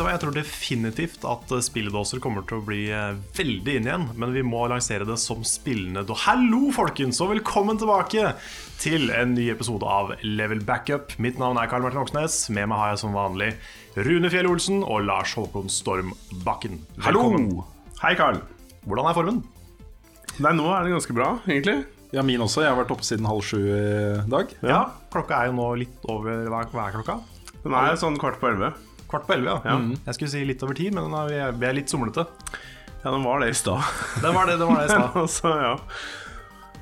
vet du hva, Jeg tror definitivt at eh, spilledåser kommer til å bli eh, veldig inn igjen. Men vi må lansere det som spillende da. Hallo, folkens, og velkommen tilbake til en ny episode av Level Backup. Mitt navn er Karl Martin Oksnes. Med meg har jeg som vanlig Rune Fjell Olsen og Lars Håkon Storm Bakken. Hallo! Hei, Karl. Hvordan er formen? Nei, nå er det ganske bra, egentlig. Ja, min også. Jeg har vært oppe siden halv sju i dag. Ja, Klokka er jo nå litt over hver hva er klokka? Den er sånn kvart på elleve. Kvart på elleve, ja. Mm. Jeg skulle si litt over ti, men den vi er, vi er litt somlete. Ja, den var det i stad. Det var det det var det i stad. altså, ja.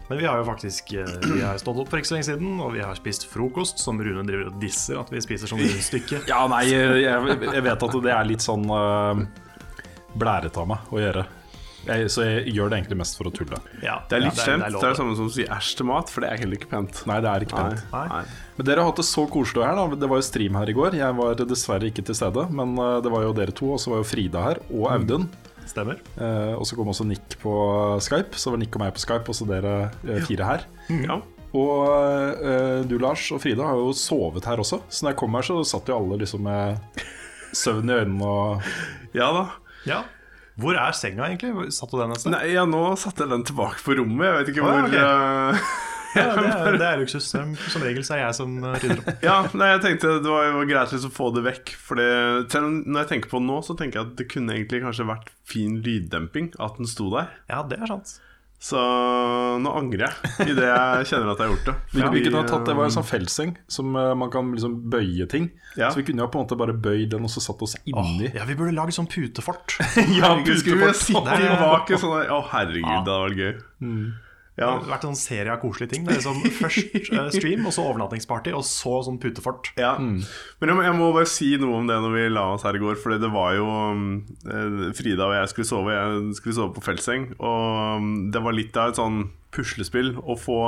Men vi har jo faktisk eh, Vi har stått opp for ikke så lenge siden, og vi har spist frokost, som Rune driver og disser at vi spiser som rundstykke. Ja, nei, jeg, jeg vet at det er litt sånn uh, blærete av meg å gjøre. Jeg, så jeg gjør det egentlig mest for å tulle. Ja, Det er litt ja, slemt. Det er det samme som å si æsj til mat, for det er heller ikke pent. Nei, det er ikke pent. Nei. Nei. Men dere har hatt det så koselig her. da Det var jo stream her i går. Jeg var dessverre ikke til stede, men uh, det var jo dere to, og så var jo Frida her, og Audun. Stemmer. Eh, og så kom også Nick på Skype. Så var Nick og meg på Skype, og så dere eh, fire her. Ja. Og eh, du, Lars, og Frida har jo sovet her også. Så når jeg kom her, så satt jo alle liksom med søvn i øynene og ja da. Ja. Hvor er senga, egentlig? Satt du den et sted? Nei, ja, nå satte jeg den tilbake på rommet. Jeg vet ikke Å, ja, hvor ok. eh, Ja, det, er, det er luksus. Som, som regel så er jeg som eh, rydder opp. Ja, nei, jeg tenkte det var jo greit liksom å få det vekk. For når jeg tenker på det nå, så tenker jeg at det kunne egentlig kanskje vært fin lyddemping at den sto der. Ja, det er sant. Så nå angrer jeg idet jeg kjenner at jeg har gjort det. Vi, vi kunne ha tatt, Det var en eh, sånn feltseng som eh, man kan liksom bøye ting. Ja. Så vi kunne jo på en måte bare bøyd den og så satt oss inni. Ja, Vi burde lage sånn putefort. Ja, putefort. skulle vi sitte bak en sånn Å, herregud, det hadde vært gøy. Det Ja. har vært en sånn serie av koselige ting. Det er sånn Først eh, stream, og så overnattingsparty, og så sånn putefort. Ja. Men jeg må, jeg må bare si noe om det når vi la oss her i går. For det var jo um, eh, Frida og jeg skulle sove. Jeg skulle sove på feltseng. Og um, det var litt av et sånn puslespill å få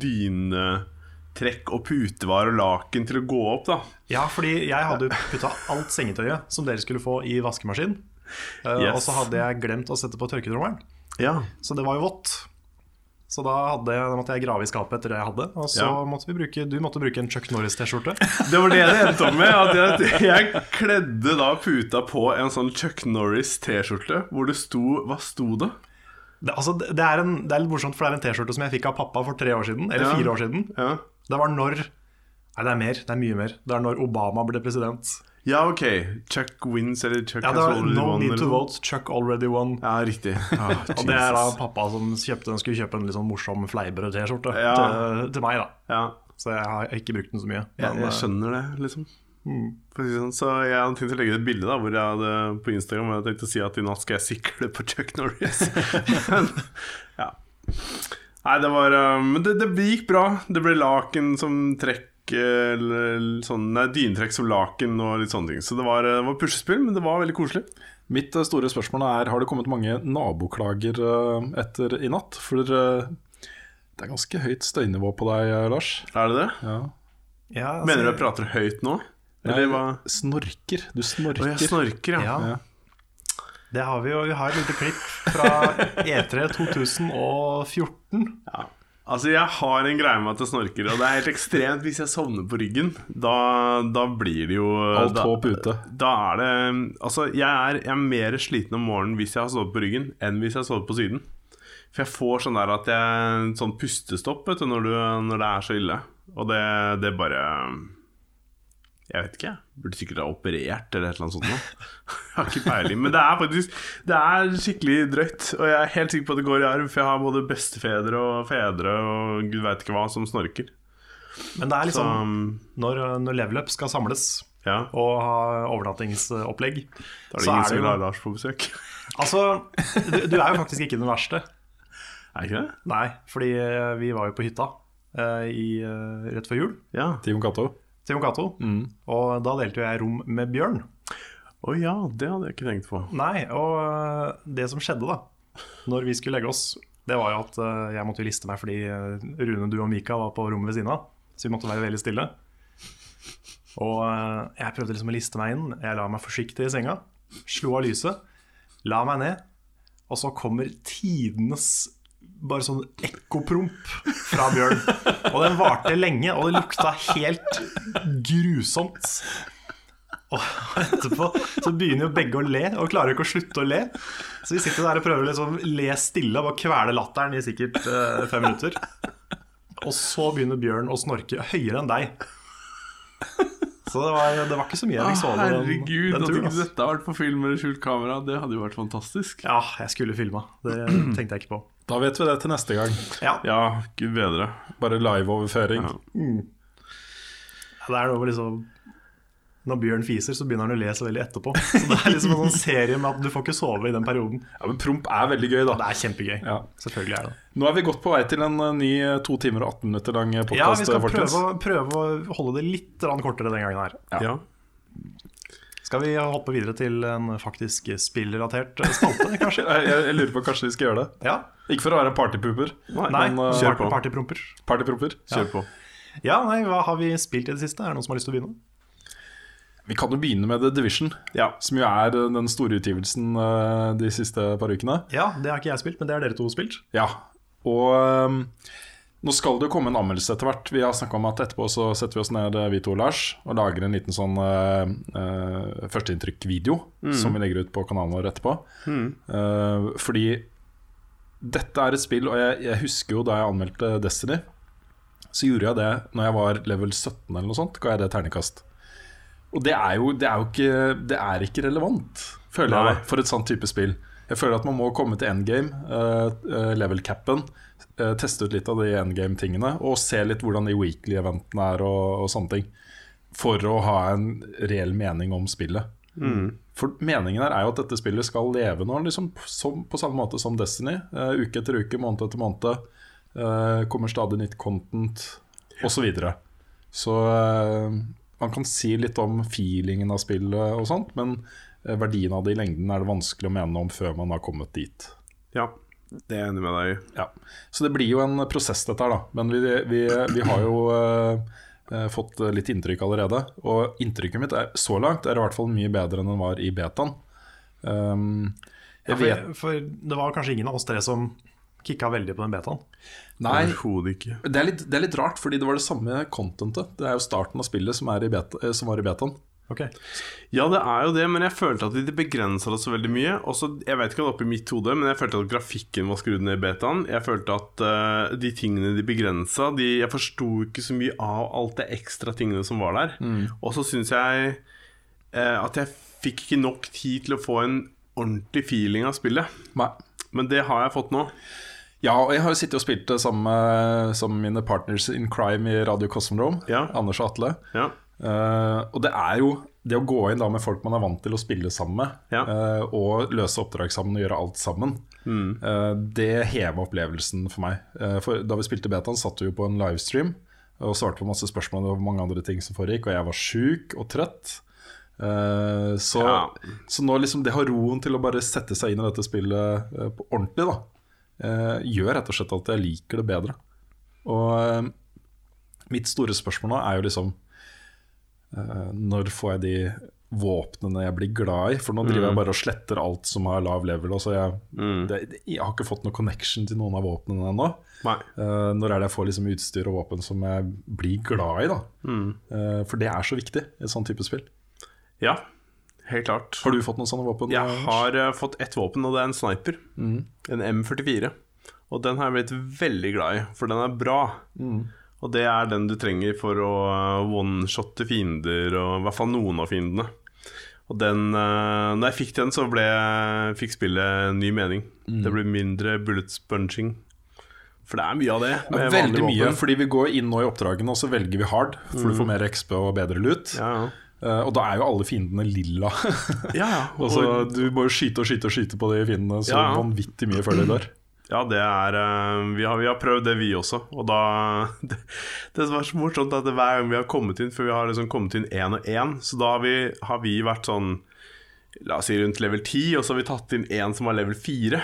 dynetrekk og putevar og laken til å gå opp, da. Ja, fordi jeg hadde putta alt sengetøyet som dere skulle få i vaskemaskin. Eh, Yes. Og så hadde jeg glemt å sette på tørketrommelen. Ja. Så det var jo vått. Så da, hadde da måtte jeg grave i skapet etter det jeg hadde. Og så Ja. måtte vi bruke, du måtte bruke en Chuck Norris-T-skjorte. Det var det det endte opp med. At jeg, jeg kledde da puta på en sånn Chuck Norris-T-skjorte hvor det sto Hva sto det? Det, altså, det, det, er en, det er litt morsomt, for det er en T-skjorte som jeg fikk av pappa for tre år siden. Eller Ja. fire år siden. Ja, Det var når Nei, det er mer. Det er mye mer. Det er når Obama ble president. Ja ok. Chuck wins, eller Chuck Ja, det has var already No won, need to vote, Chuck already won. Ja, riktig. Ah, Og det er da pappa som kjøpte, skulle kjøpe en litt sånn morsom Fleiberød-T-skjorte Ja. til, til meg. da Ja, Så jeg har ikke brukt den så mye. jeg, Men, jeg eh, skjønner det, liksom. Det sånn. Så jeg hadde tenkt å legge ut et bilde da hvor jeg hadde på Instagram og jeg tenkte å si at i natt skal jeg sikle på Chuck Norris. Men, ja. Nei, det var uh, Men det, det gikk bra. Det ble laken som trekk eller sånn, Nei, dynetrekk som laken og litt sånne ting. Så det var, uh, det var puslespill, men det var veldig koselig. Mitt eh, store spørsmål er Har det kommet mange naboklager eh, etter i natt? For eh, det er ganske høyt støynivå på deg, eh, Lars. Er det det? Ja. ja, altså, Mener du jeg prater høyt nå? Eller hva? Snorker. Du Å, snorker. jeg snorker, ja. ja. Det har vi jo. Vi har et lite klipp fra E E3 2014. Ja. Altså, jeg har en greie med at jeg snorker, og det er helt ekstremt hvis jeg sovner på ryggen. Da, da blir det jo Alt da, håp ute. Da er det Altså, jeg er, jeg er mer sliten om morgenen hvis jeg har sovet på ryggen, enn hvis jeg har sovet på siden. For jeg får sånn der at jeg Sånn pustestopp vet du, når, du, når det er så ille. Og det, det bare Jeg vet ikke. jeg Burde sikkert ha operert eller et eller annet sånt noe. Jeg har ikke peiling. Men det er faktisk Det er skikkelig drøyt. Og jeg er helt sikker på at det går i arv, for jeg har både bestefedre og fedre og gud veit ikke hva som snorker. Men det er Så liksom når, når Level Up skal samles ja, og ha overnattingsopplegg, da er det ingen er som vil ha Lars på besøk. Altså, du, du er jo faktisk ikke den verste. Er ikke det? Nei, fordi eh, vi var jo på hytta uh, i, uh, rett før jul. Ja. Timon Cato. Til Jon Cato. Og da delte jeg rom med Bjørn. Å ja, det hadde jeg ikke tenkt på. Nei, og øh, det som skjedde da Når vi skulle legge oss Det var jo at øh, jeg måtte liste meg Fordi øh, Rune, du og Mika var på rommet ved siden av Så vi måtte være veldig stille Og jeg prøvde liksom å liste meg inn Jeg la meg forsiktig i senga Slo av lyset La meg ned Og så kommer tidenes bare sånn ekkopromp fra Bjørn. Og den varte lenge, og det lukta helt grusomt. Og etterpå så begynner jo begge å le, og klarer ikke å slutte å le. Så vi sitter der og prøver å liksom le stille og bare kvele latteren i sikkert eh, fem minutter. Og så begynner Bjørn å snorke høyere enn deg. Så det var, det var ikke så mye jeg fikk sove den, herregud, at ikke dette har vært på film eller skjult kamera, det hadde jo vært fantastisk. Ja, jeg skulle filma. Det tenkte jeg ikke på. Da vet vi det til neste gang. Ja, Ja, gud bedre. Bare liveoverføring. Ja. Det er noe med liksom Når Bjørn fiser, så begynner han å le så veldig etterpå. Så det er liksom en sånn serie med at du får ikke sove i den perioden. Ja, Men promp er veldig gøy, da. Det er kjempegøy. Ja. Selvfølgelig er det. Nå er vi godt på vei til en eh, ny eh, to timer og 18 minutter lang Ja, vi skal prøve, prøve å holde det litt kortere den gangen her. Ja. Ja. Skal vi hoppe videre til en faktisk spillrelatert spalte, kanskje? Jeg, jeg, lurer på kanskje vi skal gjøre det. Ja. Ikke for å være en partypooper. Nei, men, eh, kjør på. partypromper. Partypromper, Kjør på. Ja, nei, hva har vi spilt i det siste? Er det noen som har lyst til å begynne? Vi kan jo begynne med The Division, Ja. som jo er eh, den store utgivelsen eh, de siste par ukene. Ja, det har ikke jeg spilt, men det har dere to spilt. Ja, og ehm, nå skal det jo komme en anmeldelse etter hvert. Vi har snakka om at etterpå så setter vi oss ned, eh, vi to og Lars, og lager en liten sånn uh, førsteinntrykk-video som vi legger ut på kanalen vår etterpå. Eh, fordi dette er et spill, og jeg, jeg husker jo da jeg anmeldte Destiny, så gjorde jeg det når jeg var level 17 eller noe sånt. Ga jeg det ternekast. Og det er jo, det er jo ikke, det er ikke relevant, føler jeg, Nei. da, for et sånt type spill. Jeg føler at man må komme til endgame, uh, level capen, eh, teste ut litt av de endgame-tingene, og se litt hvordan de weekly-eventene er og, og sånne ting. For å ha en reell mening om spillet. For meningen her er jo at dette spillet skal leve nå liksom, som, på samme måte som Destiny. Uh, uke etter uke, måned etter måned. Uh, kommer stadig nytt content, osv. Så, videre. så eh, man kan si litt om feelingen av spillet og sånt, men eh, verdien av det i lengden er det vanskelig å mene om før man har kommet dit. ja. Det er jeg enig med deg i. Ja. Så det blir jo en prosess, dette her, da. Men vi, vi, vi har jo eh, eh, fått litt inntrykk allerede. Og inntrykket mitt er, så langt er i hvert fall mye bedre enn den var i betaen. Um, Ja, for, for det var kanskje ingen av oss tre som kicka veldig på den betaen. Nei, ikke. det er, litt, det er litt rart, fordi det var det samme contentet. Det er jo starten av spillet som, er i beta, eh, som var i betaen. Ok, Ja, det er jo det, men jeg følte at de begrensa det så veldig mye. Også, jeg vet ikke om det er oppi mitt hode, men jeg følte at grafikken var skrudd ned i betaen. Jeg følte at uh, de tingene de begrensa de, Jeg forsto ikke så mye av alt det ekstra tingene som var der. Og så syns jeg uh, at jeg fikk ikke nok tid til å få en ordentlig feeling av spillet. Nei. Men det har jeg fått nå. Ja, og jeg har jo sittet og spilt det sammen med mine partners in crime i Radio Cosmodrome, Ja. Anders og Atle. Ja. Eh, og det er jo det å gå inn da med folk man er vant til å spille sammen med, Ja. uh, og løse oppdrag sammen og gjøre alt sammen, eh, det heva opplevelsen for meg. For da vi spilte betaen, satt vi jo på en livestream og svarte på masse spørsmål og mange andre ting som foregikk, og jeg var sjuk og trøtt. Så, Ja. så nå liksom det har roen til å bare sette seg inn i dette spillet på ordentlig, da, gjør rett og slett at jeg liker det bedre. Og mitt store spørsmål nå er jo liksom Når får jeg de våpnene jeg blir glad i? For nå driver jeg bare og sletter alt som har lav level. Så jeg, det, jeg har ikke fått noe connection til noen av våpnene ennå. Eh, når er det jeg får liksom utstyr og våpen som jeg blir glad i? da Uh, For det er så viktig i et sånt type spill. Ja, helt klart. Har du fått noen sånne våpen? Jeg har uh, fått ett våpen, og det er en sniper. En M44. Og den har jeg blitt veldig glad i, for den er bra. Og det er den du trenger for å eh, one-shotte fiender, og i hvert fall noen av fiendene. Og den, eh, når jeg fikk den, så ble, fikk spillet ny mening. Det ble mindre bullet sponging. For det er mye av det. med Veldig mye, våpen. fordi vi går inn nå i oppdragene og så velger vi hard, for du får mer XP og bedre lut. Ja, ja. Uh, og da er jo alle fiendene lilla. ja, og Og- du må jo skyte og skyte og skyte på de fiendene så Ja, ja. vanvittig mye før de dør. Ja, det er eh, vi, har, vi har prøvd det, vi også. Og da Det, det er så morsomt, at hver gang vi har kommet inn For vi har liksom kommet inn én og én, så da har vi, har vi vært sånn La oss si rundt level 10, og så har vi tatt inn én som var level 4.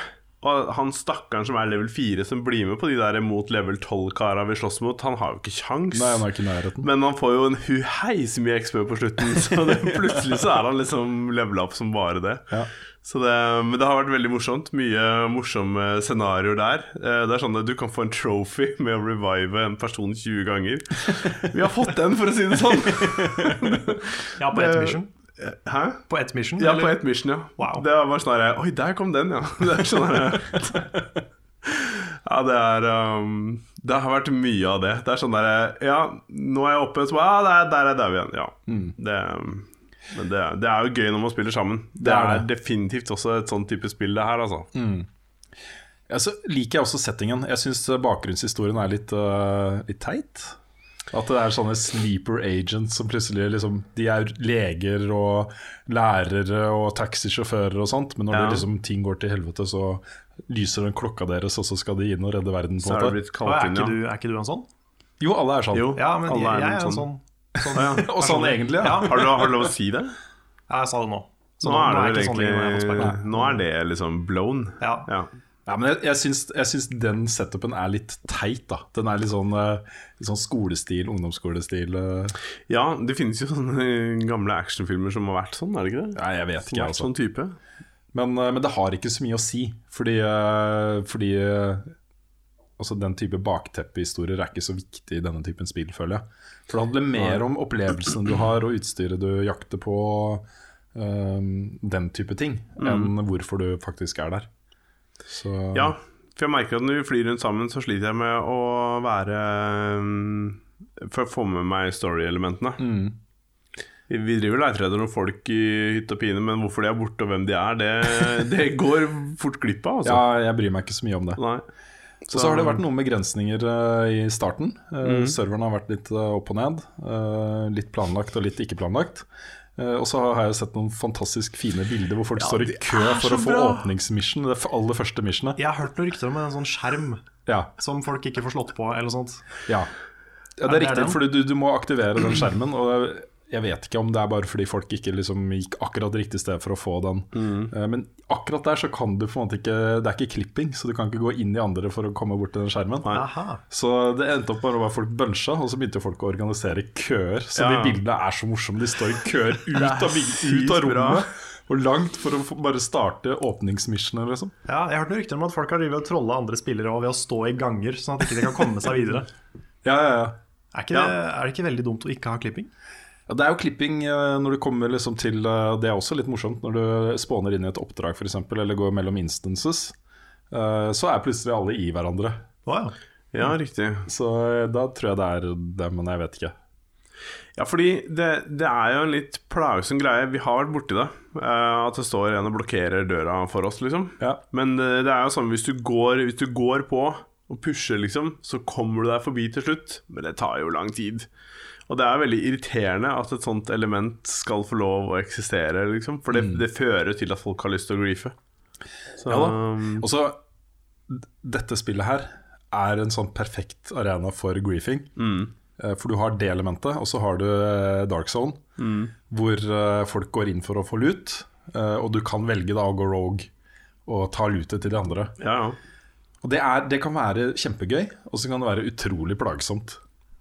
Og han stakkaren som er level 4, som blir med på de der mot level 12-kara vi slåss mot, han har jo ikke kjangs. Nei, han er ikke nærheten. Men han får jo en huheis mye XP på slutten, så det, plutselig så er han liksom levela opp som bare det. Ja. Så det, men det har vært veldig morsomt. Mye morsomme scenarioer der. Eh, Det er sånn at Du kan få en trophy med å revive en person 20 ganger. Vi har fått den, for å si det sånn! Ja, på ett mission. Hæ? På ett mission? Ja, på ett mission, ja. Wow. Det var sånn her Oi, der kom den, ja. Det er sånn her, Ja, det er um, Det har vært mye av det. Det er sånn derre Ja, nå er jeg oppe, så ah, der, der er jeg igjen. Ja. Det, men det, det er jo gøy når man spiller sammen. Det, Det er er, det. definitivt også et sånn type spill, det her, altså. Ja, så liker jeg også settingen. Jeg syns bakgrunnshistorien er litt, uh, litt teit. At det er sånne sleeper agents som plutselig liksom De er leger og lærere og taxisjåfører og sånt, men når Ja. det liksom, ting går til helvete, så lyser den klokka deres, og så skal de inn og redde verden. på Så en er det måte. blitt kalt er, ikke du, er ikke du en sånn? Jo, alle er sånn. Jo, Ja, men jeg, alle jeg er noen en sånn. sånn Og sånn egentlig, ja. Ja, Har, du, har du lov å si det? ja, jeg sa det nå. Så Nå er det ikke sånn er egentlig Nå er det liksom blown. Ja. Ja. Ja, men jeg, jeg, syns, jeg syns den setupen er litt teit, da. Den er litt sånn, øh, litt sånn skolestil, ungdomsskolestil. øh. ja, det finnes jo sånne gamle actionfilmer som har vært sånn, er det ikke det? Nei, jeg vet ikke, altså. sånn type. Men, eh, men det har ikke så mye å si, fordi, eh, fordi eh, altså den type bakteppehistorier er ikke så viktig i denne typen spill, føler jeg. For det handler mer om opplevelsen du har, og utstyret du jakter på, um, den type ting, enn hvorfor du faktisk er der. Så Ja, for jeg merker at når vi flyr rundt sammen, så sliter jeg med å være um, For å få med meg story-elementene. Mm. Vi vi driver og leter etter noen folk i hytt og pine, men hvorfor de er borte og hvem de er, det, det går fort glipp av. Altså. ja, jeg bryr meg ikke så mye om det. Nei. Så, så har det vært noen begrensninger uh, i starten. Uh, Mm. Serveren har vært litt uh, opp og ned. litt planlagt og litt ikke planlagt. Og så har jeg sett noen fantastisk fine bilder hvor folk står i kø er for å få åpningsmission. Det aller første missionet. Jeg har hørt noen rykter om en sånn skjerm Ja, som folk ikke får slått på, eller noe sånt. ja. ja Er det er det riktig, for du, du må aktivere den skjermen. Og jeg vet ikke om det er bare fordi folk ikke liksom gikk akkurat riktig sted for å få den. Mm. men akkurat der så kan du på en måte ikke Det er ikke klipping, så du kan ikke gå inn i andre for å komme bort til den skjermen. Aha. Så det endte opp med at folk buncha, og så begynte folk å organisere køer. Så Ja. de bildene er så morsomme. De står i køer ut av, ut av bra. rommet og langt for å bare starte åpningsmissioner, liksom. Ja, jeg har hørt noen rykter om at folk har drevet og trolla andre spillere ved å stå i ganger, sånn at de ikke kan komme seg videre. Ja, ja, ja. Er, ikke det, er det ikke veldig dumt å ikke ha klipping? Ja, det er jo klipping eh, når du kommer liksom til eh, Det er også litt morsomt når du spåner inn i et oppdrag for eksempel, eller går mellom instances. eh, Så er plutselig alle i hverandre. Wow. ja. Ja, riktig. Så da tror jeg det er det, men jeg vet ikke. Ja, fordi det, det er jo en litt plagsom greie. Vi har vært borti det. at det står en og blokkerer døra for oss, liksom. Ja. Men det, det er jo sånn hvis du, går, hvis du går på og pusher, liksom, så kommer du deg forbi til slutt. Men det tar jo lang tid. Og det er veldig irriterende at et sånt element skal få lov å eksistere, liksom. For det, det fører til at folk har lyst til å griefe. Så, Ja da. um, Og så Dette spillet her er en sånn perfekt arena for griefing. mm, Eh, For du har det elementet, og så har du eh, Dark Zone, mm. hvor eh, folk går inn for å få lut. Og du kan velge da å gå rogue og ta lutet til de andre. Ja, ja. Og det, er, det kan være kjempegøy, og så kan det være utrolig plagsomt.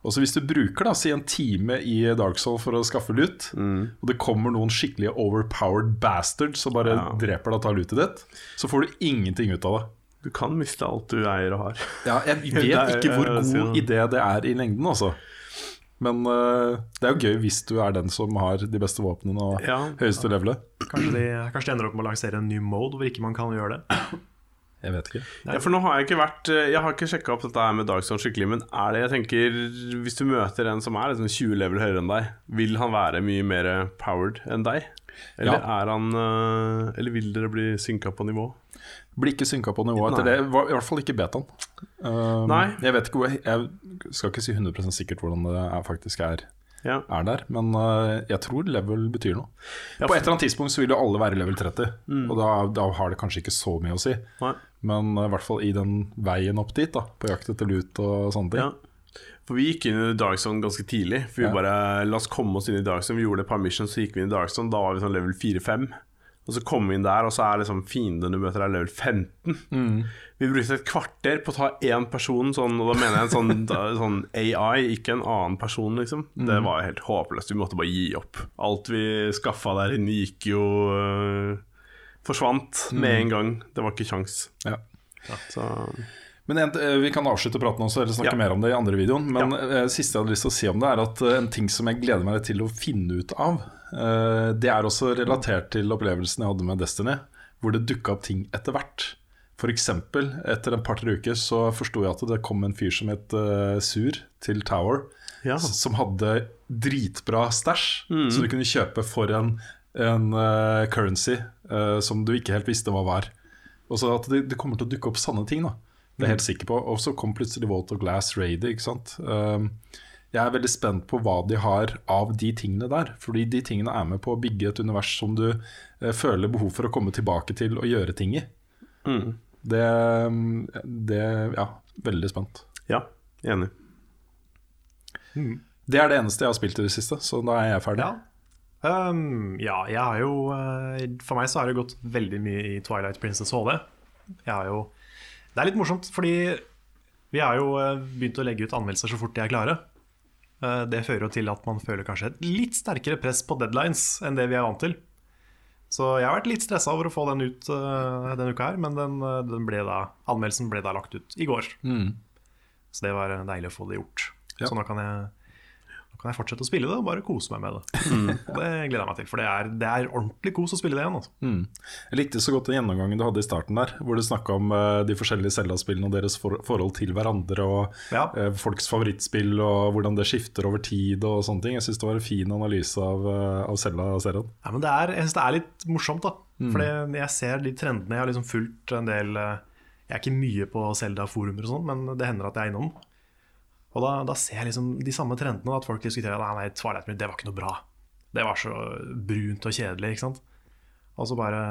Og så Hvis du bruker da, si en time i Dark Soul for å skaffe lut, og det kommer noen skikkelig overpowered bastards som bare Ja. dreper deg og tar lutet ditt, så får du ingenting ut av det. Du kan miste alt du eier og har. Ja, jeg vet er- ikke hvor god idé det er i lengden, altså. Men uh, det er jo gøy hvis du er den som har de beste våpnene og Ja. høyeste levelet. Kanskje de, kanskje de ender opp med å lansere en ny mode hvor ikke man kan gjøre det. Jeg vet ikke. Ja, for nå har jeg ikke vært eh, Jeg har ikke sjekka opp dette her med Dark skikkelig, men er det jeg tenker Hvis du møter en som er liksom 20 level høyere enn deg, vil han være mye mer powered enn deg? Eller Ja. er han eh, Eller vil dere bli synka på nivå? Blir ikke synka på nivå etter Nei. det. I hvert fall ikke betaen. Um, Nei. Jeg vet ikke hvor Jeg skal ikke si 100% sikkert hvordan det er, faktisk er, Ja. er der, men øh, jeg tror level betyr noe. Ja, På et eller annet tidspunkt så vil jo alle være level 30, Mm. og da, da har det kanskje ikke så mye å si. Nei. Men øh, i hvert fall i den veien opp dit, da, på jakt etter lut og sånne ting. Ja. For vi gikk inn i Dark Zone ganske tidlig. For vi Ja. bare La oss komme oss inn i Dark Zone. Vi gjorde et par missions, så gikk vi inn i Dark Zone. Da var vi sånn level 4-5. Og så kom vi inn der, og så er liksom fienden du møter, er level 15. Mm. Vi brukte et kvarter på å ta én person, sånn, og da mener jeg en sånn, da, sånn AI, ikke en annen person, liksom. Mm. Det var helt håpløst. Vi måtte bare gi opp. Alt vi skaffa der inne, gikk jo øh, Forsvant med en gang. Det var ikke kjangs. Ja. Så Men en, eh, Vi kan avslutte praten også, eller snakke Ja. mer om det i andre videoen. Men Ja. eh, siste jeg hadde lyst til å si om det, er at eh, en ting som jeg gleder meg til å finne ut av, det er også relatert til opplevelsen jeg hadde med Destiny, hvor det dukka opp ting etter hvert. F.eks. etter en par-tre uker så forsto jeg at det kom en fyr som het eh, Sur til Tower, Ja. som hadde dritbra stæsj, som du kunne kjøpe for en, en uh, currency uh, som du ikke helt visste hva var. Og så at det, det kommer til å dukke opp sanne ting, da. Det er jeg helt sikker på. Og så kom plutselig Walt og Glass Raider, ikke sant. Um, jeg er veldig spent på hva de har av de tingene der. Fordi de tingene er med på å bygge et univers som du eh, føler behov for å komme tilbake til og gjøre ting i. Mm. Det, um, det Ja, veldig spent. ja, enig. Det er det eneste jeg har spilt i det siste, så da er jeg ferdig. Ja. Um, ja, jeg har jo eh, For meg så har det gått veldig mye i Twilight Princess HD. Jeg har jo Det er litt morsomt, fordi vi har jo eh, begynt å legge ut anmeldelser så fort de er klare. Eh, Det fører jo til at man føler kanskje et litt sterkere press på deadlines enn det vi er vant til. Så jeg har vært litt stressa over å få den ut eh, denne uka her, men den, eh, den ble da, anmeldelsen ble da lagt ut i går. Mm. Så det var deilig å få det gjort. Ja. Så nå kan jeg kan jeg fortsette å spille det og bare kose meg med det. Mm. det gleder jeg meg til, for det er, det er ordentlig kos å spille det igjen. Altså. Mm. Jeg likte så godt den gjennomgangen du hadde i starten der, hvor du snakka om uh, de forskjellige Zelda-spillene og deres for forhold til hverandre, og Ja. uh, folks favorittspill og hvordan det skifter over tid og sånne ting. Jeg syns det var en fin analyse av, uh, av Zelda-serien. Ja, men det er, jeg synes det er litt morsomt, da. For jeg ser de trendene. Jeg har liksom fulgt en del Jeg er ikke mye på Zelda-forumer og sånn, men det hender at jeg er innom. Og da, da ser jeg liksom de samme trendene, at folk diskuterer at nei, nei, Twilight Princess, det var ikke noe bra. Det var så brunt og kjedelig, ikke sant. Og så bare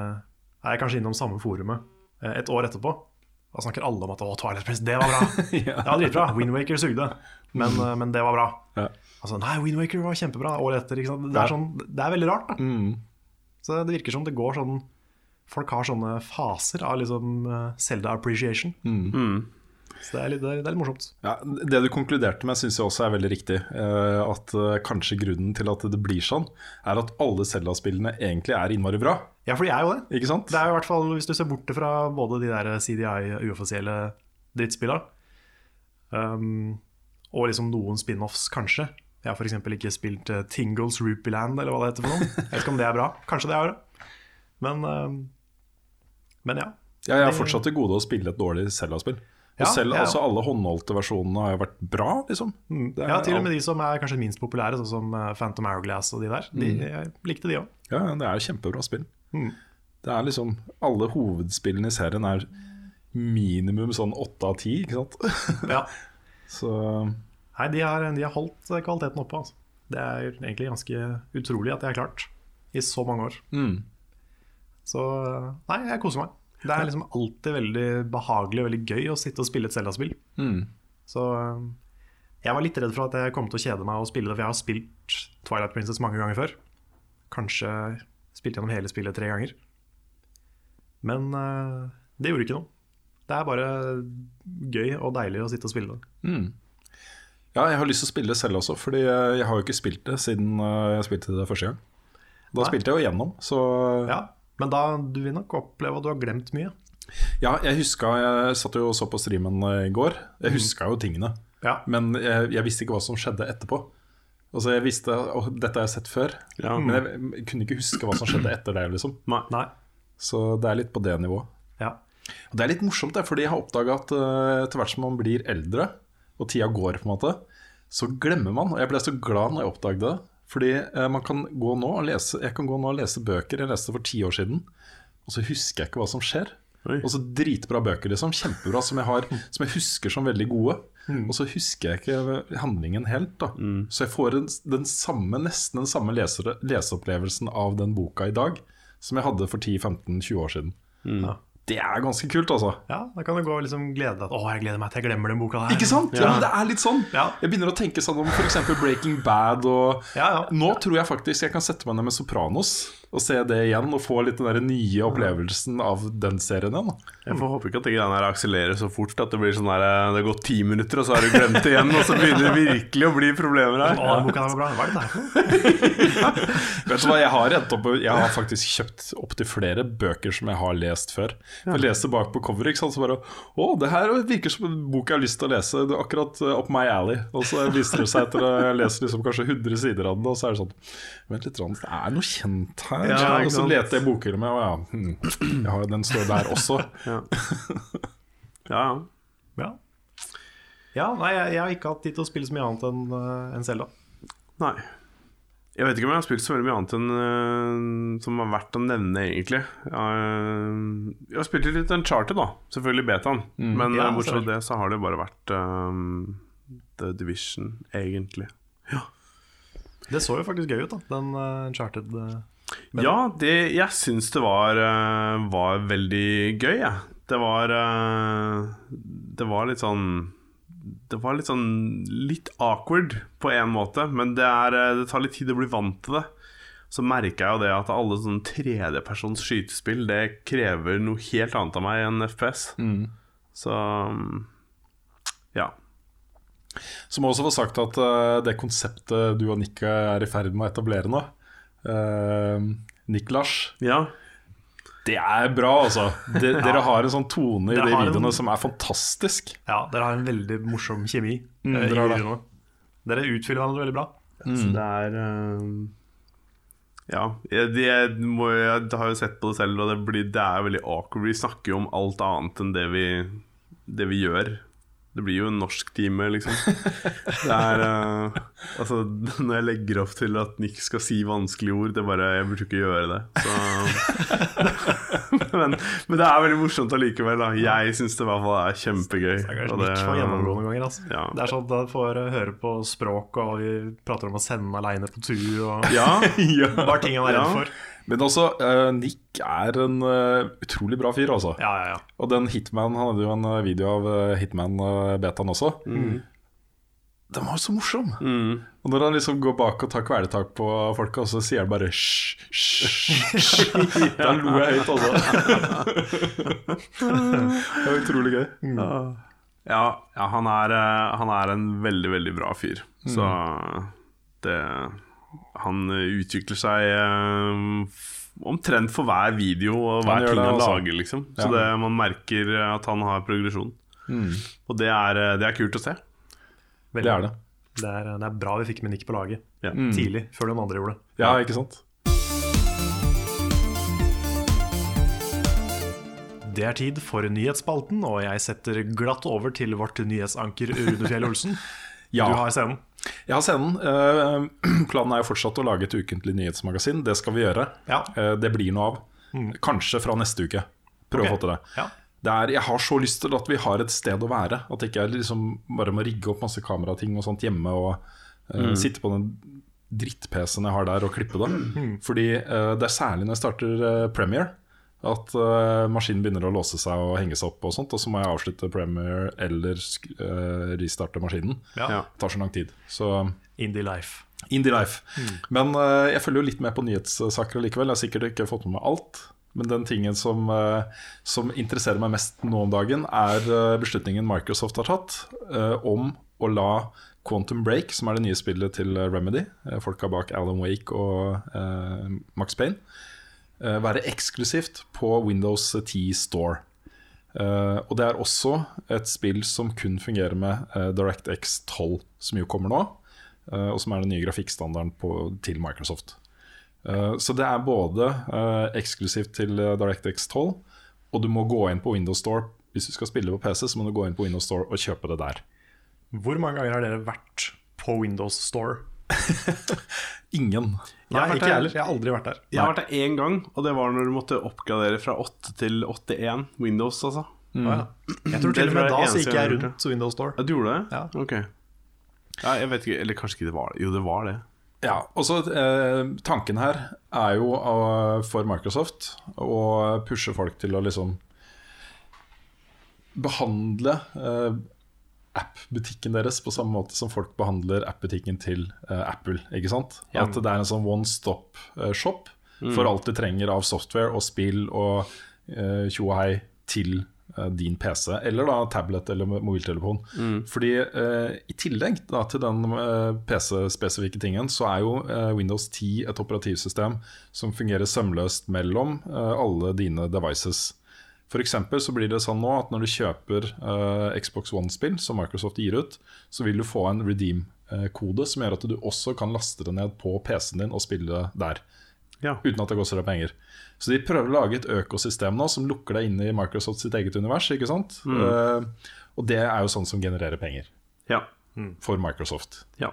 er jeg kanskje innom samme forumet eh, et år etterpå. Da snakker alle om at å, Twilight Princess, det var bra. Ja. var dritbra. Windwaker sugde, men, eh, men det var bra. Ja. Altså, nei, Windwaker var kjempebra året etter. Ikke sant? Det, er sånn, det er veldig rart, da. Mm. Så det virker som det går sånn Folk har sånne faser av liksom Selda Zelda appreciation. Mm. Så det er litt, det er, det er litt morsomt. Ja, det du konkluderte med, syns jeg også er veldig riktig. Eh, at eh, kanskje grunnen til at det blir sånn, er at alle Zelda-spillene egentlig er innmari bra. Ja, for de er jo det. Ikke sant? Det er jo i hvert fall, Hvis du ser bort fra både de der CDI-uoffisielle drittspillene um, og liksom noen spin-offs, kanskje. Jeg har f.eks. ikke spilt uh, Tingles Rupiland, eller hva det heter for noe. Jeg vet ikke om det er bra. Kanskje det er det. Men, um, men ja. Ja, jeg har det- fortsatt til gode å spille et dårlig Zelda-spill. Og selv altså, alle håndholdte versjonene har jo vært bra, liksom. Det er ja, til og med de som er kanskje minst populære, sånn som uh, Phantom Hourglass og de der. De, Jeg likte de òg. Ja, ja, det er kjempebra spill. Mm. Det er liksom Alle hovedspillene i serien er minimum sånn åtte av ti, ikke sant? Ja. Så Nei, de har, de har holdt kvaliteten oppe. Altså. Det er egentlig ganske utrolig at de har klart i så mange år. mm. Så nei, jeg koser meg. Det er liksom alltid veldig behagelig og veldig gøy å sitte og spille et Zelda-spill. Mm. Så øh, jeg var litt redd for at jeg kom til å kjede meg å spille det, for jeg har spilt Twilight Princess mange ganger før. Kanskje spilt gjennom hele spillet tre ganger. Men uh, det gjorde ikke noe. Det er bare gøy og deilig å sitte og spille det. Mm. Ja, jeg har lyst til å spille det selv også, Fordi jeg jeg har jo ikke spilt det siden eh, jeg spilte det første gang. Da Nei. spilte jeg jo gjennom, så Ja, Men da du vil nok oppleve at du har glemt mye. Ja, jeg huska Jeg satt jo og så på streamen eh, i går. Jeg huska jo tingene. Ja, Men jeg, jeg visste ikke hva som skjedde etterpå. Altså jeg visste, og Dette har jeg sett før, Ja. men jeg, jeg kunne ikke huske hva som skjedde etter det. liksom Nei. Nei. Så det er litt på det nivået. Ja. Og Det er litt morsomt, det, fordi jeg har oppdaga at eh, etter hvert som man blir eldre, og tida går, på en måte, så glemmer man. Og jeg ble så glad når jeg oppdaget det. Fordi eh, man kan gå nå og lese Jeg kan gå nå og lese bøker jeg leste for ti år siden, og så husker jeg ikke hva som skjer. Oi. Og så dritbra bøker, liksom. Kjempebra, som jeg, har, som jeg husker som veldig gode. Og så husker jeg ikke handlingen helt. da Så jeg får en, den samme, nesten den samme leser, leseopplevelsen av den boka i dag som jeg hadde for 10-15-20 år siden. Ja. Det er ganske kult, altså. ja, da kan du gå og liksom glede deg Å, jeg gleder meg til jeg glemmer den boka der. Ikke sant? Ja, men Det er litt sånn. Ja. Jeg begynner å tenke sånn om f.eks. Breaking Bad. Og Ja, ja. Nå tror jeg faktisk jeg kan sette meg ned med Sopranos å se det igjen og få litt den der nye opplevelsen av den serien igjen. Jeg får håpe ikke at de greiene her akselererer så fort at det blir sånn der Det har gått ti minutter, og så har du glemt det igjen, og så begynner det virkelig å bli problemer Å, her. den boka var bra. Hva er det der for? Vet du hva, Jeg har opp Jeg har faktisk kjøpt opptil flere bøker som jeg har lest før. Jeg leser bak på coveret, ikke sant, så bare Å, det her virker som en bok jeg har lyst til å lese. Det er akkurat up my alley. Og så viser det seg etter at jeg leser liksom kanskje 100 sider av den, og så er det sånn Vent litt, det er noe kjent her. Ja, og så leter jeg bokhylla mi, og ja, hm, jeg har, den står der også. Ja, ja. Ja. ja, nei, jeg, har ikke hatt tid til å spille så mye annet enn uh, enn Zelda. Nei. Jeg vet ikke om jeg har spilt så veldig mye annet enn uh, som er verdt å nevne, egentlig. Uh, jeg har spilt litt Uncharted, da. Selvfølgelig betaen. Men Ja, bortsett fra det, så har det bare vært uh, The Division, egentlig. Det så jo faktisk gøy ut, da. Den Uncharted uh, Men- Ja, det, jeg syns det var, øh, var veldig gøy, jeg. Det var øh, Det var litt sånn Det var litt sånn Litt awkward på en måte, men det, er, øh, det tar litt tid å bli vant til det. Så merker jeg jo det at alle sånne tredjepersons skytespill Det krever noe helt annet av meg enn FPS. Så mm, ja. Som også var sagt at eh, det konseptet du og Nick er i ferd med å etablere nå, uh, Nick-Lars, Ja, det er bra, altså. De, Dere har en sånn tone i Dere de videoene en- som er fantastisk. Ja, dere har en veldig morsom kjemi. Mm, eh, i dere har det. videoene. Dere utfyller hverandre veldig bra. så det er uh... Ja, jeg, de, jeg, må, jeg har jo sett på det selv, og det, blir, det er veldig awkward. Vi snakker jo om alt annet enn det vi, det vi gjør. Det blir jo en norsktime, liksom. Det er uh, Altså, når jeg legger opp til at Nick skal si vanskelige ord, det er bare Jeg burde ikke gjøre det. Så men, men det er veldig morsomt allikevel. Jeg syns det i hvert fall er kjempegøy. Stakkars Nick får gjennomgå noen ganger. Altså. Ja. Det er sånn at man får høre på språk, og vi prater om å sende aleine på tur. Og Ja, bare ting han er redd for. Men også, eh, Nick er en eh, utrolig bra fyr, altså. Ja, ja, ja. Og den Hitman, han hadde jo en eh, video av uh, Hitman-betaen også. Den var jo så morsom! mm. Og når han liksom går bak og tar kvelertak på folk, og så sier han bare hysj, hysj. Da lo jeg høyt, altså. det var utrolig gøy. Ja, ja han, er, han er en veldig, veldig bra fyr. Så det Han utvikler seg eh, omtrent for hver video og hver han ting han altså. lager, liksom. Så Ja. det, man merker at han har progresjon. Og det er, eh, det er kult å se. Det er det. Det er, det er bra vi fikk med Nick på laget Ja. tidlig, før noen andre gjorde det. Ja, ikke sant? Det er tid for nyhetsspalten, og jeg setter glatt over til vårt nyhetsanker Rune Fjell Olsen. Ja. Du har scenen. Jeg har scenen. Planen er jo fortsatt å lage et ukentlig nyhetsmagasin. Det skal vi gjøre. Ja. Eh, det blir noe av. Kanskje fra neste uke. Prøve okay. å få til det. Ja. det er, jeg har så lyst til at vi har et sted å være. At jeg ikke liksom bare må rigge opp masse kamerating og sånt hjemme og eh, sitte på den dritt-PC-en jeg har der og klippe det. Fordi uh, det er særlig når jeg starter uh, Premiere at uh, maskinen begynner å låse seg og henge seg opp, og sånt Og så må jeg avslutte Premiere eller eh, restarte maskinen. Ja. Ja. Det tar så lang tid. Så Indie Life. Indie Life. Men uh, jeg følger jo litt med på nyhetssaker likevel. Jeg har sikkert ikke fått med meg alt. Men den tingen som, som interesserer meg mest nå om dagen, er beslutningen Microsoft har tatt om å la Quantum Break, som er det nye spillet til Remedy, folka bak Alan Wake og eh, Max Payne, være eksklusivt på Windows 10 Store. Uh, og det er også et spill som kun fungerer med uh, DirectX 12, som jo kommer nå. Uh, og som er den nye grafikkstandarden på, til Microsoft. Eh, så det er både eh, eksklusivt til eh, DirectX 12, og du må gå inn på Windows Store. Hvis du skal spille på PC, så må du gå inn på Windows Store og kjøpe det der. Hvor mange ganger har dere vært på Windows Store? Ingen. Nei, har ikke jeg heller. Jeg har aldri vært der. Jeg har vært der én gang, og det var når du måtte oppgradere fra 8 til 81 Windows, altså. Mm. ja. Jeg tror til og med da så gikk jeg rundt Windows Store. Ja, du gjorde det? Ja. Ok. Ja, jeg vet ikke, eller kanskje ikke det var det. Jo, det var det. Ja, og så eh, Tanken her er jo uh, for Microsoft å pushe folk til å liksom behandle eh, app-butikken deres på samme måte som folk behandler app-butikken til uh, Apple. ikke sant? Ja. At det er en sånn one stop shop shop for alt du trenger av software og spill og uh, tjo og hei til eh, din PC, eller da tablet eller mobiltelefon. mobiltelefon. Fordi eh, i tillegg da, til den eh, PC-spesifikke tingen, så er jo eh, Windows 10 et operativsystem som fungerer sømløst mellom eh, alle dine devices. For eksempel så blir det sånn nå at når du kjøper uh, Xbox One-spill som Microsoft gir ut, så vil du få en redeem-kode som gjør at du også kan laste det ned på PC-en din og spille der Ja. uten at det koster deg penger. Så de prøver å lage et økosystem nå som lukker deg inne i Microsoft sitt eget univers. ikke sant? Eh, og det er jo sånn som genererer penger Ja. for Microsoft. ja.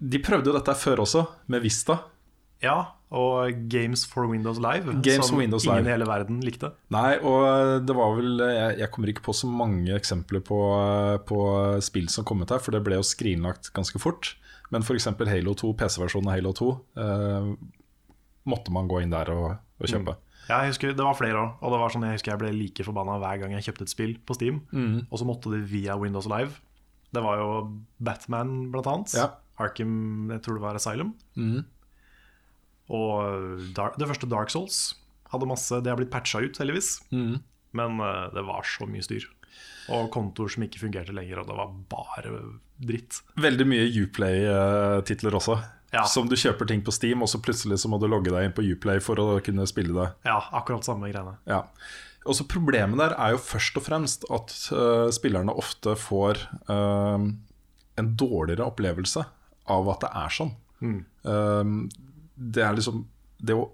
De prøvde jo dette før også, med Vista. Ja, og Games for Windows Live, Games som for Windows ingen Live. i hele verden likte. Nei, og det var vel Jeg, jeg kommer ikke på så mange eksempler på, på spill som kom ut her, for det ble jo skrinlagt ganske fort. Men f.eks. Halo 2, PC-versjonen av Halo 2, eh, måtte man gå inn der og, og kjøpe. Ja, jeg husker Det var flere òg, og det var sånn, jeg husker jeg ble like forbanna hver gang jeg kjøpte et spill på Steam. Mm. Og så måtte det via Windows Live. Det var jo Batman, blant annet. Ja. Arkham, jeg tror det var Asylum. Mhm. Og Dark, det første Dark Souls hadde masse Det har blitt patcha ut, heldigvis. Mm. Men uh, det var så mye styr. Og kontoer som ikke fungerte lenger, og det var bare dritt. Veldig mye Uplay-titler også. Ja. Som du kjøper ting på Steam, og så plutselig så må du logge deg inn på Uplay for å kunne spille det. Ja, akkurat samme greiene. Ja. Og så Problemet der er jo først og fremst at uh, spillerne ofte får uh, en dårligere opplevelse av at det er sånn. Um, det er liksom det å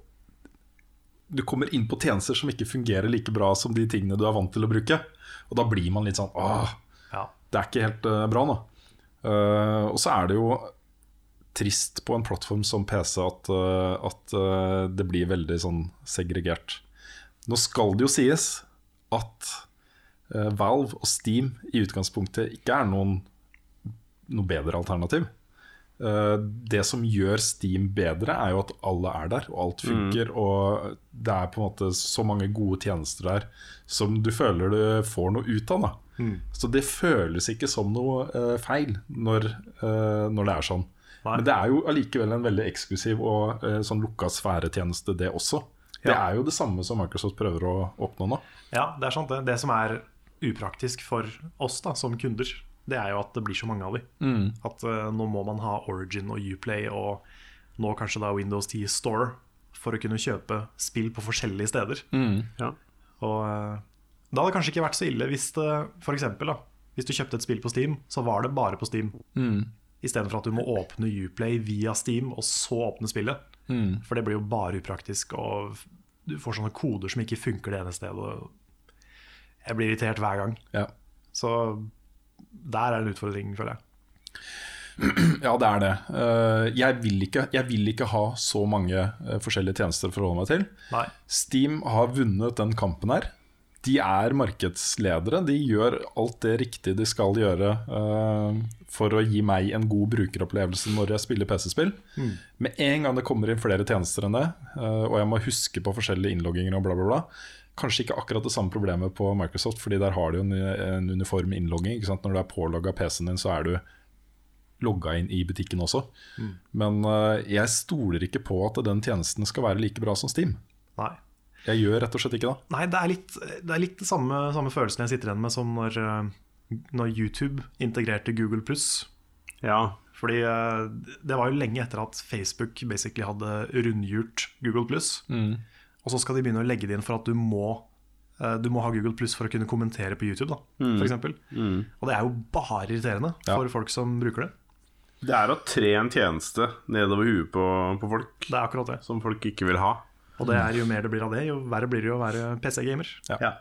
Du kommer inn på tjenester som ikke fungerer like bra som de tingene du er vant til å bruke. Og da blir man litt sånn Åh, Ja. det er ikke helt uh, bra nå. Uh, og så er det jo trist på en plattform som PC at, uh, at det blir veldig sånn segregert. Nå skal det jo sies at Valve og Steam i utgangspunktet ikke er noen noe bedre alternativ. Eh, det som gjør Steam bedre, er jo at alle er der, og alt funker. Og det er på en måte så mange gode tjenester der som du føler du får noe ut av. Da. Så det føles ikke som noe uh, feil når, uh, når det er sånn. Nei. Men det er jo allikevel en veldig eksklusiv og uh, sånn lukka sfæretjeneste, det også. Det er jo det samme som Microsoft prøver å oppnå nå. Ja, det er sant det. Det som er upraktisk for oss da, som kunder, det er jo at det blir så mange av de. At uh, nå må man ha Origin og Uplay og nå kanskje da Windows 10 Store for å kunne kjøpe spill på forskjellige steder. Ja. Og uh, da hadde det kanskje ikke vært så ille hvis det for eksempel da, hvis du kjøpte et spill på Steam, så var det bare på Steam. Istedenfor at du må åpne Uplay via Steam og så åpne spillet. For det blir jo bare upraktisk, og du får sånne koder som ikke funker det ene stedet. og Jeg blir irritert hver gang. Ja. Så der er en utfordring, føler jeg. Ja, det er det. Eh, jeg, vil ikke, jeg vil ikke ha så mange eh, forskjellige tjenester å forholde meg til. Nei. Steam har vunnet den kampen her. De er markedsledere. De gjør alt det riktige de skal gjøre eh, for å gi meg en god brukeropplevelse når jeg spiller PC-spill. Med en gang det kommer inn flere tjenester enn det, og jeg må huske på forskjellige innlogginger og bla, bla, bla Kanskje ikke akkurat det samme problemet på Microsoft, Fordi der har de jo en, en uniform innlogging. Ikke sant? Når du er pålogga PC-en din, så er du logga inn i butikken også. Men uh, jeg stoler ikke på at den tjenesten skal være like bra som Steam. Nei. Jeg gjør rett og slett ikke det. Nei, det er litt det er litt det samme, samme følelsen jeg sitter igjen med som når, eh, når YouTube integrerte Google pluss. ja. Fordi eh, det var jo lenge etter at Facebook basically hadde rundgjort Google pluss. Og så skal de begynne å legge det inn for at du må, eh, du må ha Google pluss for å kunne kommentere på YouTube, da, for eksempel. Og det er jo bare irriterende Ja. for folk som bruker det. Det er å tre en tjeneste nedover huet på, på folk Det er akkurat det. som folk ikke vil ha. Og det er jo mer det blir av det, jo verre blir det jo å være PC-gamer. Ja.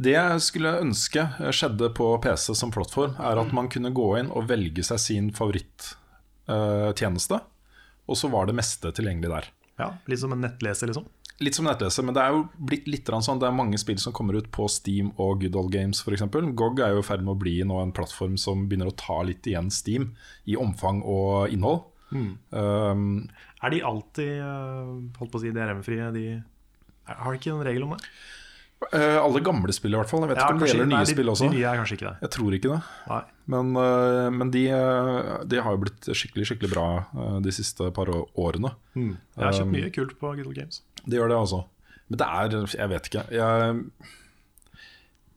Det jeg skulle ønske skjedde på PC som plattform, er at man kunne gå inn og velge seg sin favorittjeneste, og så var det meste tilgjengelig der. Ja, Litt som en nettleser, liksom. Litt som nettleser, men det er jo blitt litt sånn Det er mange spill som kommer ut på Steam og Good Old Games f.eks. GOG er jo i ferd med å bli nå en plattform som begynner å ta litt igjen Steam i omfang og innhold. Um, Er de alltid eh, holdt på å si DRM-frie? De har de ikke en regel om det? Uh, alle gamle spill i hvert fall. Jeg vet ikke om det gjelder nye de, spill også. De nye er kanskje ikke det. Jeg tror ikke det. Men, uh, men de, de har jo blitt skikkelig skikkelig bra de siste par årene. årene. Jeg har kjøpt mye kult på Good Old Games. Det gjør det, altså. Men det er Jeg vet ikke. Jeg,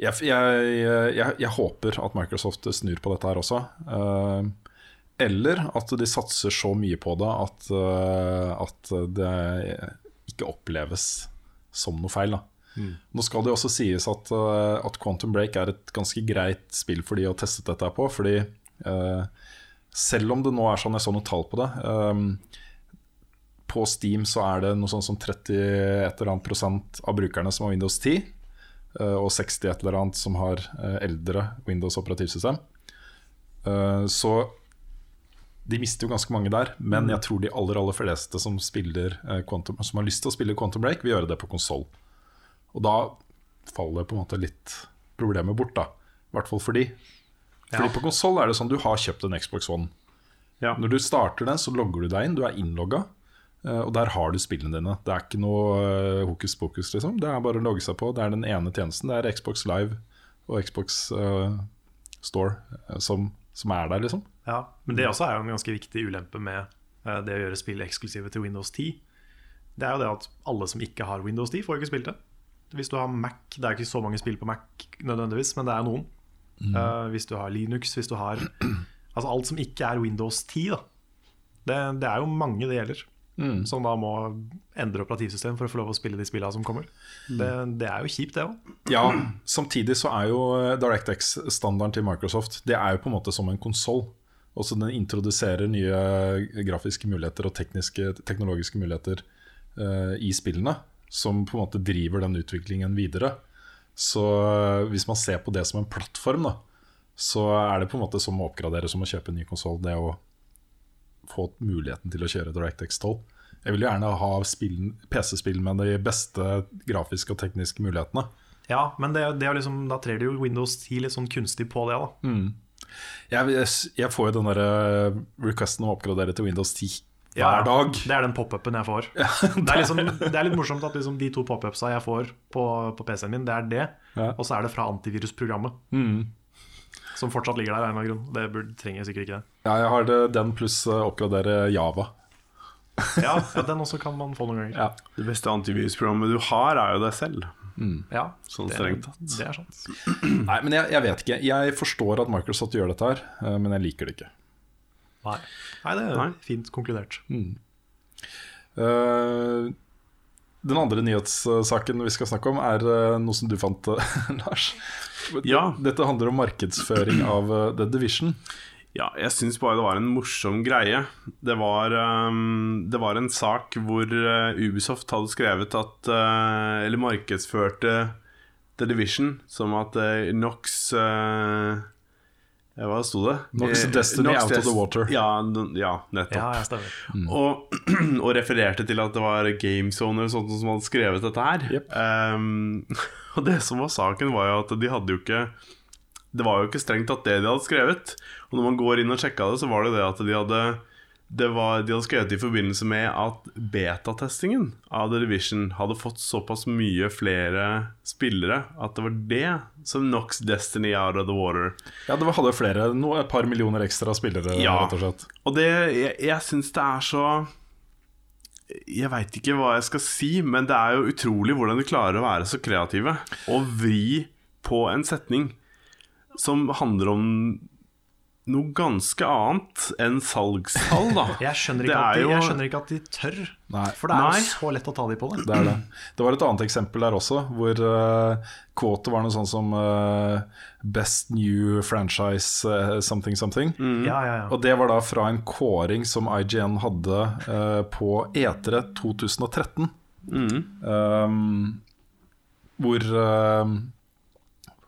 jeg, jeg, jeg, håper at Microsoft snur på dette her også. Eh, eller at de satser så mye på det at, eh, at det ikke oppleves som noe feil. Da. Nå skal det også sies at, eh, at Quantum Break er et ganske greit spill for de å teste dette på. Fordi eh, selv om det nå er sånn, jeg så noe tall på det eh, På Steam så er det noe sånn som 30 et eller annet prosent av brukerne som har Windows 10. eh, og 60 et eller annet som har eh, eldre Windows operativsystem. Eh, så de mister jo ganske mange der, men jeg tror de aller aller fleste som, spiller, Quantum, som har lyst til å spille Quantum Break, vil gjøre det på konsoll. Og da faller på en måte litt problemet bort, da. I hvert fall for de. Fordi Ja. på konsoll er det sånn du har kjøpt en Xbox One. Ja. Når du starter den, så logger du deg inn, du er innlogga. Eh, Og der har du spillene dine. Det er ikke noe eh, hokus pokus, liksom. Det er bare å logge seg på. Det er den ene tjenesten. Det er Xbox Live og Xbox uh, Store som, som er der, liksom. Ja, Men det også er jo en ganske viktig ulempe med det å gjøre spill eksklusive til Windows 10. Det er jo det at alle som ikke har Windows 10, får ikke spilt det. Hvis du har Mac, det er ikke så mange spill på Mac nødvendigvis, men det er noen. Eh, hvis du har Linux, hvis du har Altså alt som ikke er Windows 10, da. Det, det er jo mange det gjelder. Som da må endre operativsystem for å få lov å spille de spillene som kommer. Det, det er jo kjipt, det òg. Ja, samtidig så er jo eh, DirectX-standarden til Microsoft Det er jo på en måte som en konsoll. Også den introduserer nye grafiske muligheter og tekniske, teknologiske muligheter uh, i spillene, som på en måte driver den utviklingen videre. Så eh, hvis man ser på det som en plattform, da, så er det på en måte som å oppgradere som å kjøpe en ny konsoll. Det å få muligheten til å kjøre DirectX 12. Jeg vil gjerne ha PC-spill med de beste grafiske og tekniske mulighetene. Ja, men det, det er liksom, da trer det jo Windows 10 litt sånn kunstig på det. da Jeg, jeg, jeg får jo den der eh, requesten om å oppgradere til Windows 10 hver Ja, dag. Det er den pop-upen jeg får. det, er liksom, det er litt morsomt at liksom de to pop-upsa jeg får på, på PC-en min, det er det. Ja. Og så er det fra antivirusprogrammet. Som fortsatt ligger der av en eller annen grunn. Det burde, trenger jeg sikkert ikke det. Ja, jeg har det, den pluss eh, oppgradere Java. Ja, ja, den også kan man få noen ganger. Ja. Det beste antivirusprogrammet du har, er jo deg selv. Ja, Sånn det, strengt tatt. det er sant. Nei, men jeg, jeg vet ikke. Jeg forstår at Microsoft gjør dette her, eh, men jeg liker det ikke. Nei, Nei det er Nei. fint konkludert. Eh, den andre nyhetssaken vi skal snakke om, er noe som du fant, Lars. Ja. Dette handler om markedsføring av eh, The Division. Ja, jeg syns bare det var en morsom greie. Det var, um, det var en sak hvor uh, Ubisoft hadde skrevet at uh, Eller markedsførte The Division som at uh, Nox ja, Hva sto det? Nox Destiny Nox out of the water. Ja, ja nettopp. Ja, jeg stemmer. Og, og refererte til at det var GameZone eller sånt som hadde skrevet dette her. Yep. Um, og det som var saken, var jo at de hadde jo ikke Det var jo ikke strengt tatt det de hadde skrevet. Og når man går inn og sjekka det, så var det det at de hadde var, De hadde skrevet i forbindelse med at betatestingen av The Division hadde fått såpass mye flere spillere at det var det som knocks Destiny out of the water. Ja, det hadde flere, no, et par millioner ekstra spillere, Ja. rett og slett. Og det, jeg, jeg syns det er så Jeg veit ikke hva jeg skal si, men det er jo utrolig hvordan de klarer å være så kreative og vri på en setning som handler om noe ganske annet enn salgstall, da. Jeg skjønner, ikke at er de, jo- jeg skjønner ikke at de tør. Nei. For det er Nei. jo så lett å ta de på det. Det er det. Det var et annet eksempel der også, hvor uh, quote var noe sånn som uh, Best new franchise uh, something something. Ja, ja, ja. Og det var da fra en kåring som IGN hadde uh, på E3 2013. Um, hvor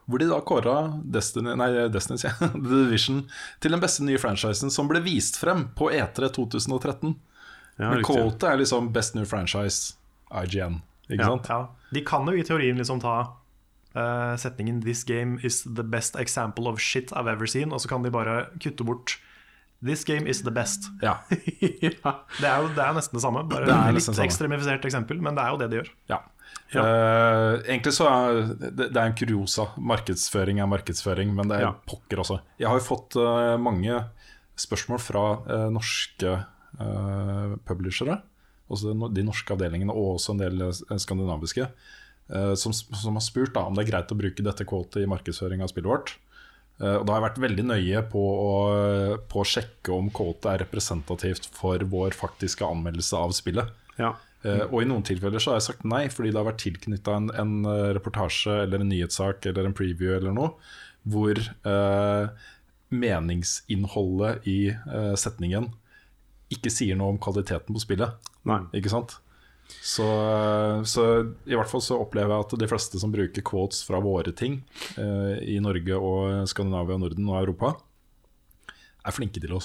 hvor de da kåra Destiny, nei, Destiny, ja, The Division til den beste nye franchisen som ble vist frem på E3 2013. Ja, Men riktig. er liksom Best New Franchise, IGN. Ikke Ja. sant? Ja, de kan jo i teorien liksom ta uh, setningen 'This game is the best example of shit I've ever seen', og så kan de bare kutte bort This game is the best. Ja. Det er jo det er nesten det samme. Bare Det er litt ekstremifisert eksempel, men det er jo det de gjør. ja. Ja. Eh, egentlig så er det, det er en kuriosa. Markedsføring er markedsføring, men det er Ja. pokker også. Jeg har jo fått uh, mange spørsmål fra uh, norske publishere, også de norske avdelingene og også en del skandinaviske, som, som har spurt da, om det er greit å bruke dette kvotet i markedsføring av spillet vårt. Og da har jeg vært veldig nøye på å, på å sjekke om kvotet er representativt for vår faktiske anmeldelse av spillet. ja. Eh, og i noen tilfeller så har jeg sagt nei, fordi det har vært tilknytta en, en eh, reportasje eller en nyhetssak eller en preview eller noe, hvor uh, meningsinnholdet i uh, setningen ikke sier noe om kvaliteten på spillet. Nei. Ikke sant? Så, så i hvert fall så opplever jeg at de fleste som bruker quotes fra våre ting i Norge og Skandinavia, Norden og Europa, er flinke til å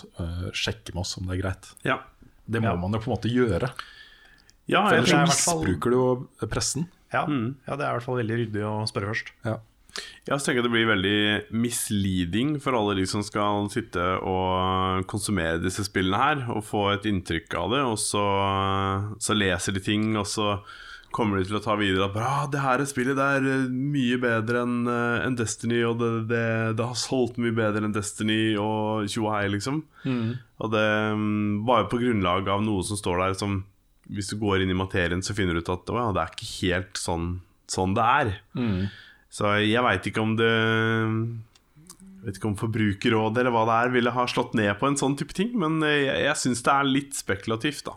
sjekke med oss om det er greit. Ja. Det må Ja. man jo på en måte gjøre. Ja For ellers så er i hvert fall- misbruker du jo pressen. Ja, ja, det er i hvert fall veldig ryddig å spørre først. Ja. Jeg tenker det blir veldig misleading for alle de som skal sitte og konsumere disse spillene her, og få et inntrykk av det, og så, så leser de ting, og så kommer de til å ta videre at ah, det her er spillet det er eh, mye bedre enn en Destiny, og det, det, det har solgt mye bedre enn Destiny, og tjo og hei, liksom. Og det mm, bare på grunnlag av noe som står der som Hvis du går inn i materien, så finner du ut at å, ja, det er ikke helt sånn, sånn det er. Så jeg veit ikke om det vet ikke om Forbrukerrådet eller hva det er ville ha slått ned på en sånn type ting, men jeg, jeg syns det er litt spekulativt da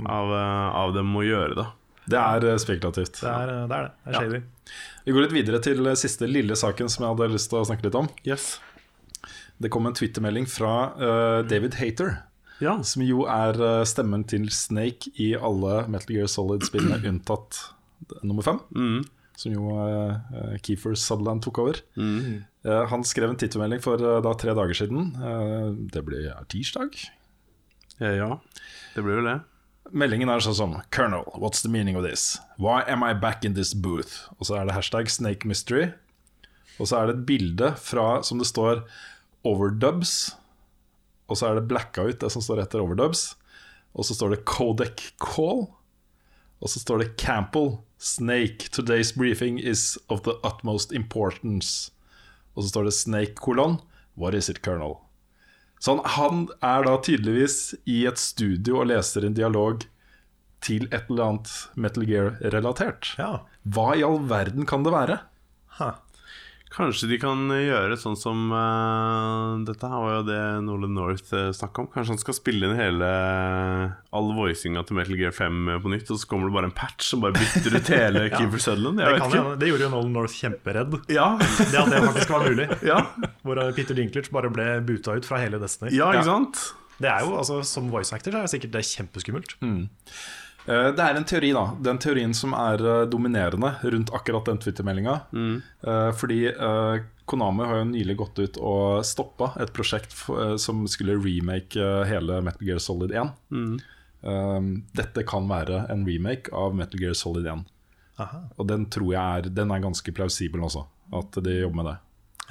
av, eh, av dem å gjøre det. Det er eh, spekulativt. Det er det. er det. det er Ja. Vi går litt videre til eh, siste lille saken som jeg hadde lyst til å snakke litt om. Yes. Det kom en twittermelding fra uh, David Hater, Ja. som jo er eh, stemmen til Snake i alle Metal Gear Solid-spillene unntatt nummer fem. Mm. Som jo uh, Keefer Sutherland tok over. Mm. Uh, han skrev en tittelmelding for uh, da tre dager siden. Eh, det blir ja, tirsdag. Ja, ja, det blir vel det. Meldingen er sånn som Colonel, what's the meaning of this? Why am I back in this booth? Og så er det hashtag Snake Mystery. Og så er det et bilde fra, som det står overdubs. Og så er det blackout, det som står etter overdubs. Og så står det Codec Call. Og så står det Campbell Snake. Today's briefing is of the utmost importance. Og så står det Snake kolon. What is it, Colonel? Så han, han er da tydeligvis i et studio og leser en dialog til et eller annet Metal Gear-relatert. Ja. Hva i all verden kan det være? Ha. Kanskje de kan gjøre sånn som uh, Dette her var jo det Nolan North uh, snakka om. Kanskje han skal spille inn hele all voicinga til Metal Gear 5 på nytt, og så kommer det bare en patch som bare bytter ut hele Keeper Sutherland. Det, Jeg kan, vet ikke. hende. det gjorde jo Nolan North kjemperedd. Ja, Det at det faktisk var mulig. ja, Hvor eh, Peter Dinklage bare ble buta ut fra hele Destiny. ja, ikke sant? Det er jo, altså Som voice actor så er det sikkert det kjempeskummelt. Eh, Det er en teori, da. Den teorien som er eh, dominerende rundt akkurat den Twitter-meldinga. Mm. Fordi eh, Konami har jo nylig gått ut og stoppa et prosjekt eh, som skulle remake eh, hele Metal Gear Solid 1. Mm. Dette kan være en remake av Metal Gear Solid 1. Aha. Og den tror jeg er, den er ganske plausibel også, at de jobber med det.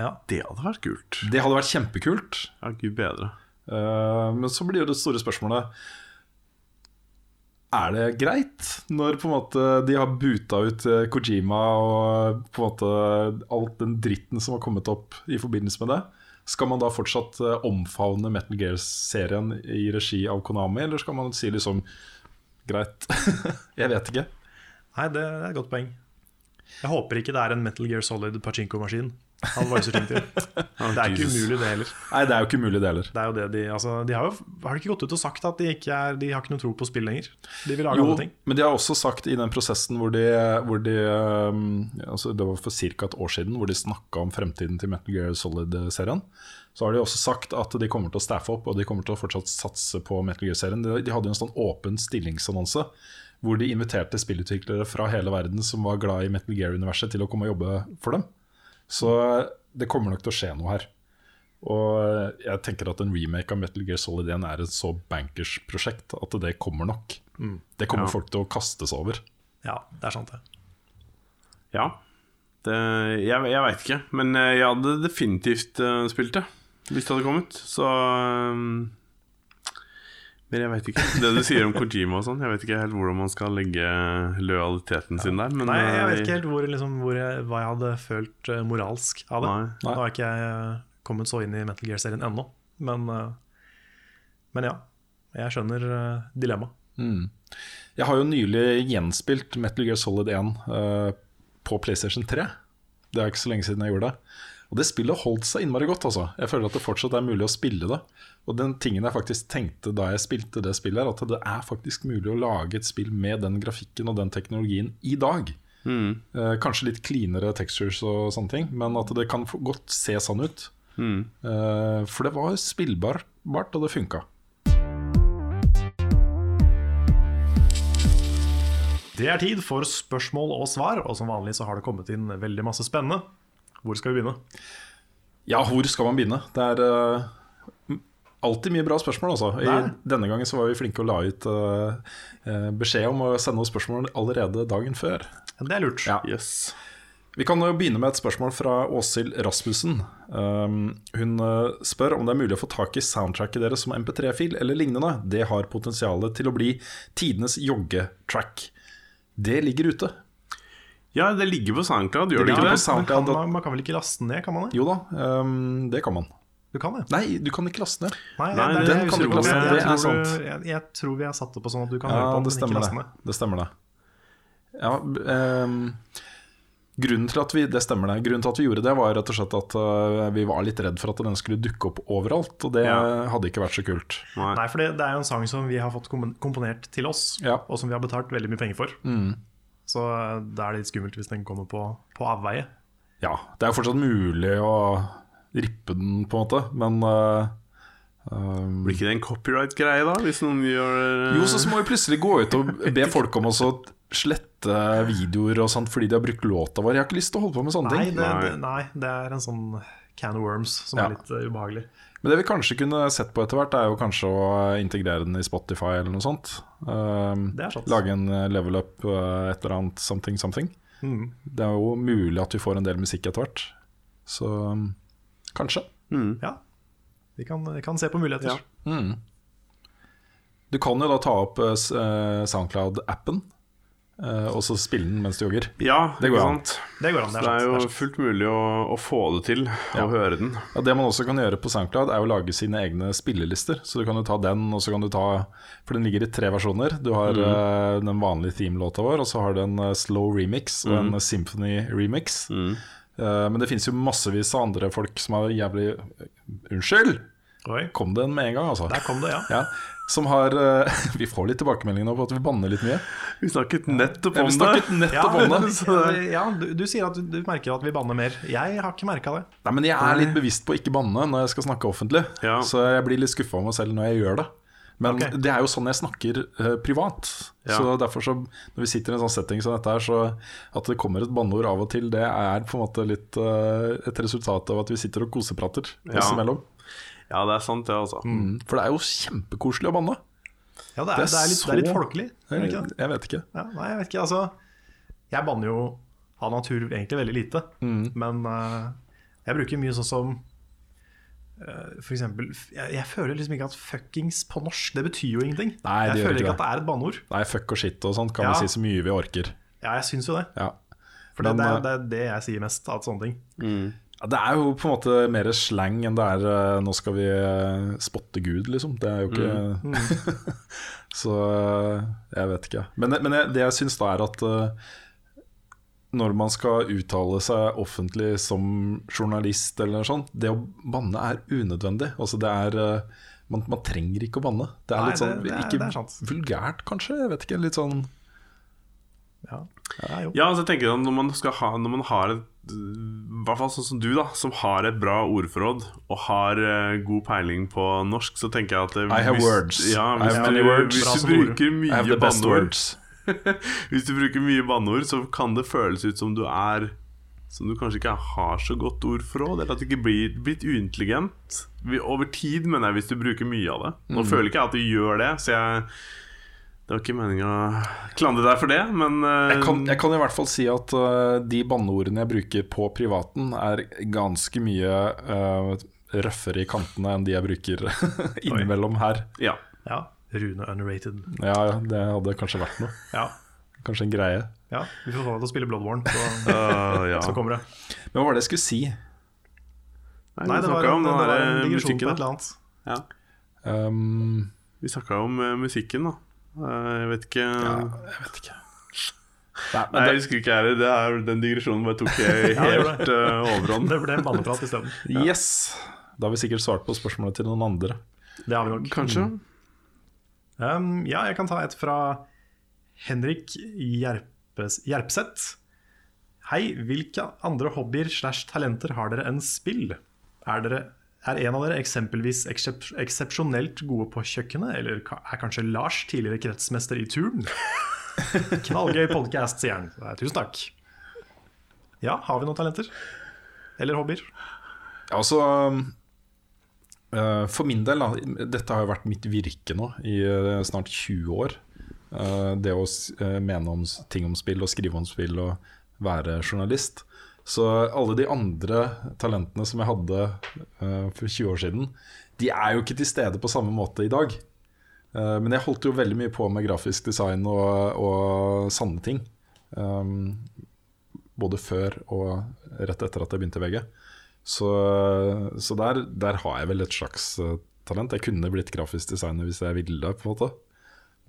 Ja. Det hadde vært kult. Det hadde vært kjempekult. Ja, gud bedre. Eh, men så blir jo det store spørsmålet Er det greit når på en måte de har buta ut eh, Kojima og på en måte alt den dritten som har kommet opp i forbindelse med det? Skal man da fortsatt eh, omfavne Metal Gear-serien i regi av Konami, eller skal man si liksom Greit. Jeg vet ikke. Nei, det er et godt poeng. Jeg håper ikke det er en Metal Gear Solid pachinko-maskin voicer ting til. Det er ikke umulig, det heller. Nei, det er jo ikke umulig, det heller. Det er jo det de, altså, de har jo har de ikke gått ut og sagt at de ikke er, de har ikke noe tro på spill lenger. De vil lage Jo, andre ting. men de har også sagt i den prosessen hvor de, hvor de um, altså Det var for ca. et år siden hvor de snakka om fremtiden til Metal Gear Solid-serien. Så har de også sagt at de kommer til å staffe opp og de kommer til å fortsatt satse på Metal Gear-serien. De, de hadde jo en sånn åpen stillingsannonse hvor de inviterte spillutviklere fra hele verden som var glad i Metal Gear-universet, til å komme og jobbe for dem. Så det kommer nok til å skje noe her. Og jeg tenker at en remake av Metal Gear Solid 1 er et så bankers prosjekt at det kommer nok. Det kommer Ja. folk til å kaste seg over. Ja, det er sant, det. Ja. Det, jeg jeg veit ikke, men eh, jeg hadde definitivt uh, spilt det. hvis det hadde kommet. Så um, Men jeg vet ikke. Det du sier om Kojima og sånn, jeg vet ikke helt hvordan man skal legge lojaliteten sin der. Men Nei, jeg vet eh, ikke helt hvor, liksom, hvor jeg, hva jeg hadde følt eh, moralsk av det. Nei. Nå har ikke jeg eh, kommet så inn i Metal Gear-serien ennå, men, men ja. Jeg skjønner dilemmaet. Mm. Jeg har jo nylig gjenspilt Metal Gear Solid 1 uh, på PlayStation 3. Det er ikke så lenge siden jeg gjorde det. Og det spillet holdt seg innmari godt. Altså. Jeg føler at det fortsatt er mulig å spille det. Og den tingen jeg faktisk tenkte da jeg spilte det spillet, er at det er faktisk mulig å lage et spill med den grafikken og den teknologien i dag. Mm. Eh, kanskje litt cleanere textures og sånne ting, men at det kan godt se sånn ut. Mm. Eh, for det var spillbart, og det funka. Det er tid for spørsmål og svar, og som vanlig så har det kommet inn veldig masse spennende. Hvor skal vi begynne? Ja, hvor skal man begynne? Det er m- alltid mye bra spørsmål, altså. I, denne gangen så var vi flinke å la ut eh, beskjed om å sende oss spørsmål allerede dagen før. Det er lurt. Ja. Yes. Vi kan jo begynne med et spørsmål fra Åshild Rasmussen. Um, hun eh, spør om det er mulig å få tak i soundtracket deres som MP3-fil eller lignende. Det har potensial til å bli tidenes joggetrack. Det ligger ute. Ja, det ligger på SoundCloud, gjør det ligger ikke det? Men kan, man, man kan vel ikke laste den ned, kan man det? Jo da, um, det kan man. Du kan det. Nei, du kan ikke laste ned. Nei, Nei, det- den kan du ikke laste ned, det er tror sant. Jeg, jeg tror vi har satt det på sånn at du kan Ja, høre på den, men ikke laste ned. det stemmer det. Ja, ehm, grunnen til at vi Det stemmer det. Grunnen til at vi gjorde det, var rett og slett at uh, vi var litt redd for at den skulle dukke opp overalt, og det Ja. hadde ikke vært så kult. Nei. Nei, for det, det er jo en sang som vi har fått komponert til oss, Ja. og som vi har betalt veldig mye penger for. Mm. Så eh, da er det litt skummelt hvis den kommer på, på avveie. Ja, det er jo fortsatt mulig å rippe den, på en måte, men øh, Blir ikke det en copyright-greie, da? Hvis noen gjør Jo, så må vi plutselig gå ut og be folk om å slette videoer og sånt fordi de har brukt låta vår. Jeg har ikke lyst til å holde på med sånne Nei ting. det, det, nei, det er en sånn can of worms som Ja. er litt uh, ubehagelig. Men det vi kanskje kunne sett på etter hvert, er jo kanskje å integrere den i Spotify eller noe sånt. Um, er. Lage en uh, level up, uh, et eller annet something something. Mm. Det er jo mulig at vi får en del musikk etter hvert. Så um, kanskje. Mm. Ja, vi kan, vi kan se på muligheter. Ja. Mm. Du kan jo da ta opp uh, Soundcloud-appen uh, og så spille den mens du jogger. Ja, Det går an. Det går an. Det er, jo det er jo fullt mulig å, å få det til, Ja. å høre den. Ja, det man også kan gjøre på Soundcloud, er å lage sine egne spillelister. Så du kan jo ta den, og så kan du ta For den ligger i tre versjoner. Du har uh, den vanlige themelåta vår, og så har du en uh, slow remix og en uh, symphony remix. Mm. Uh, men det fins jo massevis av andre folk som har jævlig Unnskyld! Oi, Kom en med en gang, altså. der kom det, ja. Ja, som har uh, Vi får litt tilbakemeldinger nå på at vi banner litt mye. Vi snakket nettopp Ja, om vi det. snakket nettopp om det. ja, ja du, du sier at du, du merker at vi banner mer. Jeg har ikke merka det. Nei, men jeg er litt bevisst på å ikke banne når jeg skal snakke offentlig. Ja. Så jeg blir litt skuffa over meg selv når jeg gjør det. Men okay. det er jo sånn jeg snakker uh, privat. Ja. Så derfor så Når vi sitter i en sånn setting som dette her, så at det kommer et banneord av og til, det er på en måte litt uh, et resultat av at vi sitter og koseprater Ja. imellom. Ja, det er sant, det, altså. Mm. For det er jo kjempekoselig å banne. Ja, det er, Det det er litt, litt, det er litt folkelig. Er ikke det? Jeg vet ikke. Ja, nei, jeg vet ikke. Altså, jeg banner jo av natur egentlig veldig lite. Mm. Men uh, jeg bruker mye sånn som for eksempel jeg, jeg føler liksom ikke at fuckings på norsk, det betyr jo ingenting. Nei, det jeg gjør føler ikke det. at det er et banneord. Nei, fuck og shit og sånt kan Ja. vi si så mye vi orker. Ja, jeg syns jo det. Ja. For det, det, eh, er, det er det jeg sier mest av sånne ting. Mm. Ja, Det er jo på en måte mer slang enn det er eh, 'nå skal vi eh, spotte Gud', liksom. Det er jo ikke Mm. Så eh, jeg vet ikke. Men, men jeg, det jeg syns da er at eh, når man skal uttale seg offentlig som journalist eller noe sånt, det å banne er unødvendig. Altså det er eh, man, man trenger ikke å banne. Det er Nei, litt sånn det- det Ikke det er vulgært, kanskje? Jeg vet ikke. Litt sånn Ja. Ja, jo. Ja, altså jeg tenker at når man, skal ha, når man har et I hvert fall sånn som du, da som har et bra ordforråd og har uh, god peiling på norsk, så tenker jeg at eh, I have words. Ja, I hvis, have many words. hvis du bruker mye banneord. Hvis du bruker mye banneord, så kan det føles ut som du er Som du kanskje ikke har så godt ord ordforråd, eller at du ikke blir blitt uintelligent. Over tid, mener jeg, hvis du bruker mye av det. Mm. Nå føler ikke jeg at du gjør det, så jeg Det var ikke meninga å klandre deg for det, men uh... Jeg kan, jeg kan i hvert fall si at uh, de banneordene jeg bruker på privaten, er ganske mye uh, røffere i kantene enn de jeg bruker innimellom her. Ja. Ja, Rune Unrated. Ja, det hadde kanskje vært noe. Ja, Kanskje en greie. ja vi får få deg til å spille Bloodborne, så, Uh, ja. så kommer det. Men hva var det jeg skulle si? Nei, Nei det var, en, om det den var en eh, digresjon på et eller annet. Ja. Um, Vi snakka om eh, musikken, da. Eh, jeg vet ikke ja, jeg vet ikke. Nei, men Nei, jeg husker ikke jeg, det er, Den digresjonen bare tok jeg Ja, helt uh, overhånd. Det ble en banneprat isteden. yes! Da har vi sikkert svart på spørsmålet til noen andre. Det har vi nok. Kanskje. Um, ja, jeg kan ta et fra Henrik Gjerpes, Gjerpseth. Hei, hvilke andre hobbyer slash talenter har dere enn spill? Er, dere, er en av dere eksempelvis eksep eksepsjonelt gode på kjøkkenet, eller er kanskje Lars tidligere kretsmester i turn? Knallgøy podkast, sier han. Tusen takk. Ja, har vi noen talenter? Eller hobbyer? Altså For min del, dette har jo vært mitt virke nå i eh, snart 20 år. Eh, det å eh, mene om ting om spill og skrive om spill og være journalist. Så alle de andre talentene som jeg hadde eh, for 20 år siden, de er jo ikke til stede på samme måte i dag. Eh, men jeg holdt jo veldig mye på med grafisk design og, og sanne ting. Både før og rett etter at jeg begynte i VG. Så, så der, der har jeg vel et slags eh, talent. Jeg kunne blitt grafisk designer hvis jeg ville, på en måte.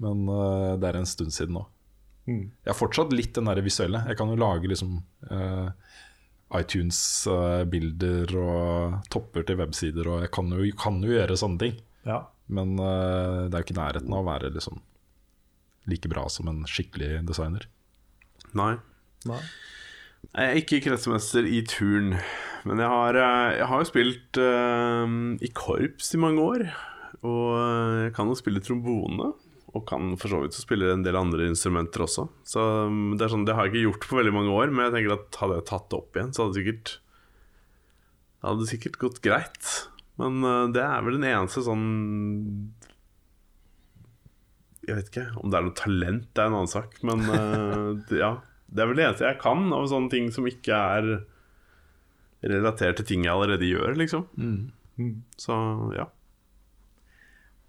Men uh, det er en stund siden nå. Mm. Jeg har fortsatt litt den der visuelle. Jeg kan jo lage liksom uh, iTunes-bilder og topper til websider, og jeg kan jo, kan jo gjøre sånne ting. Ja. Men eh, det er jo ikke nærheten av å være liksom like bra som en skikkelig designer. Nei. Nei. Jeg er ikke kretsmester i turn, men jeg har, eh, jeg har jo spilt uh, i korps i mange år. Og eh, jeg kan jo spille trombone, og kan for så vidt spille en del andre instrumenter også. Så um, det er sånn, det har jeg ikke gjort på veldig mange år, men jeg tenker at hadde jeg tatt det opp igjen, så hadde det sikkert Det hadde sikkert gått greit. Men uh, det er vel den eneste sånn Jeg vet ikke om det er noe talent, det er en annen sak. Men uh, ja, det er vel det eneste jeg kan av sånne ting som ikke er relatert til ting jeg allerede gjør, liksom. Mm. Så ja.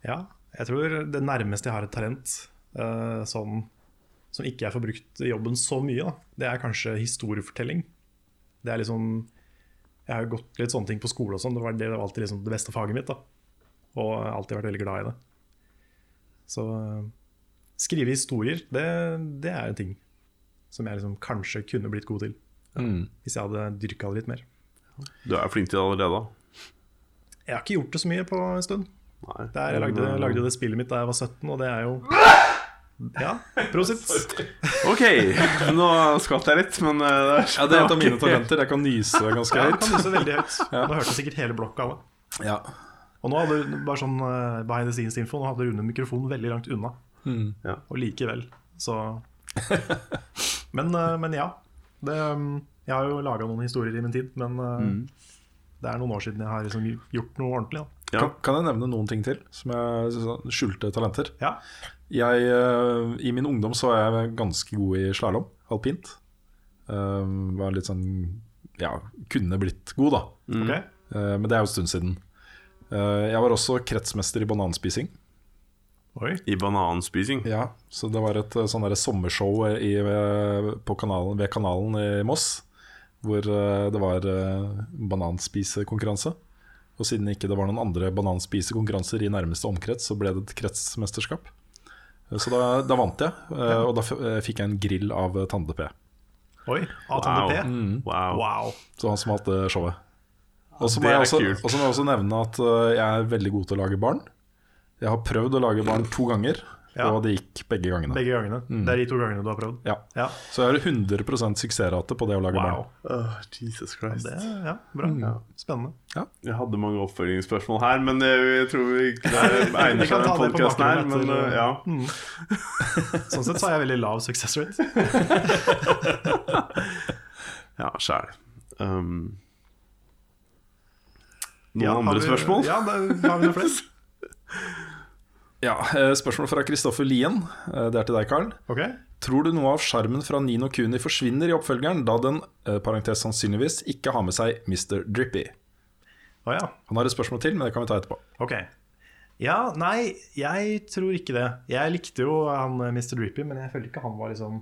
Ja, jeg tror det nærmeste jeg har et talent uh, sånn, som ikke jeg får brukt jobben så mye, da, det er kanskje historiefortelling. Det er liksom Jeg har jo gått litt sånne ting på skole og sånn. Det var, det var alltid liksom det beste faget mitt. da Og jeg har alltid vært veldig glad i det. Så uh, skrive historier, det, det er en ting som jeg liksom kanskje kunne blitt god til. Hvis jeg hadde dyrka det litt mer. Du er flink til det allerede. da. Jeg har ikke gjort det så mye på en stund. Nei. Det er, jeg lagde, lagde det spillet mitt da jeg var 17, og det er jo Ja, prosit. Ok, nå skvatt jeg litt, men eh, det Ja, det er et av mine talenter. Jeg kan nyse ganske Ja, jeg kan nyse veldig høyt. Nå hørte sikkert hele blokka av det. Ja. Og nå hadde bare sånn uh, behind the scenes-info Nå hadde Rune mikrofonen veldig langt unna. Mm. Ja. Og likevel, så Men, eh, men ja. Det, um, jeg har jo laga noen historier i min tid, men mm. det er noen år siden jeg har liksom gjort noe ordentlig. Ja. Kan, kan jeg nevne noen ting til som sånn skjulte talenter? Ja. Jeg, eh, I min ungdom så var jeg ganske god i slalåm, alpint. Eh, var litt sånn Ja, kunne blitt god, da. Mm. Okay. Uh, men det er jo en stund siden. Uh, jeg var også kretsmester i bananspising. Oi. I bananspising. Ja, Så det var et eh, sånn sommershow i, eh, på kanalen, ved kanalen i Moss. Hvor eh, det var bananspisekonkurranse. Og siden ikke det var noen andre bananspisekonkurranser i nærmeste omkrets, så ble det et kretsmesterskap. Så da, da vant jeg, og da fikk jeg en grill av Tande P. Oi. av Tande P? Mm. Wow. Wow. Så han som hadde showet. Og så må, det jeg er også, og så må jeg også nevne at jeg er veldig god til å lage barn. Jeg har prøvd å lage barn to ganger, Ja. og det gikk begge gangene. Begge gangene. Det er de to gangene du har prøvd? Ja. Ja. Så jeg har 100% suksessrate på det å lage Wow. barn. Oh, Jesus Christ. Det, ja, bra. Spennende. Jeg hadde mange oppfølgingsspørsmål her, men jeg, jeg tror vi ikke det egner seg ta den podkasten her. Men uh, ja. Mm. Sånn sett så har jeg veldig lav success rate. ja, sjæl. Um, noen Ja, andre vi- spørsmål? Ja, det, har vi noen flere? Ja, eh, Spørsmål fra Kristoffer Lien. Eh, Det er til deg, Karl. Okay. Tror du noe av sjarmen fra Nino Kuni forsvinner i oppfølgeren, da den eh, parentes sannsynligvis ikke har med seg Mr. Drippy? Oh, ja. Han har et spørsmål til, men det kan vi ta etterpå. Ok. Ja, nei, jeg tror ikke det. Jeg likte jo han Mr. Drippy, men jeg følte ikke han var liksom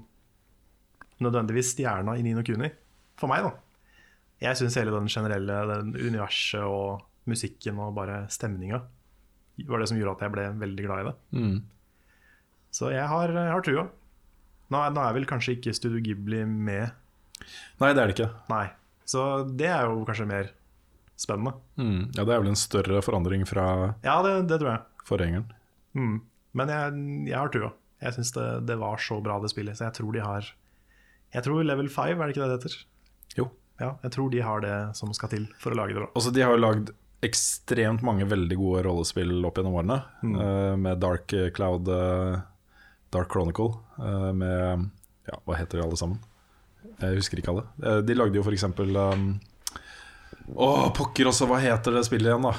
nødvendigvis stjerna i Nino Kuni. For meg, da. Jeg syns hele den generelle den universet og musikken og bare stemninga var det som gjorde at jeg ble veldig glad i det. Mm. Så jeg har, jeg har trua. Nå er, nå er vel kanskje ikke Studio Ghibli med, Nei, det er det ikke. nei. Så det er jo kanskje mer spennende. Mm. Ja, Det er vel en større forandring fra Ja, det, det tror jeg. forgjengeren. Mm. Men jeg, jeg har trua. Jeg syns det, det var så bra, det spillet. Så jeg tror de har Jeg tror Level 5, er det ikke det det heter? Jo. Ja, jeg tror de har det som skal til for å lage det bra. Altså, de har jo lagd ekstremt mange veldig gode rollespill opp gjennom årene. eh, med Dark Cloud uh, Dark Chronicle. uh, med Ja, hva heter de alle sammen? Jeg husker ikke alle. Eh, de lagde jo eksempel um, Å, pokker også, hva heter det spillet igjen, da?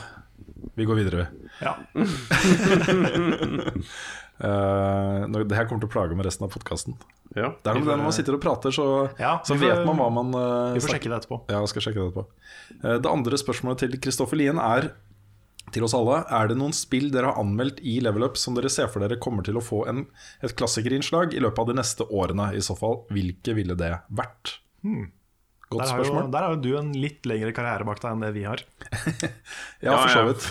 Vi går videre. Ja. Uh, det her kommer til å plage med resten av podkasten. Ja. Det er noe med det når man sitter og prater, så, Ja, så vet får- man hva man uh, Vi får sjekke det etterpå. Ja, jeg skal sjekke det etterpå. uh, Det andre spørsmålet til Kristoffer Lien er til oss alle. Er det noen spill dere har anmeldt i Level Up som dere ser for dere kommer til å få en, et klassikerinnslag i løpet av de neste årene? I så fall, hvilke ville det vært? Godt Der spørsmål. jo, der har jo du en litt lengre karriere bak deg enn det vi har. Ja, for så vidt.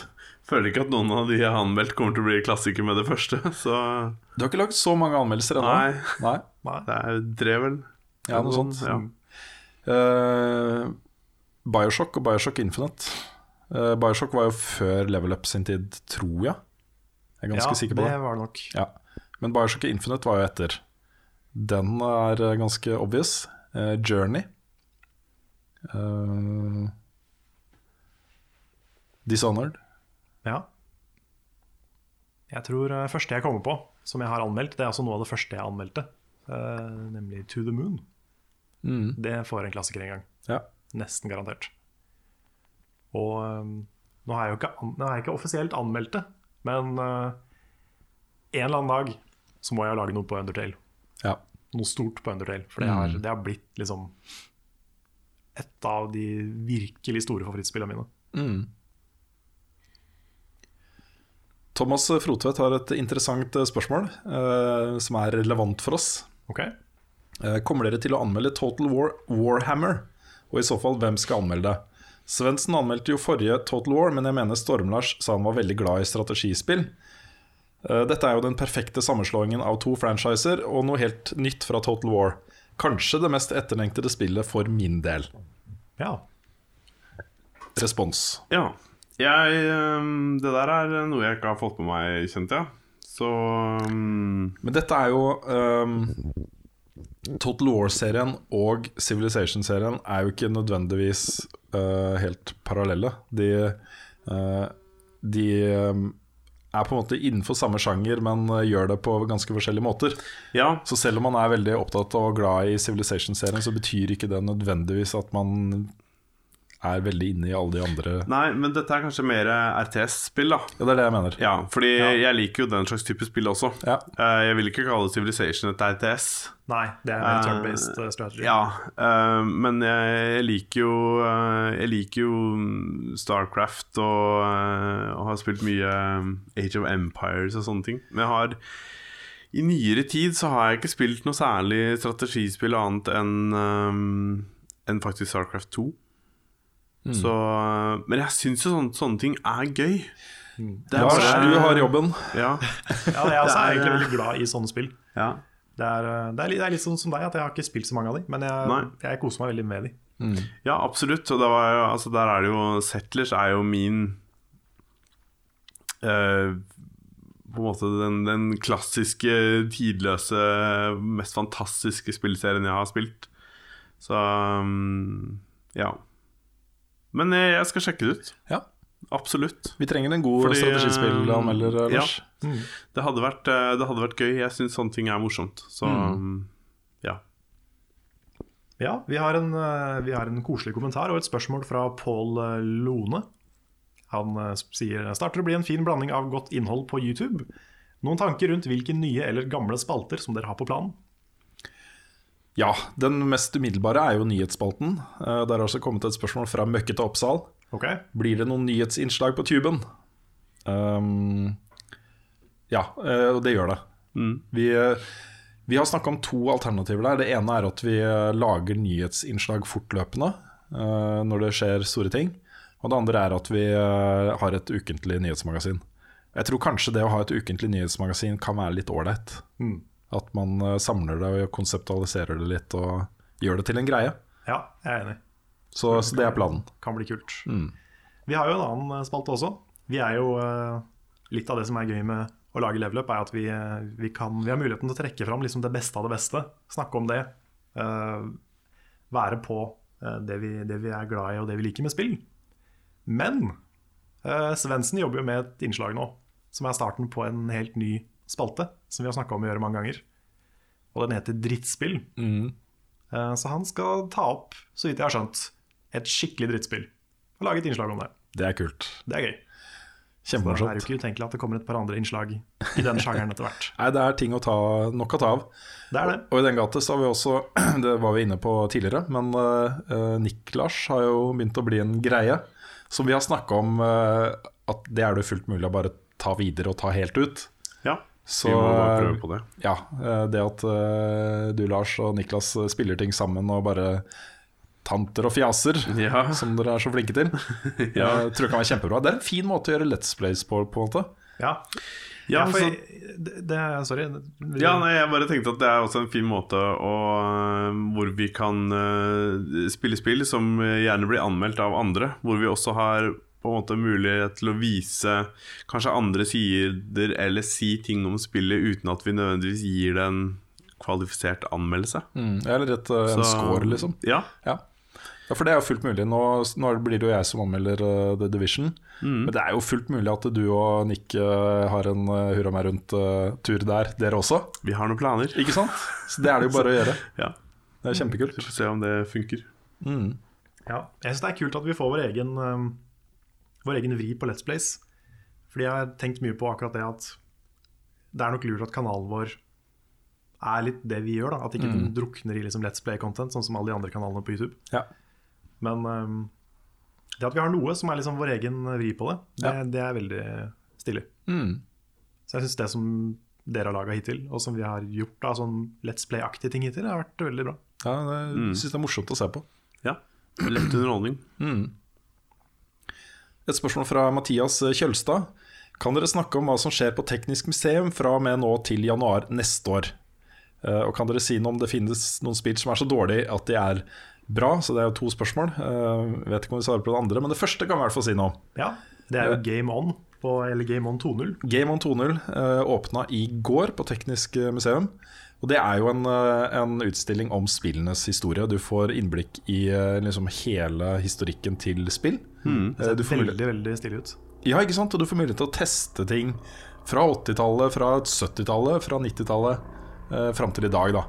Føler ikke at noen av de jeg har anmeldt, kommer til å bli klassiker med det første. Så Du har ikke lagd så mange anmeldelser ennå? Nei. Nei. Nei. det er tre, vel. Ja, noe sånt. Ja. Uh, Bioshock og Bioshock Infinite. Uh, Bioshock var jo før Level Up sin tid, tror jeg. Jeg er ganske ja, sikker på det. det var det nok. Ja. Men Bioshock Infinite var jo etter. Den er eh, ganske obvious. Uh, Journey. Eh, Dishonored. Ja. Jeg tror uh, første jeg kommer på, som jeg har anmeldt, det er altså noe av det første jeg anmeldte. Uh, nemlig To the Moon. Mm. Det får en klassiker en gang. Ja. Nesten garantert. Og um, nå har jeg jo ikke, nå har jeg ikke offisielt anmeldt det, men uh, en eller annen dag så må jeg lage noe på Undertale. ja. Noe stort på Undertale. For det har, Mm. det har blitt liksom et av de virkelig store favorittspillene mine. Mm. Thomas Frotvedt har et interessant eh, spørsmål eh, som er relevant for oss. Ok? Eh, kommer dere til å anmelde Total War Warhammer? Og i så fall, hvem skal anmelde det? Svendsen anmeldte jo forrige Total War, men jeg mener Storm-Lars sa han var veldig glad i strategispill. Eh, Dette er jo den perfekte sammenslåingen av to franchiser og noe helt nytt fra Total War. Kanskje det mest etterlengtede spillet for min del. Ja. Respons. Ja. Jeg, det der er noe jeg ikke har fått med meg, kjente jeg. Så um... Men dette er jo um, Total War-serien og Civilization-serien er jo ikke nødvendigvis uh, helt parallelle. De, uh, de um, er på en måte innenfor samme sjanger, men eh, gjør det på ganske forskjellige måter. ja. Så selv om man er veldig opptatt og glad i Civilization-serien, så betyr ikke det nødvendigvis at man er veldig inne i alle de andre Nei, men dette er kanskje mer RTS-spill, da. Ja, det er det jeg mener. Ja, fordi jeg liker jo den slags type spill også. Ja. Eh, jeg vil ikke kalle Civilization et RTS. Nei, det er mer Eh, turn-based uh, strategy. Ja, eh, men jeg, jeg liker jo eh, Jeg liker jo mm, Starcraft og, eh, og har spilt mye Age of Empires og sånne ting. Men jeg har i nyere tid så har jeg ikke spilt noe særlig strategispill annet enn um, enn faktisk Starcraft 2. Så, eh, men jeg syns jo sånne, sånne ting er gøy. Det er Lars, bare- du har jobben. Ja. Ja, jeg også er er, egentlig veldig glad i sånne spill. ja. Det er, eh, det, er det er litt sånn som deg, at jeg har ikke spilt så mange av dem men jeg, jeg koser meg veldig med de. Ja, absolutt. Og det var altså der er det jo Settlers er jo min eh, På en måte den, den klassiske, tidløse, mest fantastiske spillserien jeg har spilt. Så um, ja. Men jeg, jeg skal sjekke det ut. Ja. Absolutt. Vi trenger en god Fordi, strategispillanmelder, eh, Lars. Det hadde vært, eh, det hadde vært gøy. Jeg syns sånne ting er morsomt. Så mm. ja. Ja, vi har, en, eh, vi har en koselig kommentar og et spørsmål fra Pål eh, Lone. Han eh, sier starter å bli en fin blanding av godt innhold på YouTube. Noen tanker rundt hvilke nye eller gamle spalter som dere har på planen? Ja, den mest umiddelbare er jo nyhetsspalten. Uh, Der har også kommet et spørsmål fra Møkkete Oppsal. Okay. Blir det noen nyhetsinnslag på tuben? Um, ja, eh, og det gjør det. Mm. Vi, eh, vi har snakka om to alternativer der. Det ene er at vi lager nyhetsinnslag fortløpende når det skjer store ting. Og det andre er at vi har et ukentlig nyhetsmagasin. Jeg tror kanskje det å ha et ukentlig nyhetsmagasin kan være litt ålreit. Mm. At man eh, samler det og konseptualiserer det litt og gjør det til en greie. ja, jeg er enig. Så, så det er planen. Kan bli kult. Mm. Vi har jo en annen eh, spalte også. Vi er jo eh, Litt av det som er gøy med å lage level up, er at vi, vi, kan, vi har muligheten til å trekke fram liksom det beste av det beste. Snakke om det. Uh, være på det, vi, det vi er glad i og det vi liker med spill. Men uh, Svendsen jobber jo med et innslag nå som er starten på en helt ny spalte, som vi har snakka om å gjøre mange ganger. Og den heter Drittspill. Mm. Eh, så han skal ta opp, så vidt jeg har skjønt, et skikkelig drittspill. Og lage et innslag om det. Det er kult. Det er gøy. Så det er jo ikke utenkelig at det kommer et par andre innslag i den sjangeren etter hvert. Nei, det er ting å ta, nok å ta av. Det er det. Og i den gate så har vi også, det var vi inne på tidligere, men uh, Niklas har jo begynt å bli en greie. Som vi har snakka om uh, at det er det fullt mulig å bare ta videre og ta helt ut. Så vi må bare prøve på det. ja, eh, det at eh, du Lars og Niklas eh, spiller ting sammen og bare tanter og fjaser, Ja. som dere er så flinke til, Ja. jeg tror jeg kan være kjempebra. Det er en fin måte å gjøre Let's Plays på, på en måte. Ja, Ja, for jeg, det, det, Sorry. Ja, nei, jeg bare tenkte at det er også en fin måte å, hvor vi kan spille spill som gjerne blir anmeldt av andre. Hvor vi også har på en måte mulighet til å vise kanskje andre sider eller si ting om spillet uten at vi nødvendigvis gir det en kvalifisert anmeldelse. Eller et, eh, en Så- score, liksom. Ja. Ja. ja, for det er jo fullt mulig. Nå, nå blir det jo jeg som anmelder uh, The Division. Mm. Men det er jo fullt mulig at du og Nick uh, har en uh, hurra meg rundt-tur der, dere også. Vi har noen planer. Ikke sant? Så det er det jo bare å gjøre. Ja. Det er kjempekult. Vi får se om det funker. Mm. Ja, jeg syns det er kult at vi får vår egen, vår egen vri på Let's Plays. Fordi jeg har tenkt mye på akkurat det at det er nok lurt at kanalen vår er litt det vi gjør. da At ikke den drukner i liksom Let's Play-content, sånn som alle de andre kanalene på YouTube. Ja. Men um, det at vi har noe som er liksom vår egen vri på det, det, Ja. det er veldig stilig. Mm. Så jeg syns det som dere har laga hittil, og som vi har gjort av sånn Let's Play-aktige ting hittil, har vært veldig bra. Ja, det, Mm. syns det er morsomt å se på. Ja. Lett underholdning. Mm. Et spørsmål fra Mathias Kjølstad. Kan dere snakke om hva som skjer på Teknisk museum fra og med nå til januar neste år? Eh, og kan dere si noe om det finnes noen spill som er så dårlige at de er bra? Så det er jo to spørsmål. Jeg vet ikke om vi svarer på det andre, men det første kan vi i hvert fall si noe om. Ja, Det er jo Game On, på, eller Game On 2.0. Game on 2.0 eh, åpna i går på Teknisk museum. Og Det er jo en, eh, en utstilling om spillenes historie. Du får innblikk i eh, liksom hele historikken til spill. Eh, Du får Veldig, veldig stilig ut. Ja, ikke sant? Og du får mulighet til å teste ting fra 80-tallet, fra 70-tallet, fra 90-tallet, eh, fram til i dag, da.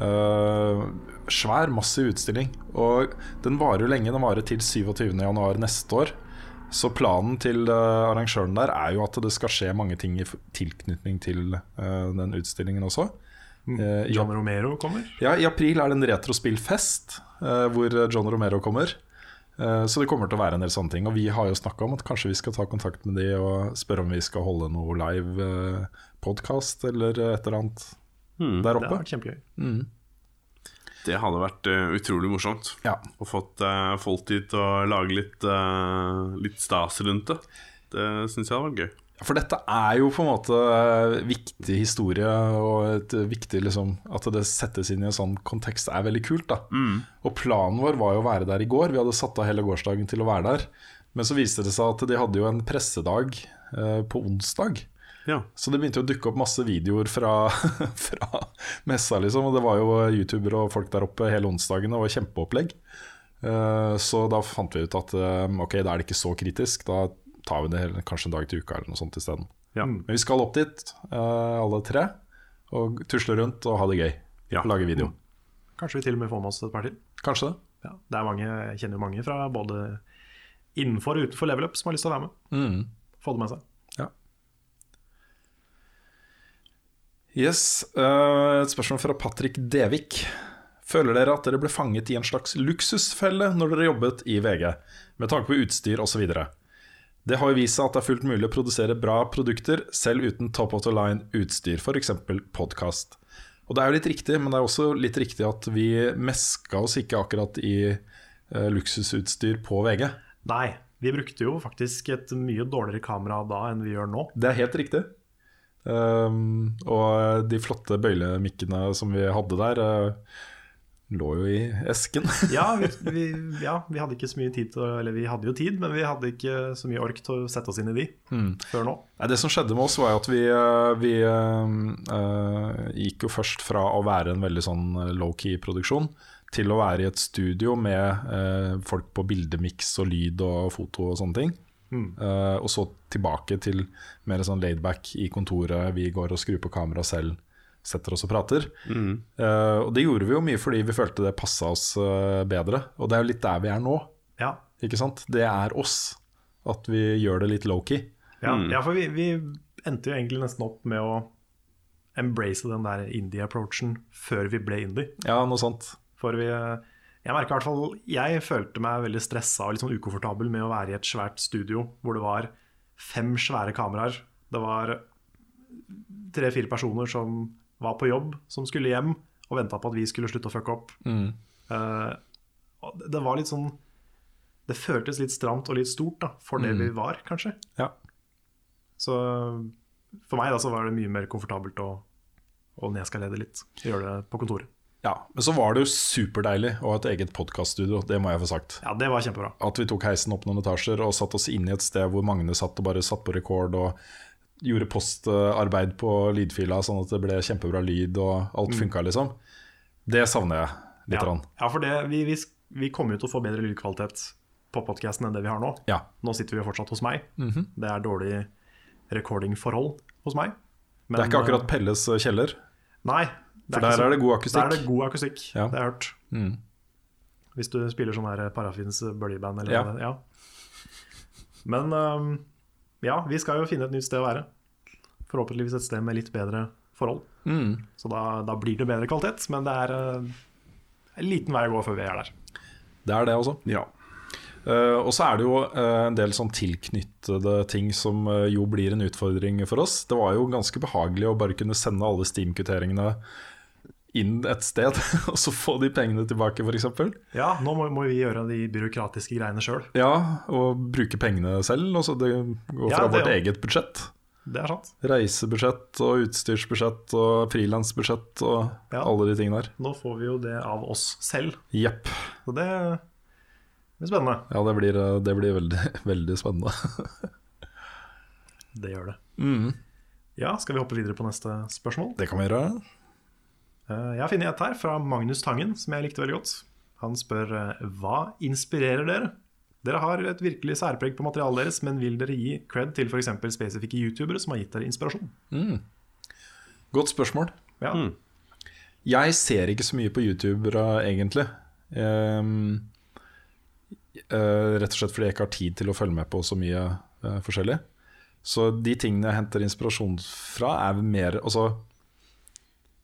Eh, svær, massiv utstilling. Og den varer jo lenge. Den varer til 27.1 neste år. Så planen til eh, arrangøren der er jo at det skal skje mange ting i tilknytning til eh, den utstillingen også. Eh, John Romero kommer. ja, I april er det en retrospillfest eh, hvor John Romero kommer. Eh, så det kommer til å være en del sånne ting. Og vi har jo snakka om at kanskje vi skal ta kontakt med de og spørre om vi skal holde noe live eh, podkast eller et eller annet Mm. der Det oppe. har vært kjempegøy. Det hadde vært uh, utrolig morsomt. Ja. Og fått uh, folk dit og lage litt, uh, litt stas rundt det. Det syns jeg hadde vært gøy. For dette er jo på en måte viktig historie, og et viktig liksom At det settes inn i en sånn kontekst er veldig kult. da Og planen vår var jo å være der i går. Vi hadde satt av hele gårsdagen til å være der. Men så viste det seg at de hadde jo en pressedag eh, på onsdag. Ja. Så det begynte å dukke opp masse videoer fra, fra messa, liksom. Og det var jo youtubere og folk der oppe hele onsdagene, og kjempeopplegg. Eh, Så da fant vi ut at eh, ok, da er det ikke så kritisk. Da tar vi det hele, kanskje en dag til uka eller noe sånt isteden. Ja. Men vi skal opp dit, eh, alle tre, og tusle rundt og ha det gøy. Ja. Og lage video. Kanskje vi til og med får med oss et par til. Kanskje det. Ja, det er mange, Jeg kjenner jo mange fra både innenfor og utenfor level up som har lyst til å være med. Få det med seg. Ja. Yes. eh, et spørsmål fra Patrick Devik. Føler dere at dere ble fanget i en slags luksusfelle når dere jobbet i VG, med tanke på utstyr osv.? Det har jo vist seg at det er fullt mulig å produsere bra produkter selv uten top of the line utstyr, f.eks. podkast. Og det er jo litt riktig, men det er også litt riktig at vi meska oss ikke akkurat i eh, luksusutstyr på VG. Nei, vi brukte jo faktisk et mye dårligere kamera da enn vi gjør nå. Det er helt riktig. Um, og de flotte bøylemikkene som vi hadde der, uh, lå jo i esken. Ja vi, vi, ja, vi hadde ikke så mye tid til Eller vi hadde jo tid, men vi hadde ikke så mye ork til å sette oss inn i de før nå. Nei, det som skjedde med oss, var at vi, uh, vi uh, gikk jo først fra å være en veldig sånn low-key-produksjon til å være i et studio med uh, folk på bildemiks og lyd og foto og sånne ting. Uh, og så tilbake til mer sånn laidback i kontoret. Vi går og skrur på kamera selv, setter oss og prater. Uh, og det gjorde vi jo mye fordi vi følte det passa oss uh, bedre. Og det er jo litt der vi er nå. Ja, Ikke sant? Det er oss. At vi gjør det litt low-key. ja, ja for vi, vi endte jo egentlig nesten opp med å embrace den der indie-approachen før vi ble indie. Ja, noe sånt. For vi, jeg merker i hvert fall Jeg følte meg veldig stressa og litt sånn ukomfortabel med å være i et svært studio hvor det var fem svære kameraer. Det var tre-fire personer som var på jobb, som skulle hjem og venta på at vi skulle slutte å fucke opp. Eh, og det- var litt sånn Det føltes litt stramt og litt stort da, for det vi var, kanskje. Ja. Så for meg da så var det mye mer komfortabelt å, å nedskalere litt. Gjøre det på kontoret. ja. Men så var det jo superdeilig å ha et eget podkaststudio, det må jeg få sagt. Ja, det var kjempebra. At vi tok heisen opp noen etasjer og satte oss inn i et sted hvor Magne satt og bare satt på rekord og gjorde postarbeid på lydfila, sånn at det ble kjempebra lyd og alt funka, liksom. Det savner jeg litt. Ja, ja for det, vi, vi, vi kommer jo til å få bedre lydkvalitet på podkasten enn det vi har nå. Ja. Nå sitter vi jo fortsatt hos meg. Det er dårlig recordingforhold hos meg. Det er ikke akkurat Pelles eh, kjeller. Nei. For der er det god akustikk. Der er det god akustikk, Ja. det har jeg hørt. Mm. Hvis du spiller sånn her Parafins bøljeband eller Ja. ja. Men um, ja, vi skal jo finne et nytt sted å være. Forhåpentligvis et sted med litt bedre forhold. Mm. Så da, da blir det bedre kvalitet, men det er øh, en liten vei å gå før vi er der. Det er det også. Ja. Uh, og så er det jo uh, en del sånn tilknyttede ting som uh, jo blir en utfordring for oss. Det var jo ganske behagelig å bare kunne sende alle Steam-kvitteringene inn et sted, og så få de pengene tilbake, f.eks. Ja, nå må, må vi gjøre de byråkratiske greiene sjøl. Ja, og bruke pengene selv. Og så det går Ja, fra det vårt eget budsjett. Det er sant. Reisebudsjett og utstyrsbudsjett og frilansbudsjett og Ja. alle de tingene der. Nå får vi jo det av oss selv, Jepp. så det blir spennende. Ja, det blir, eh, det blir veldig, veldig spennende. Det gjør det. Mm. Ja, skal vi hoppe videre på neste spørsmål? Det kan vi gjøre. Eh, Jeg har funnet et her fra Magnus Tangen, som jeg likte veldig godt. Han spør eh, hva inspirerer dere? Dere har et virkelig særpreg på materialet deres, men vil dere gi cred til f.eks. spesifikke youtubere som har gitt dere inspirasjon? Godt spørsmål. Ja, Mm. Jeg ser ikke så mye på youtubere, egentlig. Um, uh, rett og slett fordi jeg ikke har tid til å følge med på så mye uh, forskjellig. Så de tingene jeg henter inspirasjon fra, er mer Altså,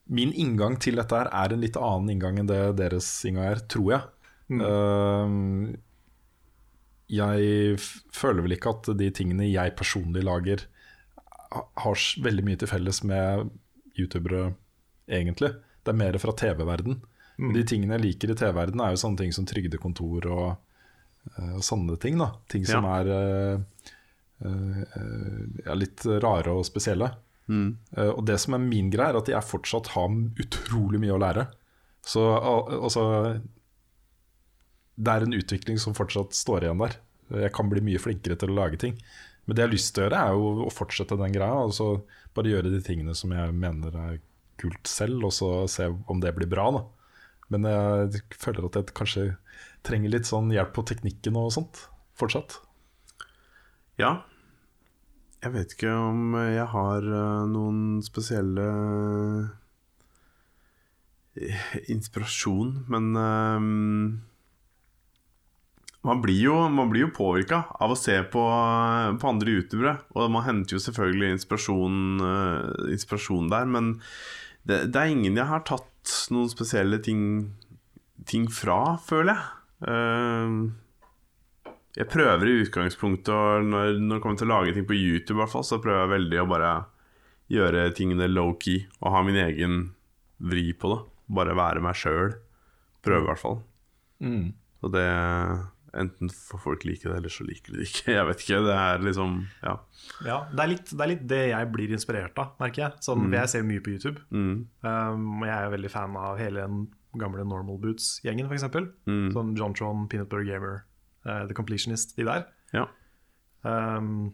min inngang til dette her er en litt annen inngang enn det deres inngang er, tror jeg. Ehm, jeg føler vel ikke at de tingene jeg personlig lager, har veldig mye til felles med youtubere, egentlig. Det er mer fra TV-verden. De tingene jeg liker i TV-verden, er jo sånne ting som trygdekontor og, eh, og sånne ting. da Ting som Ja. er uh, uh, litt rare og spesielle. Eh, og det som er min greie, er at jeg fortsatt har utrolig mye å lære. Så al- altså Det er en utvikling som fortsatt står igjen der. Jeg kan bli mye flinkere til å lage ting. Men det jeg har lyst til å gjøre, er jo å fortsette den greia. Altså bare gjøre de tingene som jeg mener er kult selv, og så se om det blir bra. Da. Men jeg føler at jeg kanskje trenger litt sånn hjelp på teknikken og sånt fortsatt. Ja. Jeg vet ikke om jeg har eh, noen spesielle eh, inspirasjon, men eh, man blir jo, man blir jo påvirka av å se på, på andre youtubere. Og man henter jo selvfølgelig inspirasjon, eh, inspirasjon der, men det, det er ingen jeg har tatt noen spesielle ting ting fra, føler jeg. Eh, jeg prøver i utgangspunktet når, når det kommer til å lage ting på YouTube, hvert fall, så prøver jeg veldig å bare gjøre tingene low-key og ha min egen vri på det. Bare være meg sjøl. Prøve, i hvert fall. Mm. Så det Enten får folk like det, eller så liker de det ikke. Jeg vet ikke. Det er liksom Ja. Ja, det er, litt, det er litt det jeg blir inspirert av, merker jeg. Sånn, mm. Jeg ser mye på YouTube. Mm. Um, jeg er veldig fan av hele den gamle Normal Boots-gjengen, f.eks. Mm. Sånn John Tron, Peanut Butter Gamer, uh, The Completionist, de der. Ja. Um,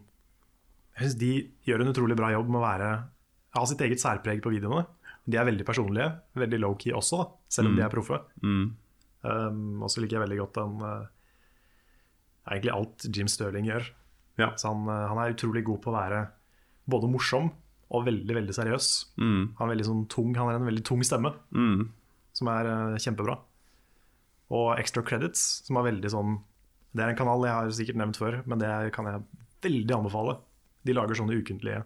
jeg syns de gjør en utrolig bra jobb med å være ha sitt eget særpreg på videoene. De er veldig personlige, veldig low-key også, da, selv om Mm. de er proffe. Mm. Um, og så liker jeg veldig godt den eh, egentlig alt Jim Sterling gjør. Ja. Så han, eh, han er utrolig god på å være både morsom og veldig veldig seriøs. Mm. Han er veldig sånn tung, han har en veldig tung stemme, Mm. som er eh, kjempebra. Og Extra Credits, som er veldig sånn Det er en kanal jeg har sikkert nevnt før, men det kan jeg veldig anbefale. De lager sånne ukentlige,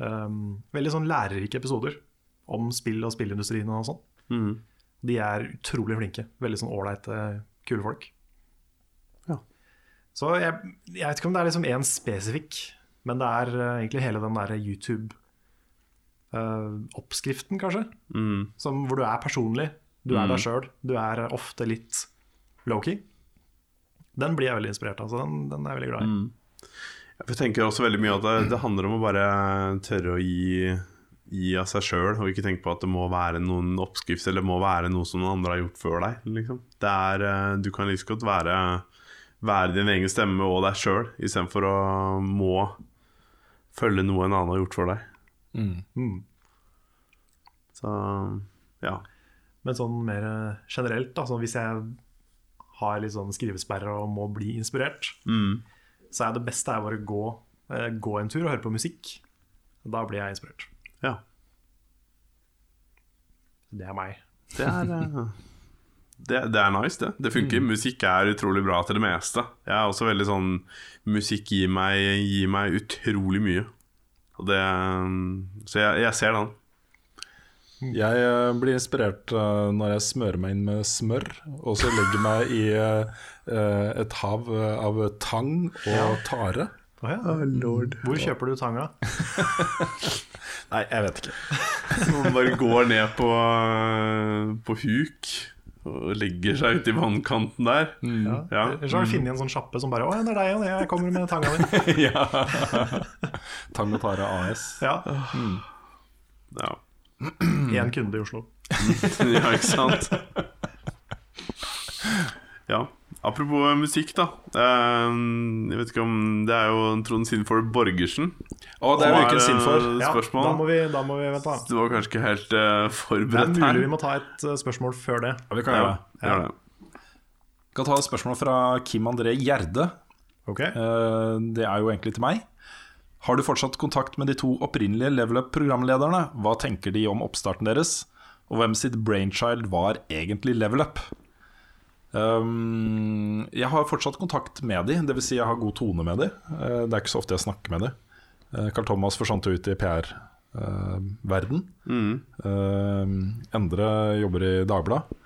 um, veldig sånn lærerike episoder om spill og spillindustrien og sånn. Mm. De er utrolig flinke. Veldig sånn ålreite, kule folk. Så jeg, jeg vet ikke om det er liksom én spesifikk, men det er eh, egentlig hele den der YouTube-oppskriften, kanskje. Mm. Som, hvor du er personlig, du er Mm. deg sjøl. Du er ofte litt low-key. Den blir jeg veldig inspirert av, så den, den er jeg veldig glad i. Mm. Jeg tenker også veldig mye at det, det handler om å bare tørre å gi, gi av seg sjøl, og ikke tenke på at det må være noen oppskrift eller det må være noe som noen andre har gjort før deg. Liksom. Det er, eh, du kan like godt være, være din egen stemme og deg sjøl, istedenfor å må følge noe en annen har gjort for deg. Mm. Mm. Så ja. Men sånn mer generelt, da, sånn hvis jeg har litt sånn skrivesperre og må bli inspirert, Mm. så er det beste er bare å gå, eh, gå en tur og høre på musikk. Da blir jeg inspirert. ja. Det er meg. Det er, eh, det, det er nice, det. Det funker. Musikk er utrolig bra til det meste. Jeg er også veldig sånn Musikk gir meg, gir meg utrolig mye. Og det, så jeg, jeg ser den. Jeg eh, blir inspirert eh, når jeg smører meg inn med smør, og så legger meg i eh, et hav av tang og tare. Oh, ja. Hvor kjøper du tanga? Nei, jeg vet ikke. Man bare går ned på, på huk og legger seg uti i vannkanten der. Ja. Ja. Eller så har du funnet en sånn sjappe som bare Å, ja, det er deg, ja. Jeg kommer med tanga di. ja. Tang og tare AS. Ja. Ja. Én kunde i Oslo. ja, ikke sant? Ja. Apropos musikk, da. Eh, Jeg vet ikke om Det er jo Trond Sinfor Borgersen. Å, det er jo ikke en innfor. Ja, da må vi, da må vi vente. Du var kanskje ikke helt forberedt her Det er mulig her. vi må ta et uh, spørsmål før det. Ja, vi kan gjøre det. Ja. det. kan ta et spørsmål fra Kim André Gjerde. Ok? Uh, Det er jo egentlig til meg. Har du fortsatt kontakt med de to opprinnelige Level Up-programlederne? Hva tenker de om oppstarten deres? Og hvem sitt brainchild var egentlig Level Up? Um, jeg har fortsatt kontakt med de, dvs. Si jeg har god tone med de. Uh, det er ikke så ofte jeg snakker med de. Eh, Carl Thomas forsvant jo ut i PR-verden. Mm. Eh, Endre jobber i Dagbladet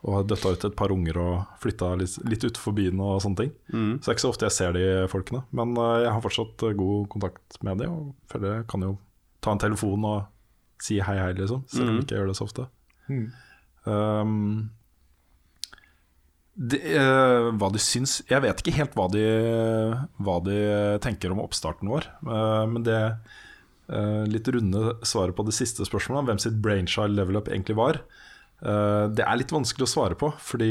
og har døtta ut et par unger og flytta litt, litt utenfor byen og sånne ting. Mm. Så det er ikke så ofte jeg ser de folkene. Men eh, jeg har fortsatt eh, god kontakt med de, og føler jeg kan jo ta en telefon og si hei, hei, liksom. Selv om Mhm. jeg ikke gjør det så ofte. Mm. Um, det, uh, hva de syns Jeg vet ikke helt hva de, hva de tenker om oppstarten vår. Uh, men det uh, litt runde svaret på det siste spørsmålet, hvem sitt brainchild level up egentlig var, det er litt vanskelig å svare på. Fordi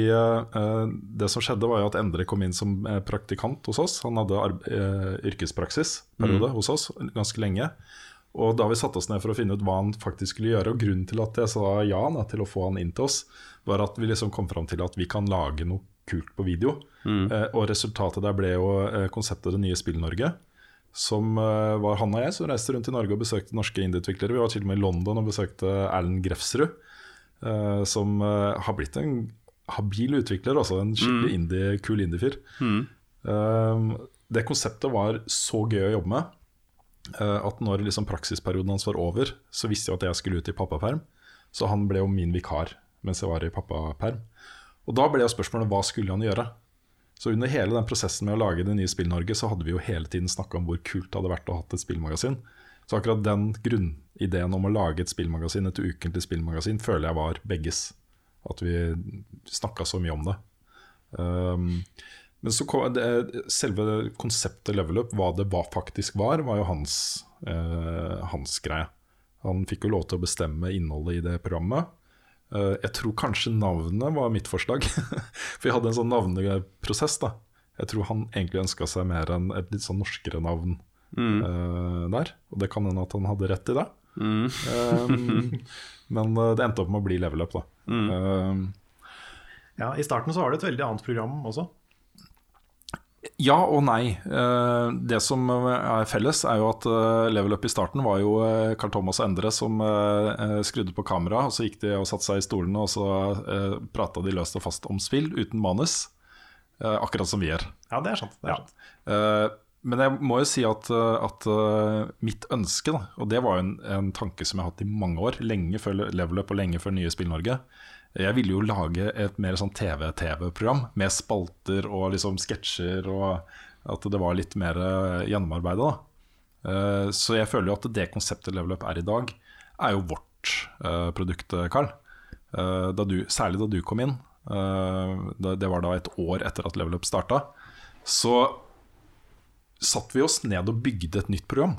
det som skjedde, var jo at Endre kom inn som praktikant hos oss. Han hadde arbe- periode yrkespraksisperiode hos oss ganske lenge. Og da vi satte oss ned for å finne ut hva han faktisk skulle gjøre, og grunnen til at jeg sa ja da, til å få han inn til oss, var at vi liksom kom fram til at vi kan lage noe kult på video. Eh, og resultatet der ble jo eh, konseptet Det nye Spill-Norge. Som eh, var han og jeg som reiste rundt i Norge og besøkte norske indieutviklere. Vi var til og med i London og besøkte Erlend Grefsrud, eh, som eh, har blitt en habil utvikler. Altså en skikkelig indie, kul indiefyr. Mm. Um, det konseptet var så gøy å jobbe med eh, at når liksom praksisperioden hans var over, så visste jeg at jeg skulle ut i pappaperm. Så han ble jo min vikar mens jeg var i pappaperm. Og da ble jo spørsmålet hva skulle han gjøre? Så under hele den prosessen med å lage det nye Spill-Norge, så hadde vi jo hele tiden snakka om hvor kult det hadde vært å ha et spillmagasin. Så akkurat den grunnideen om å lage et spillmagasin, et ukentlig spillmagasin, føler jeg var begges. At vi snakka så mye om det. Um, men så kom det, selve konseptet level up, hva det var, faktisk var, var jo hans, eh, hans greie. Han fikk jo lov til å bestemme innholdet i det programmet. Eh, jeg tror kanskje navnet var mitt forslag. For vi hadde en sånn navneprosess. da Jeg tror han egentlig ønska seg mer enn et litt sånn norskere navn eh, der. Og det kan hende at han hadde rett i det. Um, men eh, det endte opp med å bli level up, da. Um, Ja, I starten så var det et veldig annet program også. Ja og nei. Eh, Det som er felles, er jo at eh, Level Up i starten var jo eh, Carl Thomas og Endre som eh, eh, skrudde på kameraet, og så gikk de og satte seg i stolene, og så eh, prata de løst og fast om spill uten manus. Eh, Akkurat som vi gjør. Ja, det er sant. Det er sant. Ja. Men jeg må jo si at, eh, at eh, mitt ønske, da, og det var jo en, en tanke som jeg har hatt i mange år, lenge før Level Up og lenge før nye Spill-Norge Jeg ville jo lage et mer sånn TV-TV-program med spalter og liksom sketsjer, og at det var litt mer eh, gjennomarbeida. da. Eh, Så jeg føler jo at det konseptet Level Up er i dag, er jo vårt eh, produkt, Carl. Da du, særlig da du kom inn, det var da et år etter at Level Up starta, så satte vi oss ned og bygde et nytt program.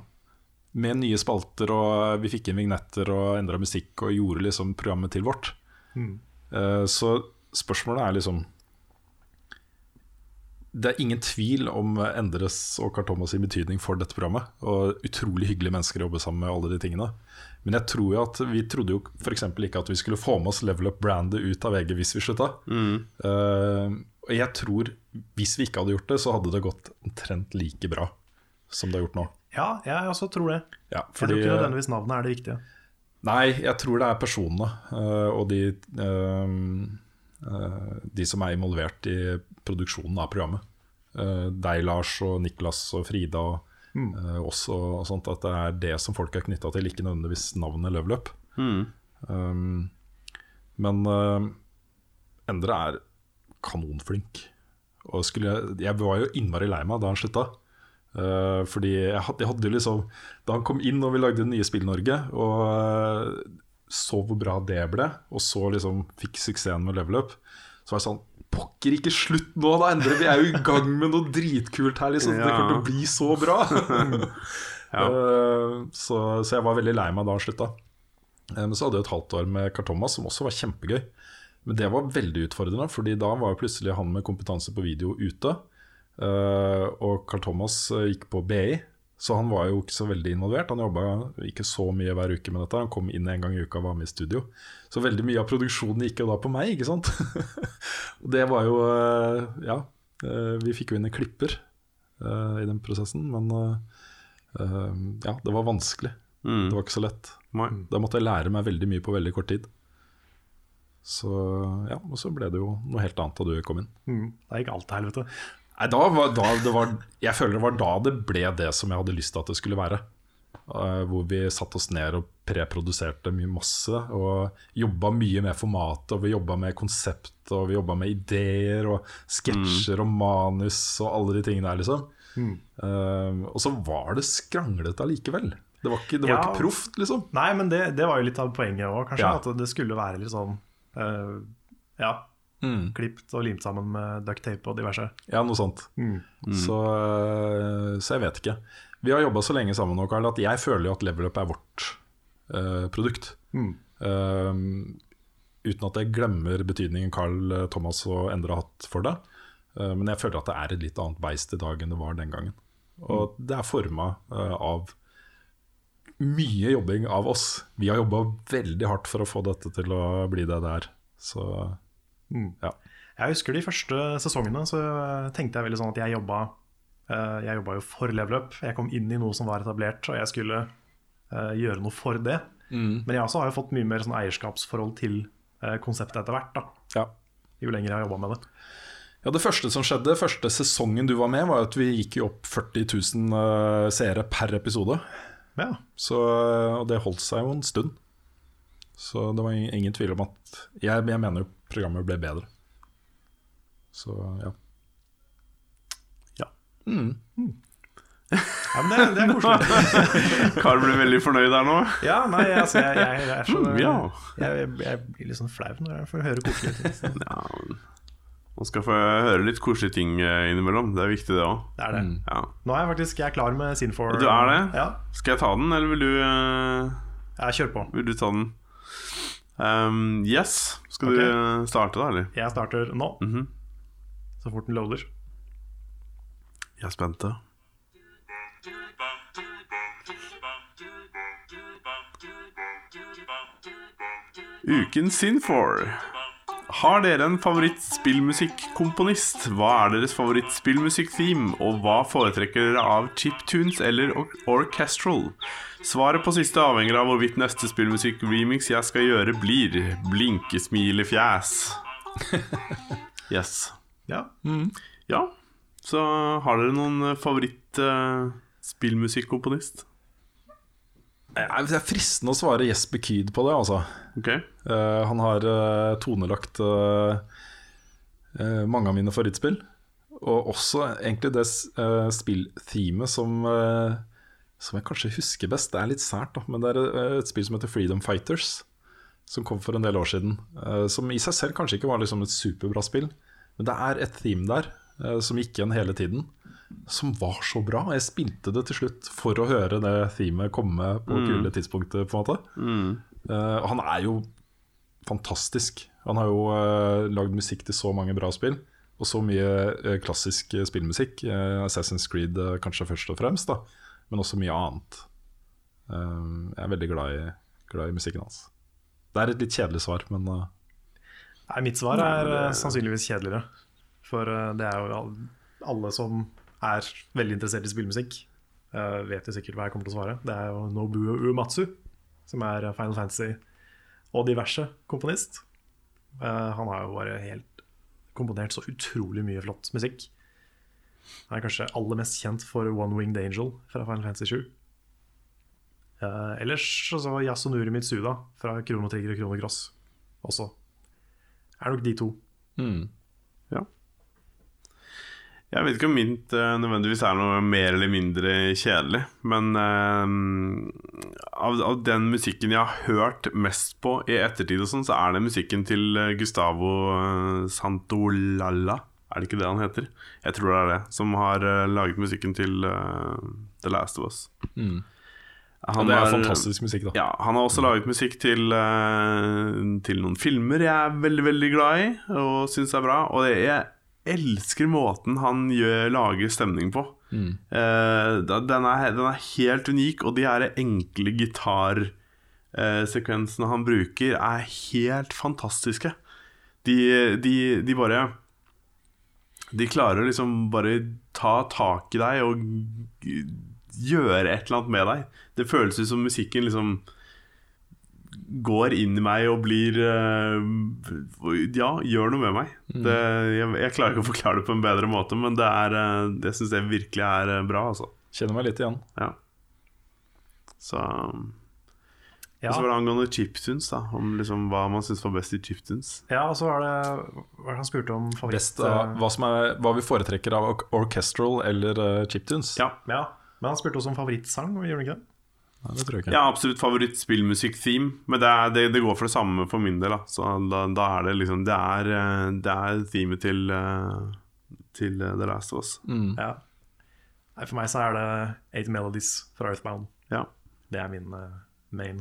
Med nye spalter, og vi fikk inn vignetter og endra musikk og gjorde liksom programmet til vårt. Eh, Så spørsmålet er liksom Det er ingen tvil om Endres og Carl Thomas' sin betydning for dette programmet. Og utrolig hyggelige mennesker å jobbe sammen med alle de tingene. Men jeg tror jo at vi trodde jo f.eks. ikke at vi skulle få med oss Level Up-brandet ut av VG hvis vi slutta. Eh, og jeg tror hvis vi ikke hadde gjort det, så hadde det gått omtrent like bra som det har gjort nå. Ja, jeg også tror det. Ja, Jeg tror ikke nødvendigvis navnet er det viktige. Nei, jeg tror det er personene eh, og de, eh, eh, de som er involvert i produksjonen av programmet. Deg, Lars, og Niklas og Frida og mm. oss og, sånt. At det er det som folk er knytta til, ikke nødvendigvis navnet Level Up. Um, men uh, Endre er kanonflink. Og skulle jeg var jo innmari lei meg da han slutta. Eh, fordi jeg hadde, jeg hadde liksom Da han kom inn og vi lagde nye Spill-Norge, og uh, så hvor bra det ble, og så liksom fikk suksessen med Level Up, så var jeg sånn Pokker, ikke slutt nå, da! Endre, vi er jo i gang med noe dritkult her, liksom. Det Ja. kommer til å bli så bra! Eh, så, så jeg var veldig lei meg da han slutta. Men så hadde jeg et halvt år med Carl Thomas, som også var kjempegøy. Men det var veldig utfordrende, Fordi da var jo plutselig han med kompetanse på video ute. Eh, og Carl Thomas eh, gikk på BI, så han var jo ikke så veldig involvert. Han jobba ikke så mye hver uke med dette. Han kom inn en gang i uka og var med i studio. Så veldig mye av produksjonen gikk jo da på meg, ikke sant. og det var jo eh, Ja, vi fikk jo inn en klipper eh, i den prosessen, men ja, det var vanskelig. Det var ikke så lett. Nei. Da måtte jeg lære meg veldig mye på veldig kort tid. Så ja, og så ble det jo noe helt annet da du kom inn. Mm. Det gikk alt til helvete. Nei, da var, da det var, jeg føler det var da det ble det som jeg hadde lyst til at det skulle være. Uh, hvor vi satte oss ned og preproduserte mye masse. Og jobba mye med formatet, og vi jobba med konsept, og vi jobba med ideer og sketsjer og manus og alle de tingene der, liksom. Eh, og så var det skranglete allikevel. Det var ikke, det var Ja. ikke proft, liksom. Nei, men det, det var jo litt av poenget òg, kanskje. Ja. At det skulle være litt sånn uh, Ja, klipt og limt sammen med duct tape og diverse. Ja, noe sånt. Så, øh, så jeg vet ikke. Vi har jobba så lenge sammen nå, Karl, at jeg føler jo at Level Up er vårt uh, produkt. Mm. Uh, uten at jeg glemmer betydningen Carl øh, Thomas og Endre har hatt for det. Uh, men jeg føler at det er et litt annet beist i dag enn det var den gangen. Og det er forma av mye jobbing av oss. Vi har jobba veldig hardt for å få dette til å bli det det er. Så ja. Jeg husker de første sesongene, så tenkte jeg veldig sånn at jeg jobba eh, Jeg jobba jo for Level Up. Jeg kom inn i noe som var etablert, og jeg skulle eh, gjøre noe for det. Men jeg også har jo fått mye mer sånn eierskapsforhold til eh, konseptet etter hvert. ja. Jo lenger jeg har jobba med det. Ja, Det første som skjedde, første sesongen du var med, var at vi gikk jo opp 40 000 uh, seere per episode. Ja, Så, og det holdt seg jo en stund. Så det var ingen tvil om at Jeg, jeg mener jo programmet ble bedre. Så ja. Ja, Ja, men det, det er koselig. Karl blir veldig fornøyd her nå. Ja, nei, altså, jeg, jeg, jeg er så Mm, ja. jeg, jeg blir litt sånn flau når jeg får høre koselige ting. Ja, men Man skal få høre litt koselige ting eh, innimellom. Det er viktig, det òg. Det er det. Ja. Nå er jeg faktisk jeg er klar med Sin4. Du er det? Ja, Skal jeg ta den, eller vil du, uh, jeg kjør på. vil du ta den? Um, yes. Skal okay. du starte, da, eller? Jeg starter nå, Mhm. så fort den loader. Jeg er spent. Ukens Sinfor. Har dere en favorittspillmusikkomponist? Hva er deres favorittspillmusikk-theme? Og hva foretrekker dere av chiptunes eller or orchestral? Svaret på siste avhenger av hvorvidt neste spillmusikk-remix jeg skal gjøre, blir blinkesmilefjes. Yes. Ja. Ja, så har dere noen favoritt-spillmusikkomponist? Det er fristende å svare Jesper Kyd på det, altså. Okay. Uh, han har uh, tonelagt uh, mange av mine favorittspill. Og også egentlig det uh, spillthemet som, som jeg kanskje husker best. Det er litt sært, da, men det er et spill som heter Freedom Fighters. Som kom for en del år siden. som i seg selv kanskje ikke var liksom et superbra spill. Men det er et theme der som gikk igjen hele tiden. Som var så bra. Jeg spilte det til slutt for å høre det themet komme på kule tidspunktet. på en måte Eh, Han er jo fantastisk. Han har jo uh, lagd musikk til så mange bra spill, og så mye uh, klassisk spillmusikk. Assassin's Creed kanskje først og fremst, da, men også mye annet. Jeg er veldig glad i, glad i musikken hans. Det er et litt kjedelig svar, men Nei, mitt svar er sannsynligvis kjedeligere. For det er jo alle som er veldig interessert i spillmusikk, uh, vet jo sikkert hva jeg kommer til å svare. Det er jo Nobuo Uematsu, som er Final Fantasy og diverse komponist. Uh, han har jo bare helt komponert så utrolig mye flott musikk. Han er kanskje aller mest kjent for One Winged Angel fra Final Fantasy 7. Uh, ellers så Yasunuri Mitsuda fra Krono Trigger og Krono Cross også. Er nok de to. ja. Jeg vet ikke om mint uh, nødvendigvis er noe mer eller mindre kjedelig, men uh, av, av den musikken jeg har hørt mest på i ettertid, og sånn, så er det musikken til eh, Gustavo uh, Santolalla. Er det ikke det han heter? Jeg tror det er det. Som har laget musikken til The Last of Us. Mm. Han det er har- fantastisk musikk, da. Ja, han har også laget musikk til, til noen filmer jeg er veldig, veldig glad i og syns er bra. Og det, jeg elsker måten han gjør, lager stemning på. Mm. Uh, den, er, den er helt unik, og de her enkle gitarsekvensene han bruker, er helt fantastiske. De, de, de bare De klarer liksom bare ta tak i deg og gjøre et eller annet med deg. Det føles ut som musikken liksom går inn i meg og blir eh, Ja, gjør noe med meg. Det, jeg, jeg klarer ikke å forklare det på en bedre måte, men det er eh, det syns jeg virkelig er eh, bra, altså. Kjenner meg litt igjen. Ja. Så Ja, Og så var det angående chiptunes, da. Om liksom hva man syns var best i chiptunes. ja og så var det Hva han spurte om favoritt? Best uh, hva, som er, hva vi foretrekker av or- orchestral eller uh, chiptunes. Ja. Ja, Men han spurte også om favorittsang, gjorde han ikke det? Nei, det tror jeg ikke. Ja, absolutt favorittspillmusikk-theme. Men det, er, det, det går for det samme for min del. Da. Så da, da er det liksom Det er, eh, det er themet til, eh, til eh, The Last of Us. Mm. Ja. Nei, For meg så er det Eight Melodies fra Earthbound. Ja. Det er min uh, main.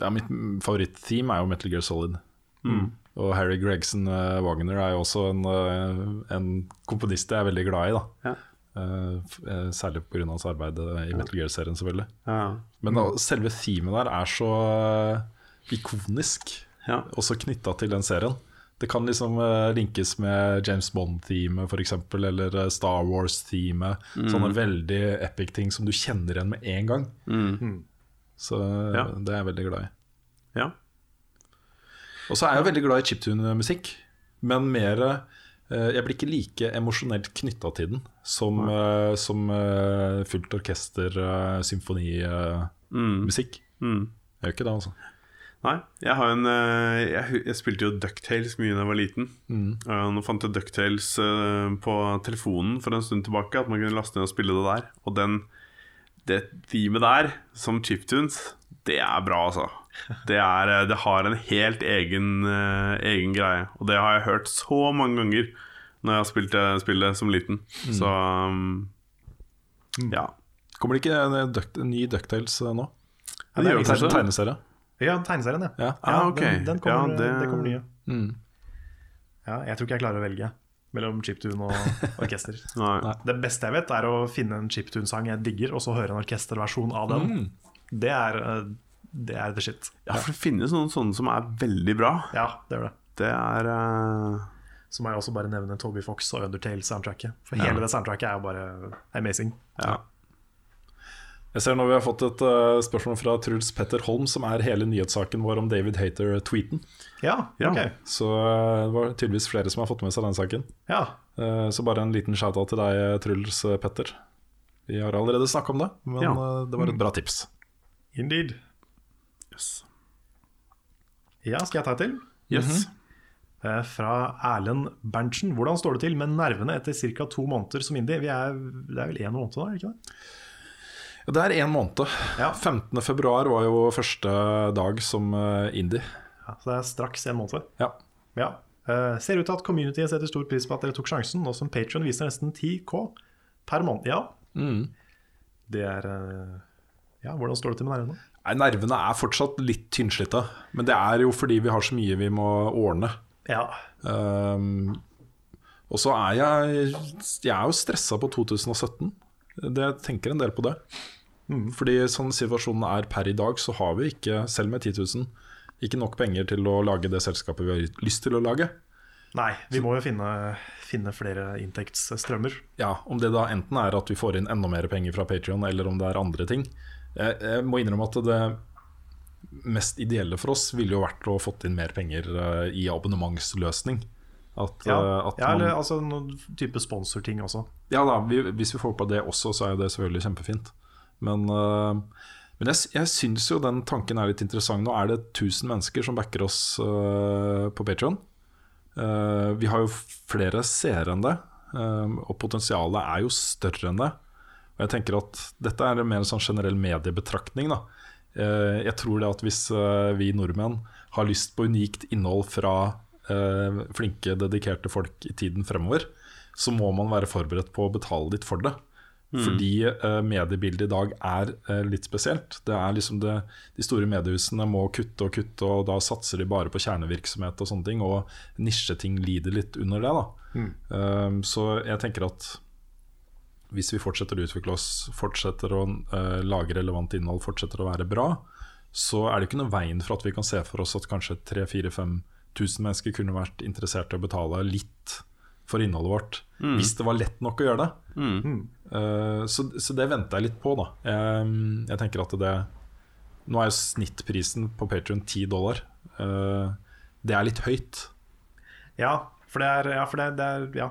Ja, mitt favoritttheme er jo Metal Gear Solid. Og Harry Gregson uh, Wagner er jo også en, uh, en komponist jeg er veldig glad i. da Ja. Eh, eh, Særlig pga. hans arbeid eh, i Metal Gear-serien, selvfølgelig. Ja. Men da, selve themet der er så ikonisk, Ja. også knytta til den serien. Det kan liksom uh, linkes med James Bond-teamet, f.eks., eller Star Wars-teamet. Sånne veldig epic ting som du kjenner igjen med en gang. Mm. Så eh, Ja. det er jeg veldig glad i. ja. Og så er jeg veldig glad i chiptune-musikk, men mer uh, Jeg blir ikke like emosjonelt knytta til den som, uh, som uh, fullt orkester, uh, symfonimusikk. Mm. Mm. Jeg gjør ikke det, altså. Nei, jeg har en eh, Jeg, jeg spilte jo Ducktales mye da jeg var liten. Mm. Eh, Nå fant jeg Ducktales eh, på telefonen for en stund tilbake. At man kunne laste ned og spille det der. Og den, det teamet der, som chiptunes, det er bra, altså. Det, er, eh, det har en helt egen, eh, egen greie. Og det har jeg hørt så mange ganger når jeg har spilt det spillet som liten. Så um, ja. Kommer det ikke en, Duck, en ny Ducktales eh, nå? Ja, det er jo kanskje Tegne- Tegneserie? Ja, tegneserien, ja. Ja. Ah, okay. den, den kommer, Ja, det- det... kommer nye. Mm. Ja, jeg tror ikke jeg klarer å velge mellom chiptune og orkester. Nei. Nei. Det beste jeg vet, er å finne en chiptune-sang jeg digger, og så høre en orkesterversjon av den. Mm. Det, er, eh, det er the shit. Ja, for det finnes noen sånne som er veldig bra. Ja, det gjør det. Det er eh, Så må jeg også bare nevne Toby Fox og Undertale-soundtracket. For hele det soundtracket er jo bare amazing. Ja. Jeg ser nå vi har fått et uh, spørsmål fra Truls Petter Holm, som er hele nyhetssaken vår om David Hater-tweeten. Ja, Ja. ok. Så uh, det var tydeligvis flere som har fått med seg den saken. Ja, Uh, Så bare en liten shout-out til deg, Truls Petter. Vi har allerede snakka om det, men Ja. det var et bra tips. indeed. Yes. Ja, skal jeg ta et til? yes. Eh, Fra Erlend Berntsen. Hvordan står det til med nervene etter ca. to måneder som indie? Vi er, det er vel én måned nå, er det ikke det? Det er én måned. Ja. 15. februar var jo første dag som eh, indie. Ja, så det er straks en måned. Ja. Ja. Uh, ser ut til at communityet setter stor pris på at dere tok sjansen, nå som Patrion viser nesten 10K per måned. Ja, Mm. det er uh, Ja, hvordan står det til med nervene? Nei, Nervene er fortsatt litt tynnslitte, men det er jo fordi vi har så mye vi må ordne. Ja. Um, og så er jeg Jeg er jo stressa på 2017. Det, jeg tenker en del på det. Fordi sånn situasjonen er per i dag, så har vi ikke, selv med 10 000, ikke nok penger til å lage det selskapet vi har lyst til å lage. Nei, vi må jo finne, finne flere inntektsstrømmer. Ja, Om det da enten er at vi får inn enda mer penger fra Patrion, eller om det er andre ting. Jeg, jeg må innrømme at det mest ideelle for oss ville jo vært å fått inn mer penger eh, i abonnementsløsning. At, Ja, eh, at ja man- eller altså noen type sponsorting også. Ja da, vi, hvis vi får på det også, så er jo det selvfølgelig kjempefint. Men, uh, men jeg, jeg syns jo den tanken er litt interessant. Nå er det 1000 mennesker som backer oss uh, på Patreon vi har jo flere seere enn det, og potensialet er jo større enn det. Og jeg tenker at dette er mer en sånn generell mediebetraktning. Da. Eh, jeg tror det at hvis øh, vi nordmenn har lyst på unikt innhold fra øh, flinke, dedikerte folk i tiden fremover, så må man være forberedt på å betale litt for det. Fordi eh, mediebildet i dag er eh, litt spesielt. Det er liksom det, De store mediehusene må kutte og kutte, og da satser de bare på kjernevirksomhet og sånne ting. Og nisjeting lider litt under det. da Eh, Så jeg tenker at hvis vi fortsetter å utvikle oss, fortsetter å uh, lage relevant innhold, fortsetter å være bra, så er det ikke noe veien for at vi kan se for oss at kanskje 3000-5000 mennesker kunne vært interessert i å betale litt for innholdet vårt. Hvis det var lett nok å gjøre det. Eh, så, så det venter jeg litt på, da. Jeg, jeg tenker at det Nå er jo snittprisen på Patrion 10 dollar. Uh, det er litt høyt. Ja, for det er Ja. For det, det er, ja.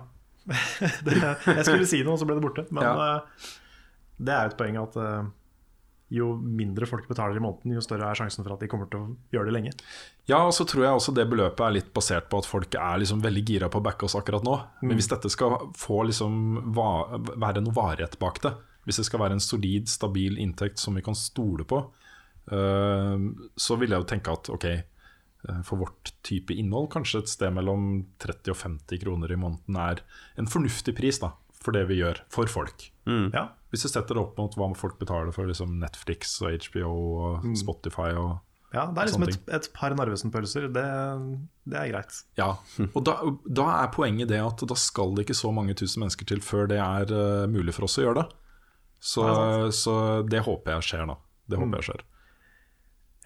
det, jeg skulle si noe, så ble det borte. Men Ja. eh, det er et poeng at eh, jo mindre folk betaler i måneden, jo større er sjansen for at de kommer til å gjøre det lenge. Ja, og så tror jeg også det beløpet er litt basert på at folk er liksom veldig gira på å backe oss akkurat nå. Men hvis dette skal få liksom være noe varighet bak det, hvis det skal være en solid, stabil inntekt som vi kan stole på, øh, så vil jeg jo tenke at ok, for vårt type innhold, kanskje et sted mellom 30 og 50 kroner i måneden er en fornuftig pris da, for det vi gjør for folk. Ja, Hvis du setter det opp mot hva folk betaler for liksom Netflix og HBO og Spotify og ja Det er liksom et, et par Narvesen-pølser. Det, det er greit. Ja, og da, da er poenget det at da skal det ikke så mange tusen mennesker til før det er uh, mulig for oss å gjøre det. Så, Nei, så det håper jeg skjer nå. Det håper jeg skjer.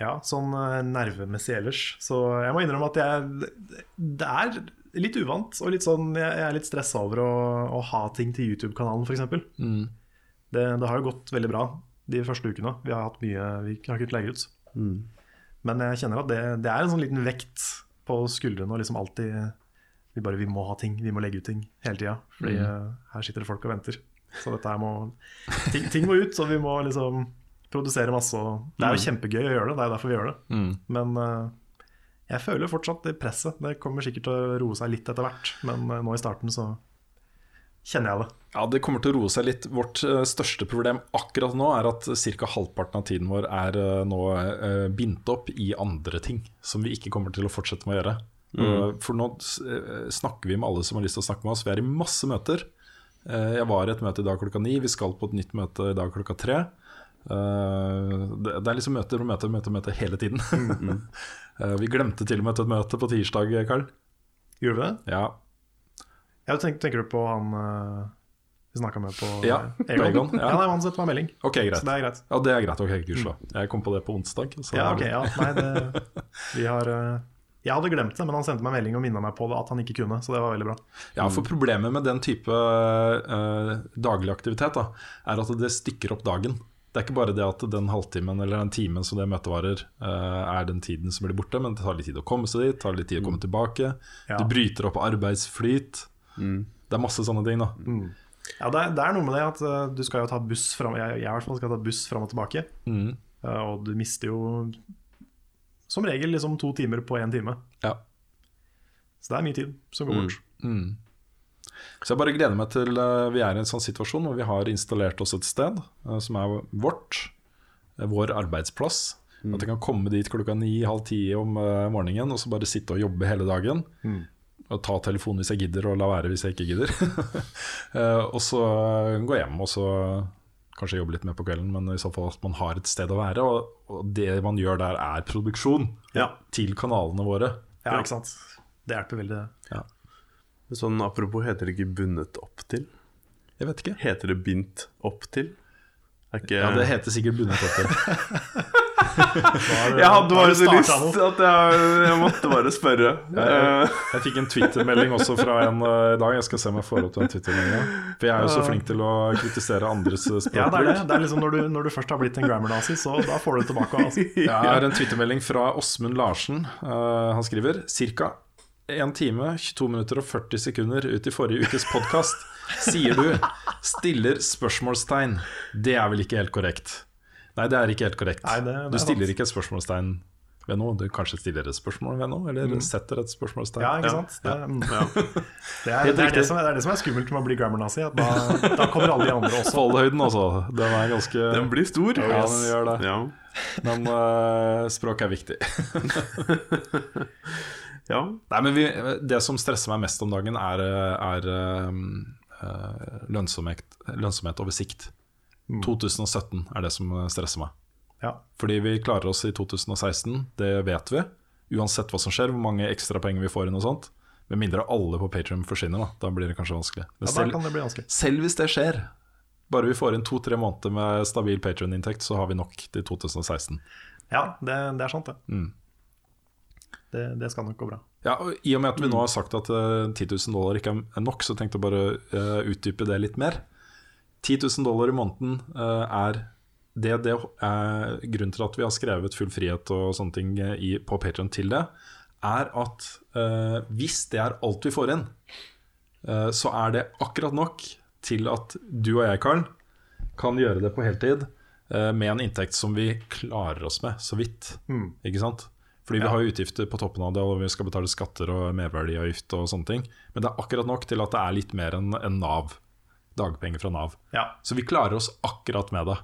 Ja, sånn uh, nervemessig ellers. Så jeg må innrømme at jeg Det er litt uvant, og litt sånn Jeg er litt stressa over å, å ha ting til YouTube-kanalen, f.eks. Mm. Det, det har jo gått veldig bra de første ukene. Vi har hatt mye Vi har kunnet legge ut. Men jeg kjenner at det, det er en sånn liten vekt på skuldrene og liksom alltid vi bare vi må ha ting, vi må legge ut ting hele tida. Fordi mm. her sitter det folk og venter. Så dette her må ting, ting må ut, så vi må liksom produsere masse. Og det er jo kjempegøy å gjøre det, det er jo derfor vi gjør det. Mm. Men uh, jeg føler fortsatt det presset. Det kommer sikkert til å roe seg litt etter hvert, men uh, nå i starten så kjenner jeg det. Ja, Det kommer til å roe seg litt. Vårt uh, største problem akkurat nå er at ca. halvparten av tiden vår er nå uh, bindt opp i andre ting som vi ikke kommer til å fortsette med å gjøre. Mm. for nå snakker vi med alle som har lyst til å snakke med oss. Vi er i masse møter. Eh, jeg var i et møte i dag klokka ni. Vi skal på et nytt møte i dag klokka tre. Eh, det, det er liksom møter og møter møter, møter hele tiden. uh, vi glemte til og med et møte på tirsdag, Karl. Gjorde vi det? Ja, Jeg tenker, tenker du på han uh, vi snakka med på Ja, Egon? Egon, ja. Ja, nei, han sendte meg melding, ok, greit. så det er greit. Ja, det er greit. Ok, gudskjelov. Jeg kom på det på onsdag. så Ja, ok, ja, nei, det, vi har Jeg hadde glemt det, men han sendte meg melding og minna meg på det, at han ikke kunne, så det var veldig bra. Ja, for problemet med den type uh, daglig aktivitet da, er at det stikker opp dagen. Det er ikke bare det at den halvtimen eller den timen som det møtet varer, eh, er den tiden som blir borte, men det tar litt tid å komme seg dit, tar litt tid å komme tilbake. Ja. Du bryter opp arbeidsflyt. Det er masse sånne ting, da. Ja, det er, det er noe med det at eh, du skal jo ta buss fram Jeg, jeg skal ta buss fram og tilbake, Mm. eh, og du mister jo som regel liksom to timer på én time. Ja. Så det er mye tid som går bort. Mm. Så jeg bare gleder meg til eh, vi er i en sånn situasjon hvor vi har installert oss et sted eh, som er vårt, eh, vår arbeidsplass. At jeg kan komme dit klokka ni-halv ti om morgenen og så bare sitte og jobbe hele dagen. Og ta telefonen hvis jeg gidder, og la være hvis jeg ikke gidder. Og så gå hjem og så kanskje jobbe litt mer på kvelden, men i så fall at man har et sted å være. Og, det man gjør der, er produksjon Ja. til kanalene våre. Ja, ikke sant. Det hjelper veldig, det. Sånn apropos, heter det ikke bundet opp til? Jeg vet ikke. Heter det bindt opp til? Er ikke Ja, Det heter sikkert bundet opp til. Jeg hadde bare så lyst at jeg, jeg måtte bare spørre. Jeg, jeg fikk en Twitter-melding også fra en uh, i dag. Jeg skal se om jeg får opp den Twitter-meldinga. For jeg er jo så flink til å kritisere andres språkbruk. Ja, det er det. det er liksom når, du, når du først har blitt en grammar-nazi, så da får du det tilbake. Altså. Jeg har en Twitter-melding fra Åsmund Larsen. Uh, han skriver ca. 1 time, 22 minutter og 40 sekunder ut i forrige ukes podkast sier du 'stiller spørsmålstegn'. Det er vel ikke helt korrekt? Nei, det er ikke helt korrekt. Nei, det- det du er stiller sant. ikke et spørsmålstegn ved noe. Du kanskje stiller et spørsmål ved noe, eller setter et spørsmålstegn. Mm. Ja, ikke Ja, sant? Det, mm. Ja. det, er, det, er det, som, er- det er det som er skummelt med å bli grammar-nazi. Da, da kommer alle de andre også. Fallhøyden, altså. Den er ganske Den blir stor. Ja, den gjør det. Ja. Men uh, språk er viktig. ja. Nei, men vi, Det som stresser meg mest om dagen, er, er uh, lønnsomhet, lønnsomhet over sikt. 2017 er det som stresser meg. Ja. Fordi vi klarer oss i 2016, det vet vi. Uansett hva som skjer, hvor mange ekstra penger vi får inn og sånt. Med mindre alle på Patrion forsvinner, da. Da blir det kanskje vanskelig. Men ja, selv, kan det bli vanskelig. selv hvis det skjer, bare vi får inn to-tre måneder med stabil Patrion-inntekt, så har vi nok til 2016. Ja, det, det er sant, det. Mm. Det. Det skal nok gå bra. Ja, og I og med at vi nå har sagt at uh, 10 000 dollar ikke er nok, så tenkte jeg bare uh, utdype det litt mer. 10 000 dollar i måneden uh, er det, det er grunnen til at vi har skrevet full frihet og sånne ting eh, i, på Patreon til det, er at uh, hvis det er alt vi får inn, uh, så er det akkurat nok til at du og jeg, Karl, kan gjøre det på heltid uh, med en inntekt som vi klarer oss med, så vidt. Ikke sant? Fordi vi har jo utgifter på toppen av det, og vi skal betale skatter og merverdiavgift og sånne ting. Men det er akkurat nok til at det er litt mer enn en Nav. Dagpenger fra Nav. Ja, Så vi klarer oss akkurat med det.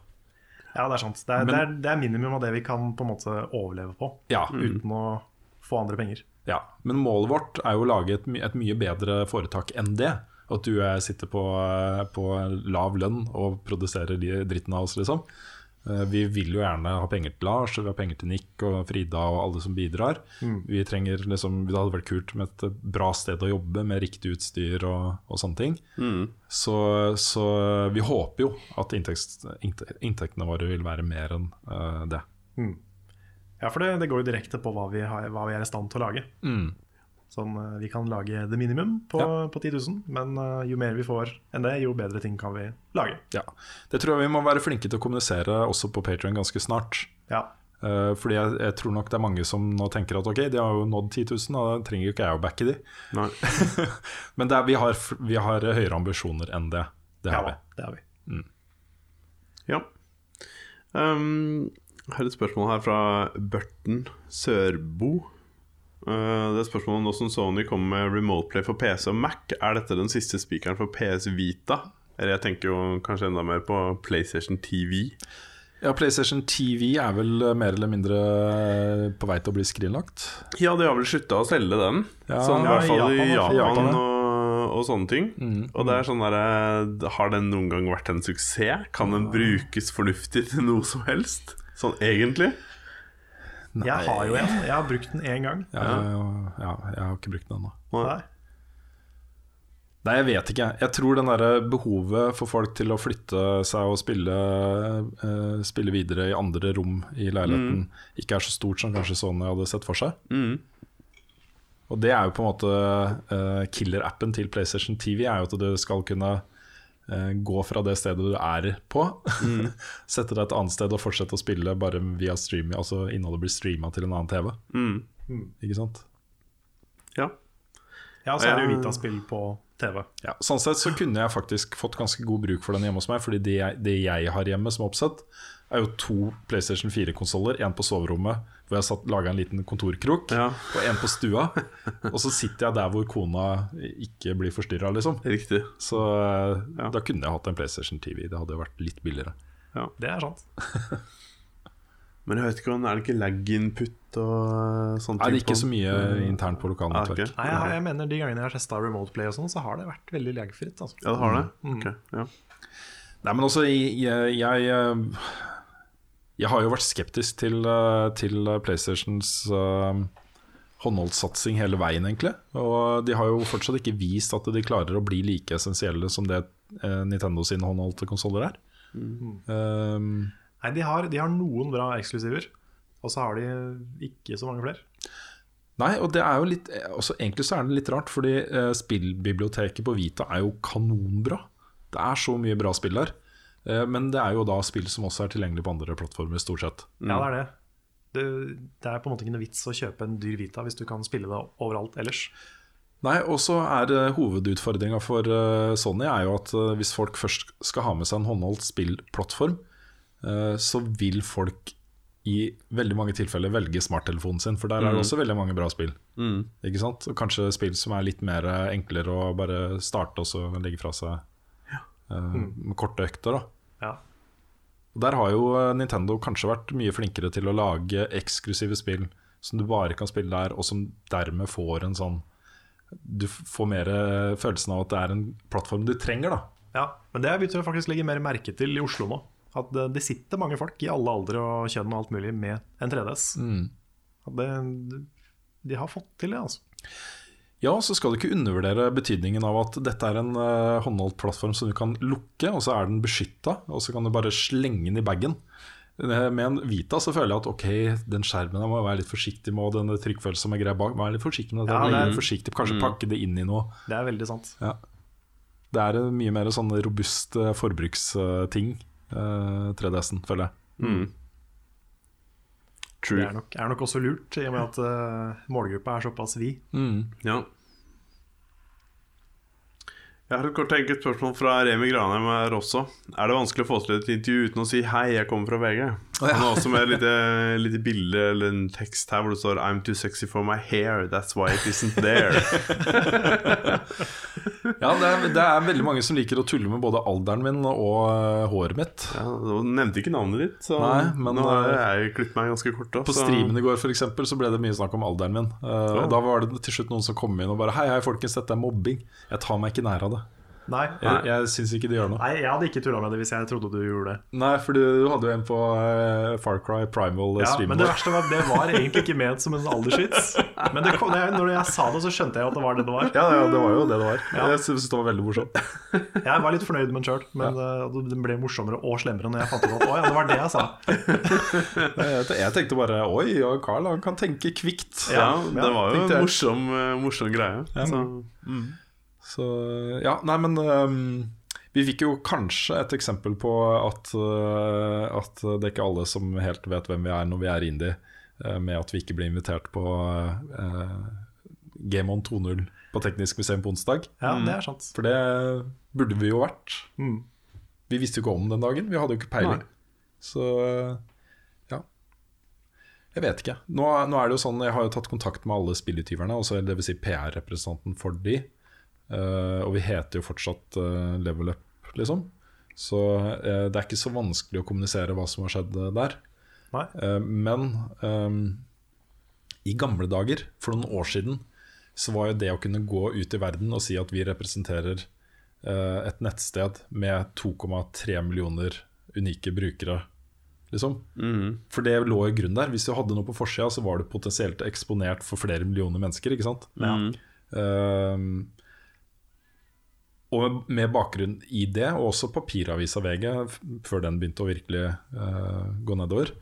ja det er sant. Det er, Men- det, er, det er minimum av det vi kan på en måte overleve på, Ja, uten å få andre penger. ja. Men målet vårt er jo å lage et, et mye bedre foretak enn det. At du og jeg sitter på, på lav lønn og produserer de dritten av oss, liksom. Eh, Vi vil jo gjerne ha penger til Lars, vi har penger til Nick og Frida og alle som bidrar. Vi trenger liksom, Det hadde vært kult med et bra sted å jobbe med riktig utstyr og, og sånne ting. Så, så vi håper jo at inntekts, inntektene våre vil være mer enn eh, det. Ja, for det, det går jo direkte på hva vi, har, hva vi er i stand til å lage. Mm. Sånn, vi kan lage det minimum på, Ja. på 10 000, men eh, jo mer vi får enn det, jo bedre ting kan vi lage. Ja. Det tror jeg vi må være flinke til å kommunisere også på Patrion ganske snart. Ja, Uh, fordi jeg, jeg tror nok det er mange som nå tenker at ok, de har jo nådd 10 000, og da trenger jo ikke jeg å backe de. Nei. Men det er, vi, har, vi har høyere ambisjoner enn det. Det ja har ja, vi. det har vi. Ja. Um, jeg har et spørsmål her fra Børten Sørbo. Uh, det er spørsmålet Nå som Sony kommer med Remote Play for PC og Mac, er dette den siste spikeren for PS Vita? Eller jeg tenker jo kanskje enda mer på PlayStation TV. Ja, PlayStation TV er vel eh, mer eller mindre eh, på vei til å bli skrinlagt. Ja, de har vel slutta å selge den. Ja, sånn, I ja, hvert fall i Japan, Japan, og, og sånne ting. Mm. Og det er sånn der, eh, Har den noen gang vært en suksess? Kan den brukes fornuftig til noe som helst? Sånn egentlig? Jeg har jo en. Jeg har brukt den én gang. Ja, ja, ja, jeg har ikke brukt den ennå. Nei. Nei, jeg vet ikke. Jeg tror den der behovet for folk til å flytte seg og spille, uh, spille videre i andre rom i leiligheten ikke er så stort som kanskje Sony hadde sett for seg. Mm. Og det er jo på en måte uh, killer-appen til PlayStation TV, er jo at du skal kunne gå fra det stedet du er på, sette deg et annet sted og fortsette å spille bare via streaming, altså innholdet blir streama til en annen TV. Mm. Ikke sant? Ja. Ja, så er det jo Ja. Vita-spill på TV. Ja, sånn sett så kunne jeg faktisk fått ganske god bruk for den hjemme hos meg, fordi det jeg, det jeg har hjemme som oppsett, er jo to PlayStation 4-konsoller. En på soverommet, hvor jeg har laga en liten kontorkrok, Ja. og en på stua. og så sitter jeg der hvor kona ikke blir forstyrra, liksom. Riktig. Så eh, Ja. da kunne jeg hatt en PlayStation TV. Det hadde vært litt billigere. Ja, Det er sant. Men jeg vet ikke om er det ikke lag-input og sånne ting? Er det ikke på så mye internt på Ah, lokalnettverk? Nei, jeg, jeg mener De gangene jeg har testa Remote Play, og sånn så har det vært veldig lagfritt. Altså. Ja, det har det? Mm. Ok, ja. Nei, men også, jeg, jeg, jeg, eh, har jo vært skeptisk til, eh, til PlayStations uh, håndholdssatsing hele veien, egentlig. Og de har jo fortsatt ikke vist at de klarer å bli like essensielle som det uh, Nintendo sine håndholdte konsoller er. Um, Nei, de har, de har noen bra eksklusiver, og så har de ikke så mange flere. Nei, og det er jo litt også, Egentlig så er det litt rart, fordi uh, spillbiblioteket på Vita er jo kanonbra. Det er så mye bra spill der. Eh, men det er jo da spill som også er tilgjengelig på andre plattformer, stort sett. Ja, det er det. det. Det er på en måte ikke noe vits å kjøpe en dyr Vita hvis du kan spille det overalt ellers. Nei, og så er uh, hovedutfordringa for eh, Sony er jo at eh, hvis folk først skal ha med seg en håndholdt spillplattform, eh, så vil folk i veldig mange tilfeller velge smarttelefonen sin, for der er det også veldig mange bra spill. Mm. Ikke sant? Og kanskje spill som er litt mer eh, enklere å bare starte og så legge fra seg eh, med korte økter. da Ja. Der har jo eh, Nintendo kanskje vært mye flinkere til å lage eksklusive spill som du bare kan spille der, og som dermed får en sånn Du får mer følelsen av at det er en plattform du trenger, da. ja, Men det har jeg begynt å faktisk legge mer merke til i Oslo nå. At det, sitter mange folk i alle aldre og kjønn og alt mulig med en 3DS. At det, de har fått til det, altså. Ja, så skal du ikke undervurdere betydningen av at dette er en uh, håndholdt plattform som du kan lukke, og så er den beskytta, og så kan du bare slenge den i bagen. Eh, Med en Vita så føler jeg at ok, den skjermen jeg må være litt forsiktig med, og denne trykkfølelsen med greier bak, vær litt forsiktig med det, Ja, det er- forsiktig, kanskje pakke det inn i noe. Det er veldig sant. Ja. Det er en mye mer sånn robust eh, forbruksting, uh, 3DS-en, føler jeg. Mm. Det er nok, er nok også lurt, i og med at uh, målgruppa er såpass vid. Ja. Jeg har et kort enkelt spørsmål fra Remi Granheim her også. Er det vanskelig å få til et intervju uten å si 'hei, jeg kommer fra VG'? Han har også med et lite, lite bilde eller en tekst her hvor det står 'I'm too sexy for my hair, that's why it isn't there'. Ja, det er, det er veldig mange som liker å tulle med både alderen min og eh, håret mitt. Ja, Du nevnte ikke navnet ditt, så Nei, men, nå har eh, jeg klippet meg ganske kort. Da, På streamen i går for eksempel, så ble det mye snakk om alderen min. Eh, og Da var det til slutt noen som kom inn og bare Hei, hei, folkens, dette er mobbing. Jeg tar meg ikke nær av det. Nei, Jeg, jeg syns ikke det gjør noe. Nei, jeg hadde ikke tulla med det hvis jeg trodde du gjorde det. Nei, for du hadde jo en på uh, Far Cry Ja, Primal-streamen men det verste var at det var egentlig ikke ment som en aldershits. Men det kom, det, når jeg sa det, så skjønte jeg at det var det det var. Ja, ja, det var jo det det var. Ja. Jeg syns det var veldig morsomt. Jeg var litt fornøyd med den sjøl, men uh, den ble morsommere og slemmere når jeg fant ut at å ja, det var det jeg sa. Jeg, jeg tenkte bare Oi, ja, Carl han kan tenke kvikt. Ja, Ja, det var jo en morsom, eh, morsom greie. Så, Så ja, nei, men um, vi fikk jo kanskje et eksempel på at, uh, at det er ikke alle som helt vet hvem vi er når vi er indie, uh, med at vi ikke blir invitert på uh, Game On 2.0 på Teknisk museum på onsdag. Ja, det er sant. For det burde vi jo vært. Mm. Vi visste jo ikke om den dagen, vi hadde jo ikke peiling. Nei. Så ja. Jeg vet ikke. Nå, nå er det jo sånn, Jeg har jo tatt kontakt med alle spillutgiverne, dvs. Si PR-representanten for de. Eh, og vi heter jo fortsatt uh, Level Up, liksom. Så uh, det er ikke så vanskelig å kommunisere hva som har skjedd der. Nei. Eh, men um, i gamle dager, for noen år siden, så var jo det å kunne gå ut i verden og si at vi representerer eh, et nettsted med 2,3 millioner unike brukere, liksom. For det lå i grunnen der. Hvis du hadde noe på forsida, så var du potensielt eksponert for flere millioner mennesker, ikke sant? Mm. Og med bakgrunn i det, og også papiravisa VG, før den begynte å virkelig uh, gå nedover,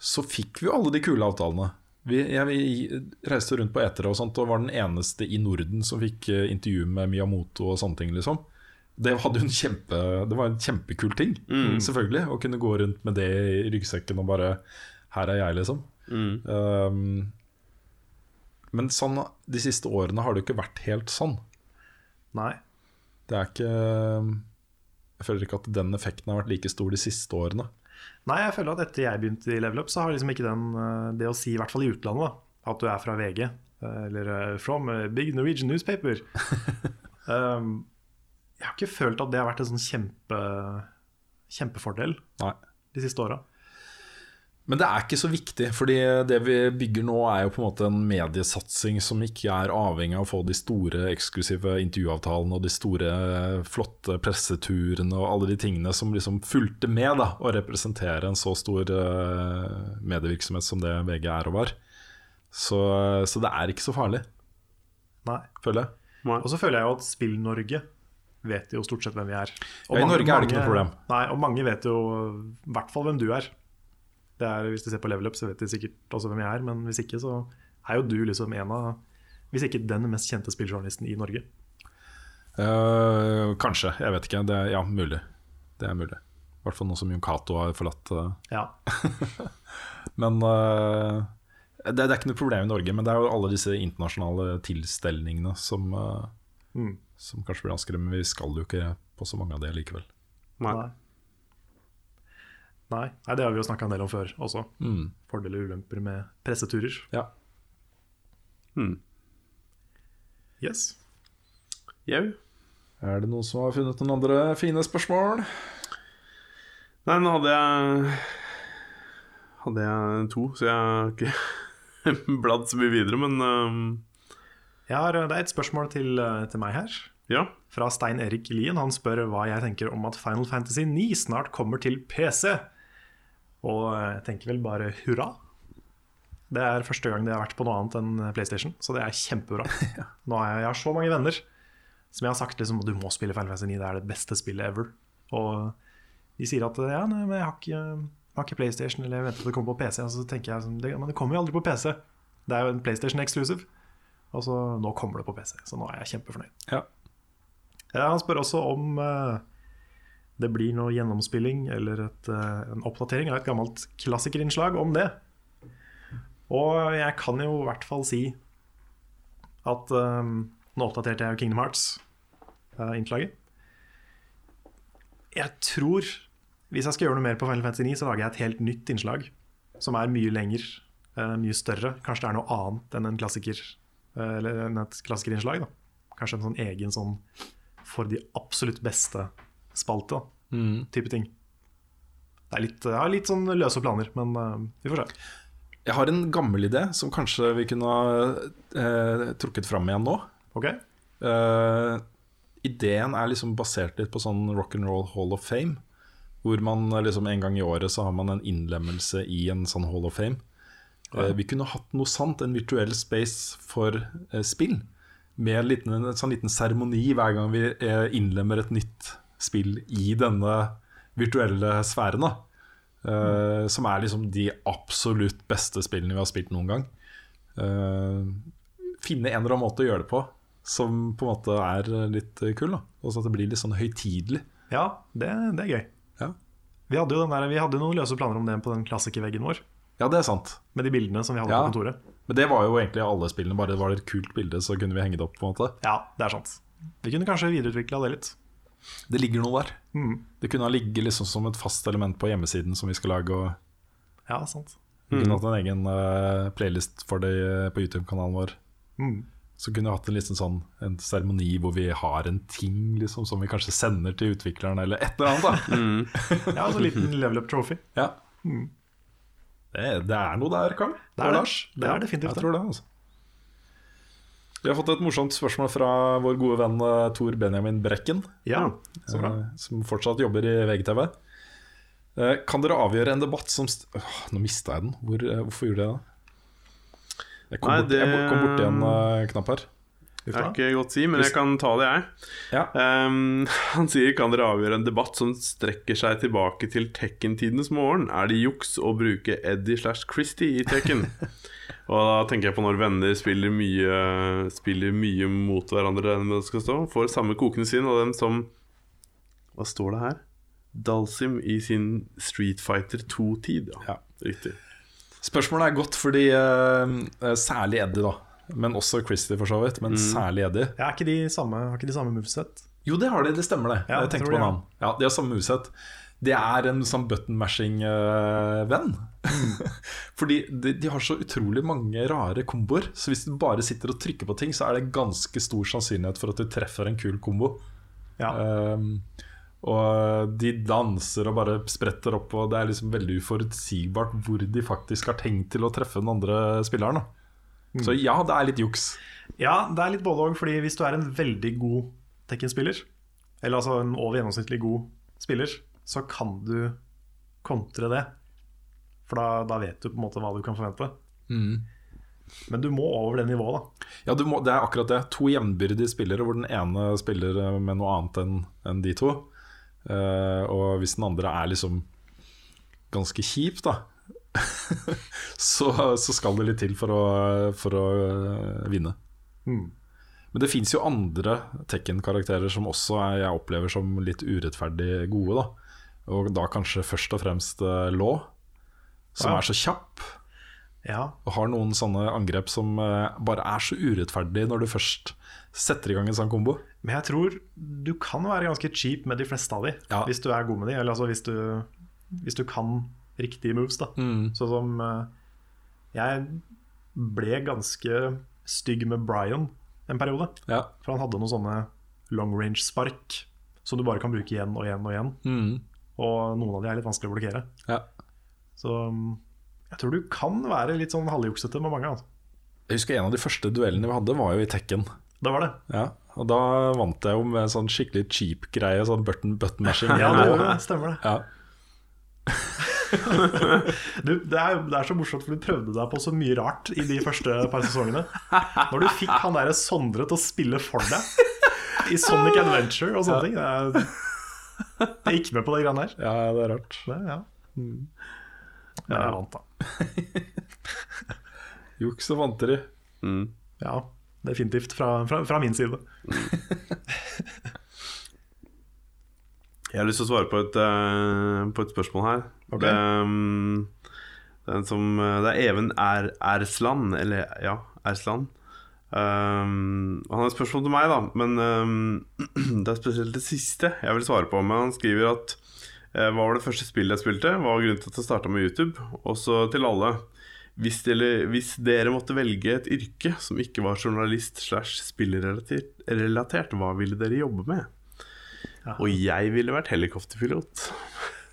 så fikk vi jo alle de kule avtalene. Vi, jeg, vi reiste rundt på etere og sånt og var den eneste i Norden som fikk uh, intervju med Miyamoto og sånne ting, liksom. Det, hadde en kjempe, det var en kjempekul ting, selvfølgelig. Å kunne gå rundt med det i ryggsekken og bare Her er jeg, liksom. Mm. Um, men sånn, de siste årene har det jo ikke vært helt sånn. Nei. Det er ikke Jeg føler ikke at den effekten har vært like stor de siste årene. Nei, jeg føler at etter jeg begynte i Level Up, så har liksom ikke den eh, det å si, i hvert fall i utlandet, da, at du er fra VG, eh, eller eh, from big Norwegian newspaper. um, jeg har ikke følt at det har vært en sånn kjempe, kjempefordel Nei. de siste åra. Men det er ikke så viktig, fordi det vi bygger nå er jo på en måte en mediesatsing som ikke er avhengig av å få de store eksklusive intervjuavtalene og de store flotte presseturene og alle de tingene som liksom fulgte med da, å representere en så stor eh, medievirksomhet som det VG er og var. Så, så det er ikke så farlig, Nei. føler jeg. Og så føler jeg jo at Spill-Norge vet jo stort sett hvem vi er. Ja, i Norge er det ikke noe problem. Nei, og mange vet jo i hvert fall hvem du er. Det er. Hvis du ser på Level Up, så vet de sikkert også hvem jeg er, men hvis ikke, så er jo du liksom en av Hvis ikke den mest kjente spilljournalisten i Norge. Uh, kanskje, jeg vet ikke. Det er, ja, mulig. Det er mulig. I hvert fall nå som Jon Cato har forlatt uh. Ja. Men uh, det, det er ikke noe problem i Norge, men det er jo alle disse internasjonale tilstelningene som, uh, Mm. som kanskje blir vanskelig, men vi skal jo ikke på så mange av det likevel. Nei. Nei. Nei. Det har vi jo snakka en del om før også. Mm. Fordeler og ulemper med presseturer. Ja. Mm. Yes. Jau. Er det noen som har funnet noen andre fine spørsmål? Nei, nå hadde jeg Hadde jeg to, så jeg har ikke bladd så mye videre, men um... Jeg har, det er et spørsmål til, eh, til meg her. ja. Fra Stein Erik Lien. Han spør hva jeg tenker om at Final Fantasy 9 snart kommer til PC. Og jeg tenker vel bare hurra. Det er første gang det har vært på noe annet enn PlayStation, så det er kjempebra. Nå har jeg, jeg har så mange venner som jeg har sagt liksom, du må spille Final Fantasy 9, det er det beste spillet ever. Og de sier at ja, nei, men jeg har ikke, har ikke PlayStation, eller jeg venter til det kommer på PC. Og så tenker jeg sånn, det, men det kommer jo aldri på PC. Det er jo en PlayStation exclusive. Og så nå kommer det på PC, så nå er jeg kjempefornøyd. Ja. Ja, han spør også om eh, det blir noe gjennomspilling eller et, eh, en oppdatering av et gammelt klassikerinnslag om det. Og jeg kan jo i hvert fall si at um, nå oppdaterte jeg jo Kingdom Hearts-innslaget. jeg tror hvis jeg skal gjøre noe mer på Final Fantasy 9, så lager jeg et helt nytt innslag. Som er mye lenger, eh, mye større. Kanskje det er noe annet enn en klassiker, eh, enn et klassikerinnslag. da. Kanskje en sånn egen sånn for de absolutt beste spalte, da, type ting. Det er litt, jeg har litt sånn løse planer, men uh, vi får se. Jeg har en gammel idé som kanskje vi kunne ha eh, trukket fram igjen nå. Ok? Eh, ideen er liksom basert litt på sånn rock'n'roll hall of fame. Hvor man eh, liksom en gang i året så har man en innlemmelse i en sånn hall of fame. Eh, vi kunne hatt noe sant, en virtuell space for eh, spill. Med en liten, en sånn liten seremoni hver gang vi innlemmer et nytt spill i denne virtuelle sfæren. da Eh, Som er liksom de absolutt beste spillene vi har spilt noen gang. Uh, finne en eller annen måte å gjøre det på som på en måte er litt kul. da Og så at det blir litt sånn høytidelig. Ja, det, det er gøy. Ja. Vi hadde jo den der, vi hadde noen løse planer om det på den klassikerveggen vår. ja, det er sant. Med de bildene som vi hadde Ja. på kontoret. Men det var jo egentlig alle spillene. Bare var det et kult bilde, så kunne vi henge det opp. på en måte Ja, det er sant. Vi kunne kanskje videreutvikla det litt. Det ligger noe der. Mm. Det kunne ha ligget liksom som et fast element på hjemmesiden som vi skal lage. Og Ja, sant. vi kunne hatt en egen uh, playlist for det eh, på YouTube-kanalen vår. Mm. Så kunne vi hatt en liten sånn En seremoni hvor vi har en ting liksom som vi kanskje sender til utvikleren, eller et eller annet. da Ja, altså en liten level up trophy. Ja. Det, det er noe der, Karl. Det er det. Lars. Det er definitivt Jeg tror det, altså. Vi har fått et morsomt spørsmål fra vår gode venn eh, Tor Benjamin Brekken, Ja, så bra. som fortsatt jobber i VGTV. Eh, Kan dere avgjøre en debatt som Åh, Nå mista jeg den. Hvor, eh, hvorfor gjorde jeg det? Jeg kom, Nei, bort, jeg kom borti en uh, knapp her. Det er ikke godt å si, men jeg kan ta det, jeg. Ja. Um, han sier kan dere avgjøre en debatt som strekker seg tilbake til Tekken-tidenes morgen. Er det juks å bruke Eddie slash Christy i Tekken? Og da tenker jeg på når venner spiller mye, spiller mye mot hverandre enn det skal stå. Får samme kokende sinn av dem som Hva står det her? Dalsim i sin Street Fighter 2-tid. Ja. Ja. Riktig. Spørsmålet er godt fordi eh, særlig Eddie, da. Men også Christie, for så vidt. Men særlig Eddie. Ja, er ikke de samme, har ikke de samme moveset? Jo, det har de. Det stemmer, det. Ja, jeg tenkte på navn. Ja, De har samme moveset. Det er en sånn button-mashing-venn. Fordi de, de har så utrolig mange rare komboer. Så hvis du bare sitter og trykker på ting, så er det ganske stor sannsynlighet for at du treffer en kul kombo. Ja. Um, og de danser og bare spretter opp, og det er liksom veldig uforutsigbart hvor de faktisk har tenkt til å treffe den andre spilleren. Da. Så ja, det er litt juks. ja, det er litt både òg, fordi hvis du er en veldig god Tekken-spiller, eller altså en over gjennomsnittlig god spiller, så kan du kontre det. For da, da vet du på en måte hva du kan forvente. Men du må over det nivået, da. Ja, du må, det er akkurat det. To jevnbyrdige spillere hvor den ene spiller eh, med noe annet enn en de to. Uh, og hvis den andre er liksom ganske kjip, da, så, så skal det litt til for å, for å eh, vinne. Mm. Men det fins jo andre Tekken-karakterer som også er, jeg opplever som litt urettferdig gode. da Og da kanskje først og fremst uh, Law, som Ja. er så kjapp. Ja, Og har noen sånne angrep som eh, bare er så urettferdig når du først setter i gang en sånn kombo. Men jeg tror du kan være ganske cheap med de fleste av de, Ja. hvis du er god med de. Eller altså hvis du, hvis du kan riktige moves, da. Sånn som eh, Jeg ble ganske stygg med Brian en periode. Ja. For han hadde noen sånne long range-spark som du bare kan bruke igjen og igjen og igjen. Og noen av de er litt vanskelig å blokkere. Ja. Så mm, jeg tror du kan være litt sånn halvjuksete med mange. Altså. Jeg husker En av de første duellene vi hadde, var jo i Tekken. Det var det. Ja. Og da vant jeg jo med en sånn skikkelig cheap greie, sånn button, button mashing. Ja, det, det. stemmer det. Ja. Du, det, er, det er så morsomt, for du prøvde deg på så mye rart i de første par sesongene. Når du fikk han derre Sondre til å spille for deg i Sonic Adventure og sånne ting. Det er, jeg gikk med på de greiene der. ja, det er rart. Det, ja. Men jeg vant, da. Juks og fanteri. Mm. Ja, definitivt. Fra, fra, fra min side. Jeg har lyst til å svare på et, eh, på et spørsmål her. Ok. Det, um, det, er en som, eh, det er Even er Ersland, eller ja, Ersland. Um, han har et spørsmål til meg, da, men um, det er spesielt det siste jeg vil svare på. Men han skriver at eh, hva var det første spillet jeg spilte? Hva var grunnen til at jeg starta med YouTube? Også til alle. Hvis dere, hvis dere måtte velge et yrke som ikke var journalist slash spillerelatert, hva ville dere jobbe med? Og jeg ville vært helikopterpilot.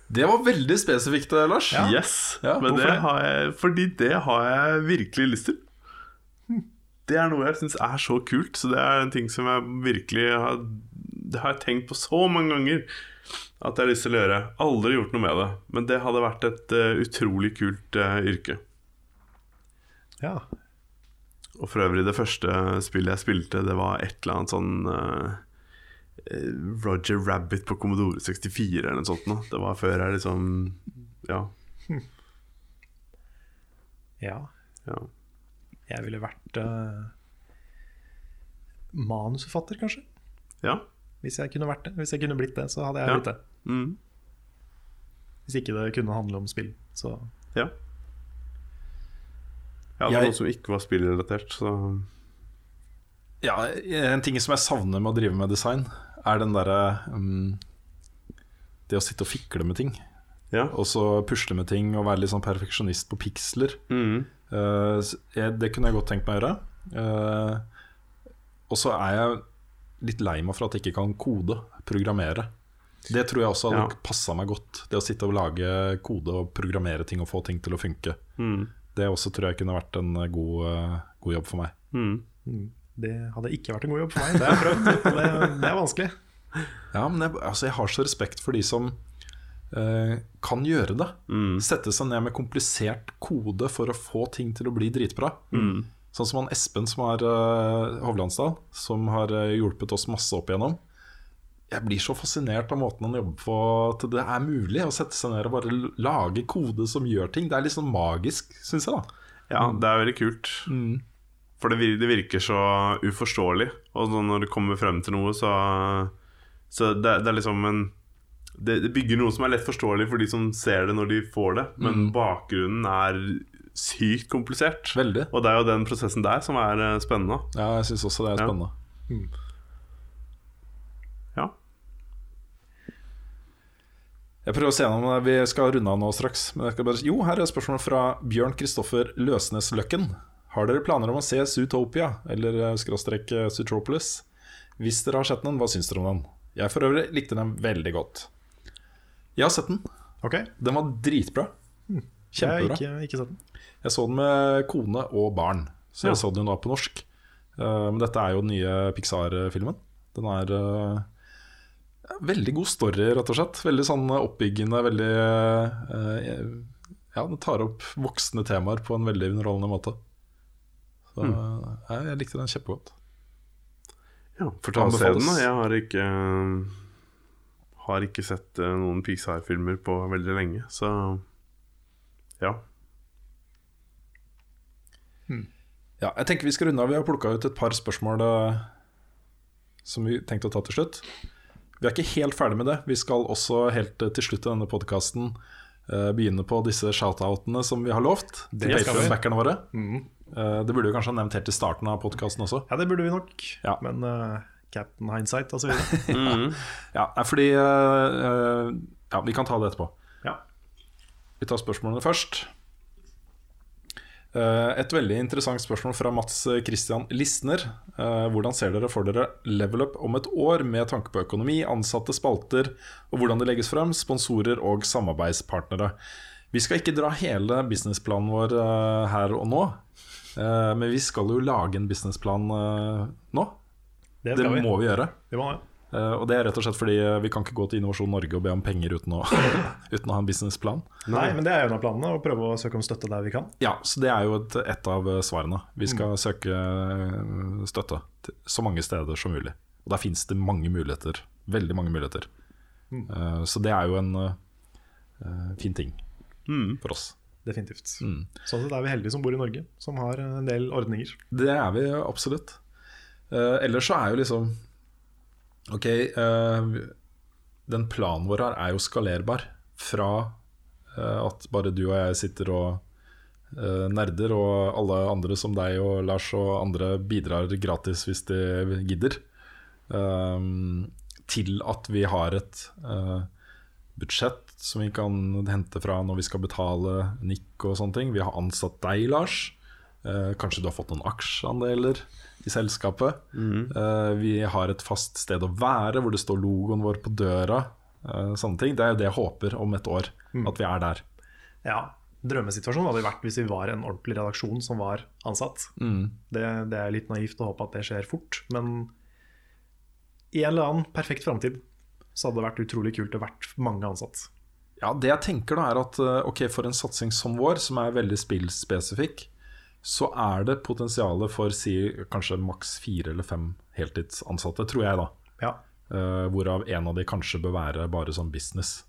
Det var veldig spesifikt, Lars. Lars. Yes, Ja, men det det? har jeg, fordi det har jeg virkelig lyst til. Det er noe jeg syns er så kult, så det er en ting som jeg virkelig har Det har jeg tenkt på så mange ganger at jeg har lyst til å gjøre. Aldri gjort noe med det, men det hadde vært et uh, utrolig kult uh, yrke. Ja. Og for øvrig, det første spillet jeg spilte, det var et eller annet sånn eh, Roger Rabbit på Commodore 64 eller noe sånt. Nå. Det var før jeg liksom Ja. ja. ja. Jeg ville vært uh, manusforfatter, kanskje. ja. Hvis jeg kunne vært det. Hvis jeg kunne blitt det, så hadde jeg Ja. blitt det. Mm. Hvis ikke det kunne handle om spill, så Ja. Jeg hadde Jeg- noe som ikke var spillrelatert, så Ja, En ting som jeg savner med å drive med design, er den derre um, Det å sitte og fikle med ting. Ja. Og så pusle med ting og være litt sånn perfeksjonist på piksler. Mm. Uh, jeg, det kunne jeg godt tenkt meg å gjøre. Uh, og så er jeg litt lei meg for at jeg ikke kan kode, programmere. Det tror jeg også hadde Ja. passa meg godt. Det å sitte og lage kode og programmere ting og få ting til å funke. Mm. Det også tror jeg kunne vært en eh, god, uh, god jobb for meg. Mm. Det hadde ikke vært en god jobb for meg. Det har jeg prøvd. Det, det er vanskelig. Ja, men jeg, altså, jeg har så respekt for de som eh, kan gjøre det. Mm. Sette seg ned med komplisert kode for å få ting til å bli dritbra. Mm. Sånn som han Espen som har uh, Hovlandsdal, som har eh, hjulpet oss masse opp igjennom. Jeg blir så fascinert av måten han jobber på, at det er mulig å sette seg ned og bare lage kode som gjør ting. Det er litt sånn magisk, syns jeg. da Ja, det er veldig kult. For det, virker så uforståelig. Og når du kommer frem til noe, så, så det, det er liksom en det, det bygger noe som er lett forståelig for de som ser det når de får det, men bakgrunnen er sykt komplisert. Veldig. Og det er jo den prosessen der som er eh, spennende. Ja, jeg syns også det er spennende. Ja. Jeg prøver å se gjennom det. Vi skal runde av nå straks. Bare... Jo, her er spørsmål fra Bjørn Kristoffer Løsnes Løkken. Har dere planer om å se Zootopia, eller eh, skråstrek eh, Zootropolis? Hvis dere har sett den, hva syns dere om den? Jeg for øvrig likte den veldig godt. Jeg har sett den. Ok, Den var dritbra. jeg har Kjempebra. ikke, ikke sett den. Jeg så den med kone og barn, så jeg Ja. så den jo da på norsk. Eh, men dette er jo den nye Pixar-filmen. Den er eh, veldig god story, rett og slett. Veldig sånn oppbyggende, veldig eh, Ja, den tar opp voksne temaer på en veldig underholdende måte. Så ja, jeg likte den kjempegodt. Ja, Får ta se den, da. Jeg har ikke Har ikke sett eh, noen Pixar-filmer på veldig lenge, så ja. Ja, jeg tenker vi skal runde av. Vi har plukka ut et par spørsmål eh, som vi tenkte å ta til slutt. Vi er ikke helt ferdig med det. Vi skal også helt eh, til slutt i denne podkasten begynne på disse shoutoutene som vi har lovt. Til Det skal vi. Patreon-backerne våre. Mm. Eh, det burde vi kanskje ha nevnt helt i starten av podkasten også. Ja, det burde vi nok. Ja. Men Captain Hindsight videre. Mm. Ja, fordi uh, Ja, vi kan ta det etterpå. Ja. Vi tar spørsmålene først. Uh, Et veldig interessant spørsmål fra Mats Christian Listner. Uh, Hvordan ser dere for dere level up om et år med tanke på økonomi, ansatte, spalter og hvordan det legges frem, sponsorer og samarbeidspartnere? Vi skal ikke dra hele businessplanen vår her og nå, men vi skal jo lage en businessplan nå. Det Det vi. må vi gjøre. Det må vi. Uh, og det er rett og slett fordi eh, vi kan ikke gå til Innovasjon Norge og be om penger uten å, uten å ha en businessplan. Nei, men det er jo en av planene, å prøve å søke om støtte der vi kan. Ja, så det er jo et, et av eh, svarene. Vi skal søke eh, støtte så mange steder som mulig. Og der finnes det mange muligheter. Veldig mange muligheter. Eh, så det er jo en uh, fin ting Mm. for oss. Definitivt. Mm. Sånn sett er vi heldige som bor i Norge, som har en del ordninger. Det er vi absolutt. Eh, ellers så er jo liksom Ok, eh, den planen vår her er jo skalerbar. Fra eh, at bare du og jeg sitter og nerder, og alle andre som deg og Lars og andre bidrar gratis hvis de gidder, til at vi har et budsjett som vi kan hente fra når vi skal betale Nick og sånne ting. Vi har ansatt deg, Lars. Eh, kanskje du har fått noen aksjeandeler i selskapet. Eh, vi har et fast sted å være hvor det står logoen vår på døra. Eh, sånne ting. Det er jo det jeg håper om et år, at vi er der. Ja, Drømmesituasjonen hadde vært hvis vi var en ordentlig redaksjon som var ansatt. Det, det er litt naivt å håpe at det skjer fort, men i en eller annen perfekt framtid så hadde det vært utrolig kult å vært mange ansatt. Ja, Det jeg tenker da er at eh, ok, for en satsing som vår, som er veldig spillspesifikk, så er det potensialet for si kanskje maks fire eller fem heltidsansatte, tror jeg da. Ja, Uh, hvorav en av de kanskje bør være bare sånn business,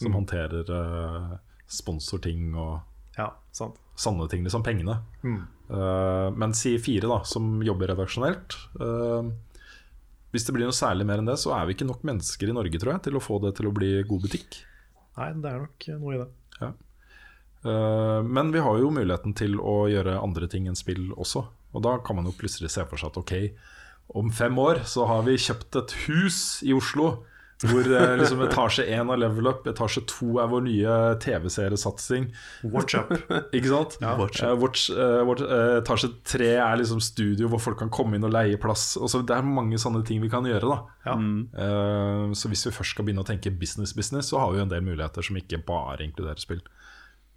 som håndterer uh, sponsorting og ja sant. sanne ting, liksom pengene. Eh, men si fire da, som jobber redaksjonelt. Hvis det blir noe særlig mer enn det, så er vi ikke nok mennesker i Norge tror jeg, til å få det til å bli god butikk. Nei, det er nok noe i det. Eh, men vi har jo muligheten til å gjøre andre ting enn spill også. Og da kan man jo plutselig se for seg at ok, om fem år så har vi kjøpt et hus i Oslo. Hvor eh, liksom etasje én er level up, etasje to er vår nye TV-seriesatsing. Watch up. Ikke sant? Watch Eh, watch, eh, watch, eh, etasje tre er liksom studio hvor folk kan komme inn og leie plass. Og så det er mange sånne ting vi kan gjøre. da Ja. Eh, Så hvis vi først skal begynne å tenke business-business, så har vi jo en del muligheter som ikke bare inkluderer spill.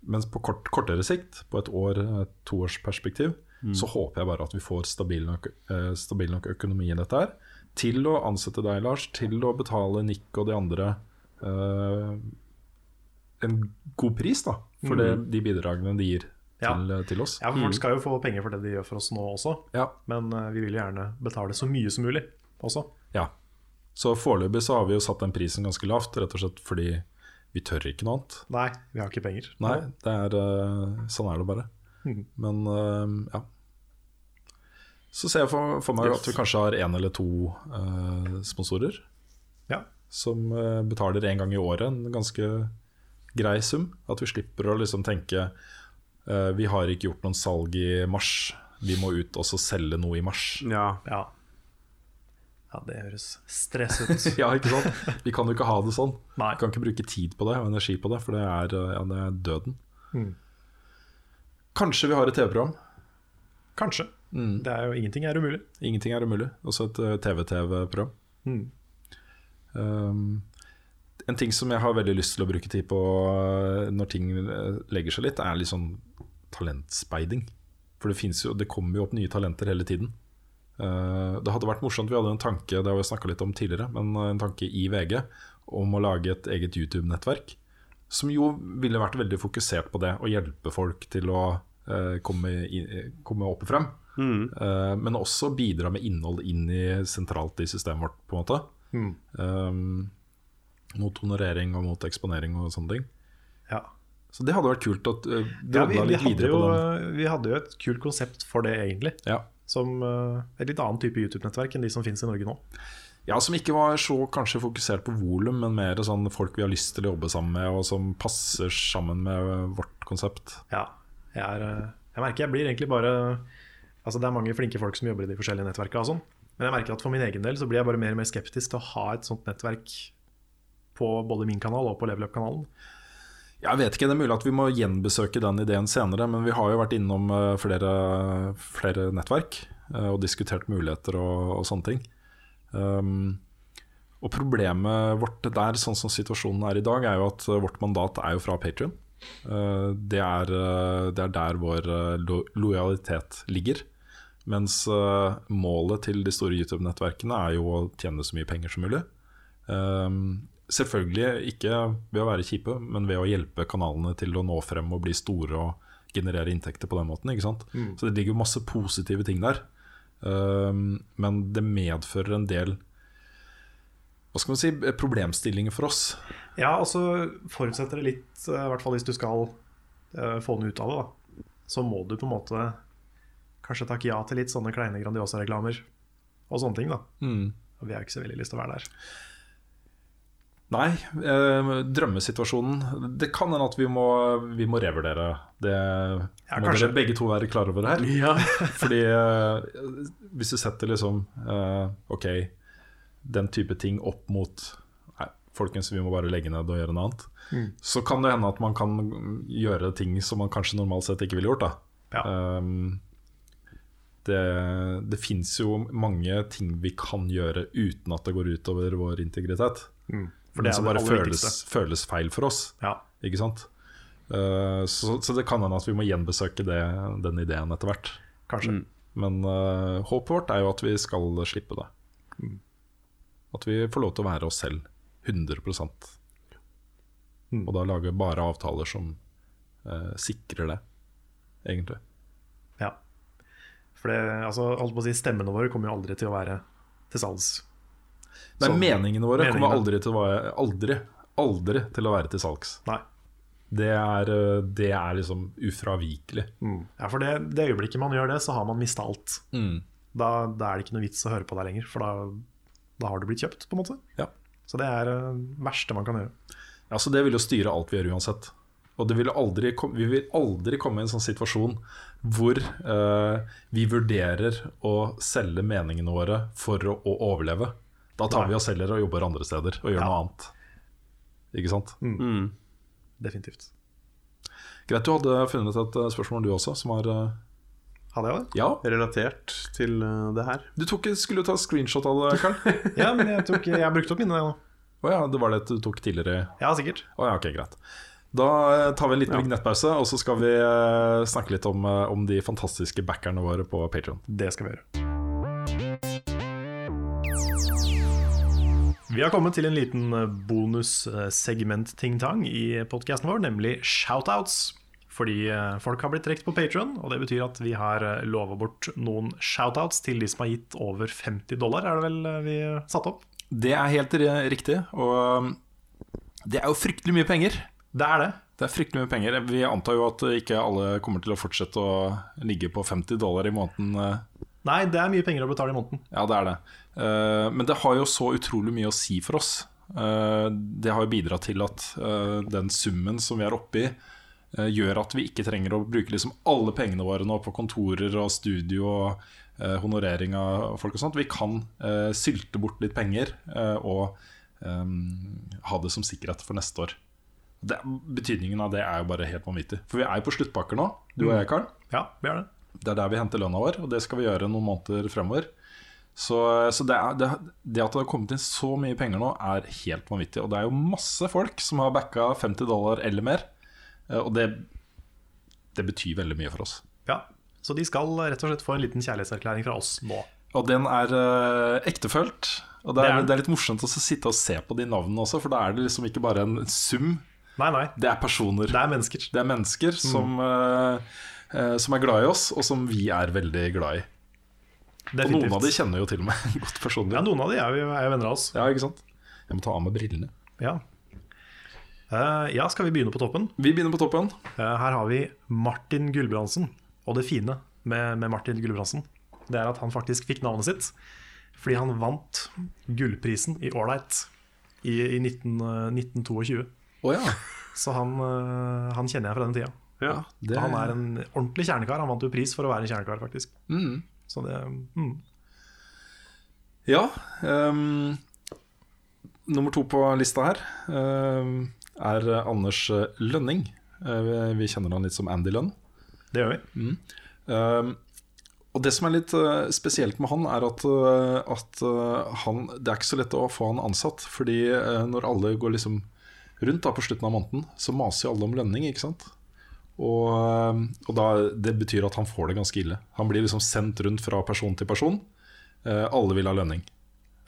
Mens på kort, kortere sikt, på et år, et toårsperspektiv, så håper jeg bare at vi får stabil nok, eh, stabil nok økonomi i dette her. Til å ansette deg, Lars, til å betale Nick og de andre eh, en god pris da for det, de bidragene de gir Ja. til, eh, til oss. Ja, for Folk skal jo få penger for det de gjør for oss nå også, Ja. men eh, vi vil gjerne betale så mye som mulig også. Ja. Så foreløpig så har vi jo satt den prisen ganske lavt, rett og slett fordi vi tør ikke noe annet. Nei, vi har ikke penger. Nei, det er, eh, sånn er det bare. Mm. Men eh, ja. Så ser jeg for, for meg at vi kanskje har én eller to uh, sponsorer Ja. som uh, betaler én gang i året en ganske grei sum. At vi slipper å liksom tenke uh, Vi har ikke gjort noen salg i mars, vi må ut og selge noe i mars. Ja. Ja. Ja, det høres stress ut. Ja, ikke sant? Vi kan jo ikke ha det sånn. Nei. Vi kan ikke bruke tid på det og energi på det, for det er, eh, ja, det er døden. Mm. Kanskje vi har et TV-program. Kanskje. Mm. Det er jo Ingenting er umulig. Ingenting er umulig. Også et eh, TV-TV-program. Mm. Um, en ting som jeg har veldig lyst til å bruke tid på eh, når ting legger seg litt, er litt sånn talentspeiding. For det, jo, det kommer jo opp nye talenter hele tiden. Eh, det hadde vært morsomt, vi hadde en tanke det har vi litt om tidligere, men eh, en tanke i VG om å lage et eget YouTube-nettverk. Som jo ville vært veldig fokusert på det, å hjelpe folk til å eh, komme, i, komme opp og frem. Eh, men også bidra med innhold inn i sentralt i systemet vårt, på en måte. Mm. Um, mot honorering og mot eksponering og sånne ting. Ja. Så det hadde vært kult at uh, Ja, vi, vi, hadde jo, vi hadde jo et kult konsept for det, egentlig. Ja. Som eh, et litt annen type YouTube-nettverk enn de som finnes i Norge nå. ja, Som ikke var så kanskje fokusert på volum, men mer sånn folk vi har lyst til å jobbe sammen med, og som passer sammen med vårt konsept. Ja, jeg, er, eh, jeg merker jeg blir egentlig bare Altså Det er mange flinke folk som jobber i de forskjellige nettverkene, og sånn. men jeg merker at for min egen del så blir jeg bare mer og mer skeptisk til å ha et sånt nettverk på både min kanal og på Level Up-kanalen. Jeg vet ikke, Det er mulig at vi må gjenbesøke den ideen senere, men vi har jo vært innom uh, flere, flere nettverk uh, og diskutert muligheter og, og sånne ting. Um, og problemet vårt der, sånn som situasjonen er i dag, er jo at uh, vårt mandat er jo fra Patrion. det, det er der vår lo lojalitet ligger. Mens målet til de store YouTube-nettverkene er jo å tjene så mye penger som mulig. Selvfølgelig ikke ved å være kjipe, men ved å hjelpe kanalene til å nå frem og bli store og generere inntekter på den måten. Ikke sant? Så det ligger masse positive ting der. Um, men det medfører en del hva skal man si, problemstillinger for oss. Ja, og så forutsetter det litt, eh, i hvert fall hvis du skal uh, få noe ut av det, da. Så må du på en måte kanskje takke ja til litt sånne kleine Grandiosa-reklamer og sånne ting, da. Og vi har ikke så veldig lyst til å være der. Nei, eh, drømmesituasjonen Det kan hende at vi må, vi må revurdere. Det må kanskje. dere begge to være klar over her. Ja. Fordi eh, hvis du setter liksom eh, Ok, den type ting opp mot Nei, folkens, vi må bare legge ned og gjøre noe annet. Så kan det hende at man kan gjøre ting som man kanskje normalt sett ikke ville gjort. da Ja. Um, det det fins jo mange ting vi kan gjøre uten at det går utover vår integritet. For det er som bare føles, føles feil for oss. Ja. Ikke sant? Uh, så, så det kan hende at vi må gjenbesøke det, den ideen etter hvert. Kanskje. Men uh, håpet vårt er jo at vi skal slippe det. At vi får lov til å være oss selv 100 Mm. Og da lage bare avtaler som uh, sikrer det, egentlig. Ja. For det, altså, holdt på å si, stemmene våre kommer jo aldri til å være til salgs. Nei, Sånn- meningene våre kommer aldri til å være Aldri, aldri til å være til salgs. Nei. Det er, uh, det er liksom ufravikelig. Ja, for det, det øyeblikket man gjør det, så har man mista alt. Mm. Da, da er det ikke noe vits å høre på deg lenger, for da, da har du blitt kjøpt, på en måte. Ja. Så det er det verste man kan gjøre. Ja, så Det vil jo styre alt vi gjør uansett. Og det vil aldri vi vil aldri komme i en sånn situasjon hvor eh, vi vurderer å selge meningene våre for å, å overleve. Da tar Nei. vi og selger og jobber andre steder og gjør Ja. noe annet. Ikke sant? Mm. Definitivt. Greit, du hadde funnet et eh, spørsmål du også, som var eh, Hadde jeg det? Ja, Relatert til eh, det her. du tok, skulle ta screenshot av det, Karl? Ja, men jeg, tok, jeg brukte opp mine nå. Å ja, det var det du tok tidligere? Ja, sikkert. Å ja, ok, greit. Da tar vi en liten Ja. vignettpause, og så skal vi snakke litt om, om de fantastiske backerne våre på Patreon Det skal vi gjøre. Vi har kommet til en liten bonussegment-ting-tang i podkasten vår, nemlig shoutouts. Fordi eh, folk har blitt trukket på Patron, og det betyr at vi har lova bort noen shoutouts til de som har gitt over 50 dollar, er det vel eh, vi satte opp? Det er helt riktig, og det er jo fryktelig mye penger. Det er det. Det er fryktelig mye penger. Vi antar jo at ikke alle kommer til å fortsette å ligge på 50 dollar i måneden. Nei, det er mye penger å betale i måneden. Ja, det er det. Eh, Men det har jo så utrolig mye å si for oss. Eh, Det har jo bidratt til at eh, den summen som vi er oppe i, gjør at vi ikke trenger å bruke liksom alle pengene våre nå på kontorer og studio og honorering av folk og sånt. Vi kan sylte bort litt penger og ha det som sikkerhet for neste år. Det, betydningen av det er jo bare helt vanvittig. For vi er jo på sluttpakker nå, du og jeg, Karl. Ja, vi er det. Det er der vi henter lønna vår, og det skal vi gjøre noen måneder fremover. Så, så det, er, det, det at det har kommet inn så mye penger nå, er helt vanvittig. Og det er jo masse folk som har backa 50 dollar eller mer. Eh, Og det, det betyr veldig mye for oss. Ja. Så de skal rett og slett få en liten kjærlighetserklæring fra oss nå. Og den er uh, ektefølt. Og det Det er, er det er litt morsomt å sitte og se på de navnene også, for da er det liksom ikke bare en sum. Nei, nei. Det er personer. Det er mennesker. Det er mennesker som, eh, eh, som er glad i oss, og som vi er veldig glad i. Og noen av de kjenner jo til meg godt personlig. Ja, noen av de er jo, er venner av oss. Ja, ikke sant? Jeg må ta av meg brillene. Ja. Uh, ja, skal vi begynne på toppen? Vi begynner på toppen. Uh, her har vi Martin Gulbrandsen. Og det fine med, med Martin Gulbrandsen, det er at han faktisk fikk navnet sitt fordi han vant gullprisen i Ålreit i, i 19, uh, 1922. Å ja. Så han, eh, han kjenner jeg fra den tida. Ja. Det, han er en ordentlig kjernekar. Han vant jo pris for å være en kjernekar, faktisk. mm. Så det mm. Ja. Um, nummer to på lista her um, er Anders Lønning. Uh, vi- kjenner han litt som Andy Lønn. Det gjør vi. Ehm, og det som er litt uh, spesielt med han, er at, uh, at uh, han, det er ikke så lett å få han ansatt. Fordi når alle går liksom rundt da på slutten av måneden, så maser jo alle om lønning, ikke sant? Og, eh, og da, det betyr at han får det ganske ille. Han blir liksom sendt rundt fra person til person. Eh, alle vil ha lønning.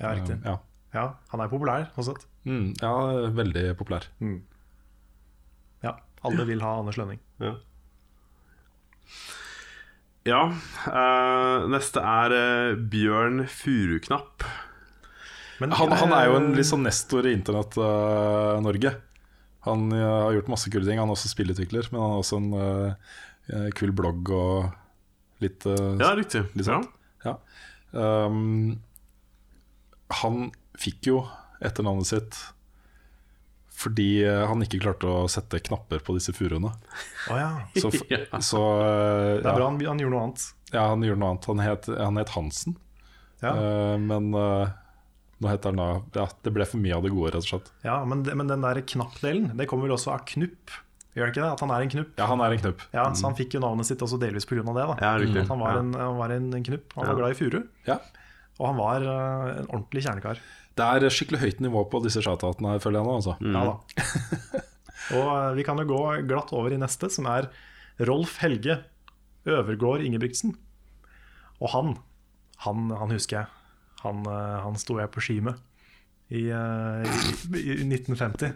Ja, riktig. Ja. Ja, han er populær, sånn sett. Mm, ja, veldig populær. Ja, alle vil ha Anders Lønning. Ja. Ja, eh, neste er eh, Bjørn Furuknapp. Men, Han, han er jo en eh, litt sånn nestor i Internett-Norge. Han eh, har gjort masse kule ting. Han er også spillutvikler, men han har også en uh, kul blogg og litt uh, Ja, riktig. Litt Ja. Ja. Um, han fikk jo etternavnet sitt fordi han ikke klarte å sette knapper på disse furuene. Oh, ja. Så, f- så uh, Det er bra han, han gjorde noe annet. ja, han gjorde noe annet. Han het, han het Hansen, Ja, eh, men nå heter den da Ja, det ble for mye av det gode, rett og slett. ja men, men den der knapp-delen, det kommer vel også av knupp? Gjør det ikke det? At han er en knupp? Ja, han er en knupp. Ja, Så han fikk jo navnet sitt også delvis pga. det. da Ja, riktig. At Han var Ja. en, han var en knupp. Han var glad i furu. Ja. Og han var uh, en ordentlig kjernekar. Det er skikkelig høyt nivå på disse shoutoutene her, føler jeg nå. Altså. Ja da. og uh, vi kan jo gå glatt over i neste, som er Rolf Helge Øvergård Ingebrigtsen. Og han, han, han husker jeg. Han, eh, han sto jeg på ski med i, eh, i, i 1950.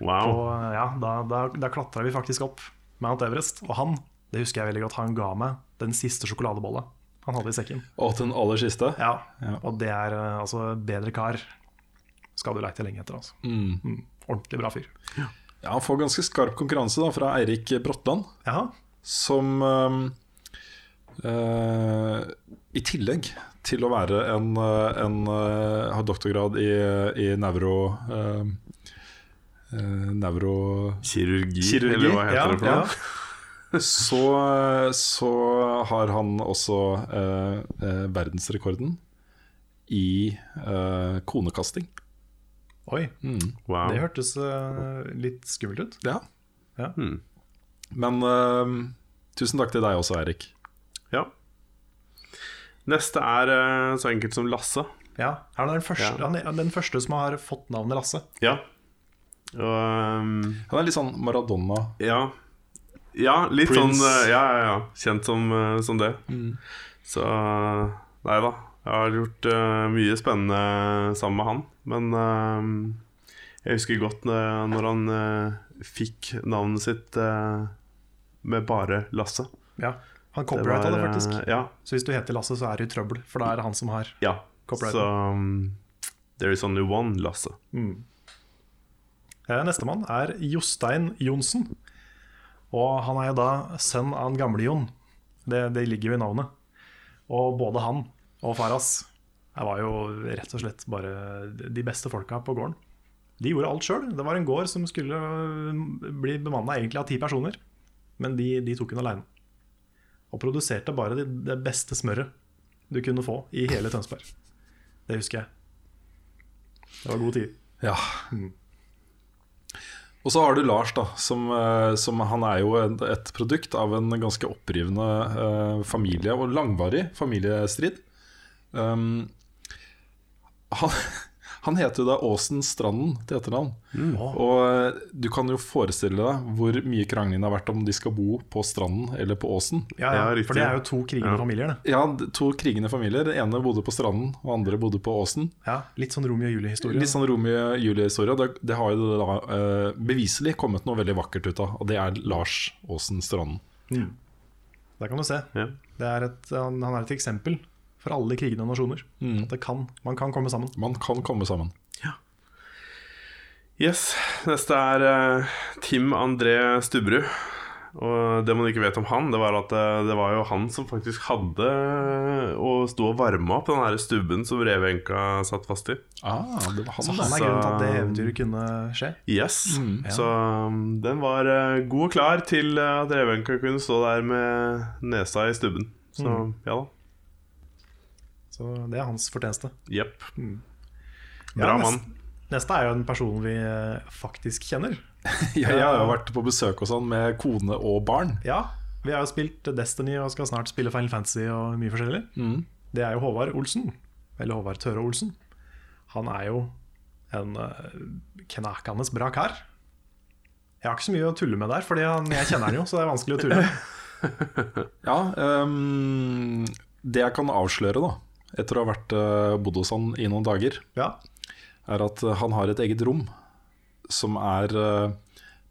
Wow. Og eh, ja, da, da, da klatra vi faktisk opp Mount Everest. Og han, det husker jeg veldig godt, han ga meg den siste sjokoladebolla han hadde i sekken. Og den aller siste. Ja, Ja. Og det er altså bedre kar skal du leite lenge etter. altså. Mm. Mm, ordentlig bra fyr. Ja, Han får ganske skarp konkurranse da fra Eirik Bråttland, Jaha. som um, eh, i tillegg til å være en, eh, en uh, ha doktorgrad i, i neuro... Uh, eh, neuro... Kirurgi, Kirurgi, eller hva heter ja, det for noe? Så, så har han også verdensrekorden i eh, konekasting. Oi, Mm. Wow. det hørtes litt skummelt ut. Ja. Ja. Mm. Men tusen takk til deg også, Eirik. Ja. Neste er eh, så enkelt som Lasse. Ja, Han er den første, Ja. han er den første som har fått navnet Lasse. Ja. Og um, Han er litt sånn Maradona. Ja, ja litt Prince. sånn Ja, ja, ja. Kjent som, eh, som det. Så Nei da. Jeg har gjort uh, mye spennende sammen med han. Men uh, jeg husker godt når, når han uh, fikk navnet sitt med bare Lasse. Ja, Han copyrighta det, faktisk. eh, ja, Så hvis du heter Lasse, så er du i trøbbel, for da er det han som har ja. Copyright. Så um, there is only one Lasse. mm. Eh, Nestemann er Jostein Johnsen. Og han er jo da sønn av en gamle-Jon. Det, det ligger jo i navnet. Og både han og Faras jeg var jo rett og slett bare de beste folka på gården. De gjorde alt sjøl. Det var en gård som skulle bli bemanna egentlig av ti personer. Men de, de tok den aleine. Og produserte bare det, beste smøret du kunne få i hele Tønsberg. Det husker jeg. Det var god tid. Ja. Og så har du Lars, da, som, eh, som han er jo et, et produkt av en ganske opprivende eh, familie, og langvarig familiestrid. Um, han, han heter jo da Åsen Stranden til etternavn. Og eh, du kan jo forestille deg hvor mye krangling det har vært om de skal bo på stranden eller på åsen. Ja, ja, Ja, for det er jo to krigende Ja. familier, det. Ja, to krigende familier. Den ene bodde på stranden, og den andre bodde på åsen. Ja, litt sånn Romeo og Julie-historie. Litt sånn Romeo-Julie-historie. Det, det har jo da uh, beviselig kommet noe veldig vakkert ut av, og det er Lars Aasen Stranden. Der kan du se. Ja. Det er et, han han er et eksempel for alle krigende nasjoner. At det kan, man kan komme sammen. Man kan komme sammen. Yes, neste er uh, Tim André Stubberud. Og det man ikke vet om han, det var at eh, det var jo han som faktisk hadde og sto og varma opp den her stubben som revenka satt fast i. Ah, det var han, Så han er grunnen til at det eventyret kunne skje. Yes, ja. Så um, den var eh, god og klar til eh, at revenka kunne stå der med nesa i stubben. Så ja da. Så det er hans fortjeneste. Jepp. Mm. Bra ja, mann. Neste er jo en person vi eh, faktisk kjenner. Ja, jeg har jo vært på besøk hos han med kone og barn. Ja, vi har jo spilt Destiny og skal snart spille Final Fantasy og mye forskjellig. Mm. Det er jo Håvard Olsen. Eller Håvard Tøre Olsen. Han er jo en uh, knakende bra kar. Jeg har ikke så mye å tulle med der, Fordi jeg kjenner han jo, så det er vanskelig å tulle. Ja, um, det jeg kan avsløre, da, etter å ha vært, eh, bodd hos han i noen dager, Ja, er at eh, han har et eget rom som er eh,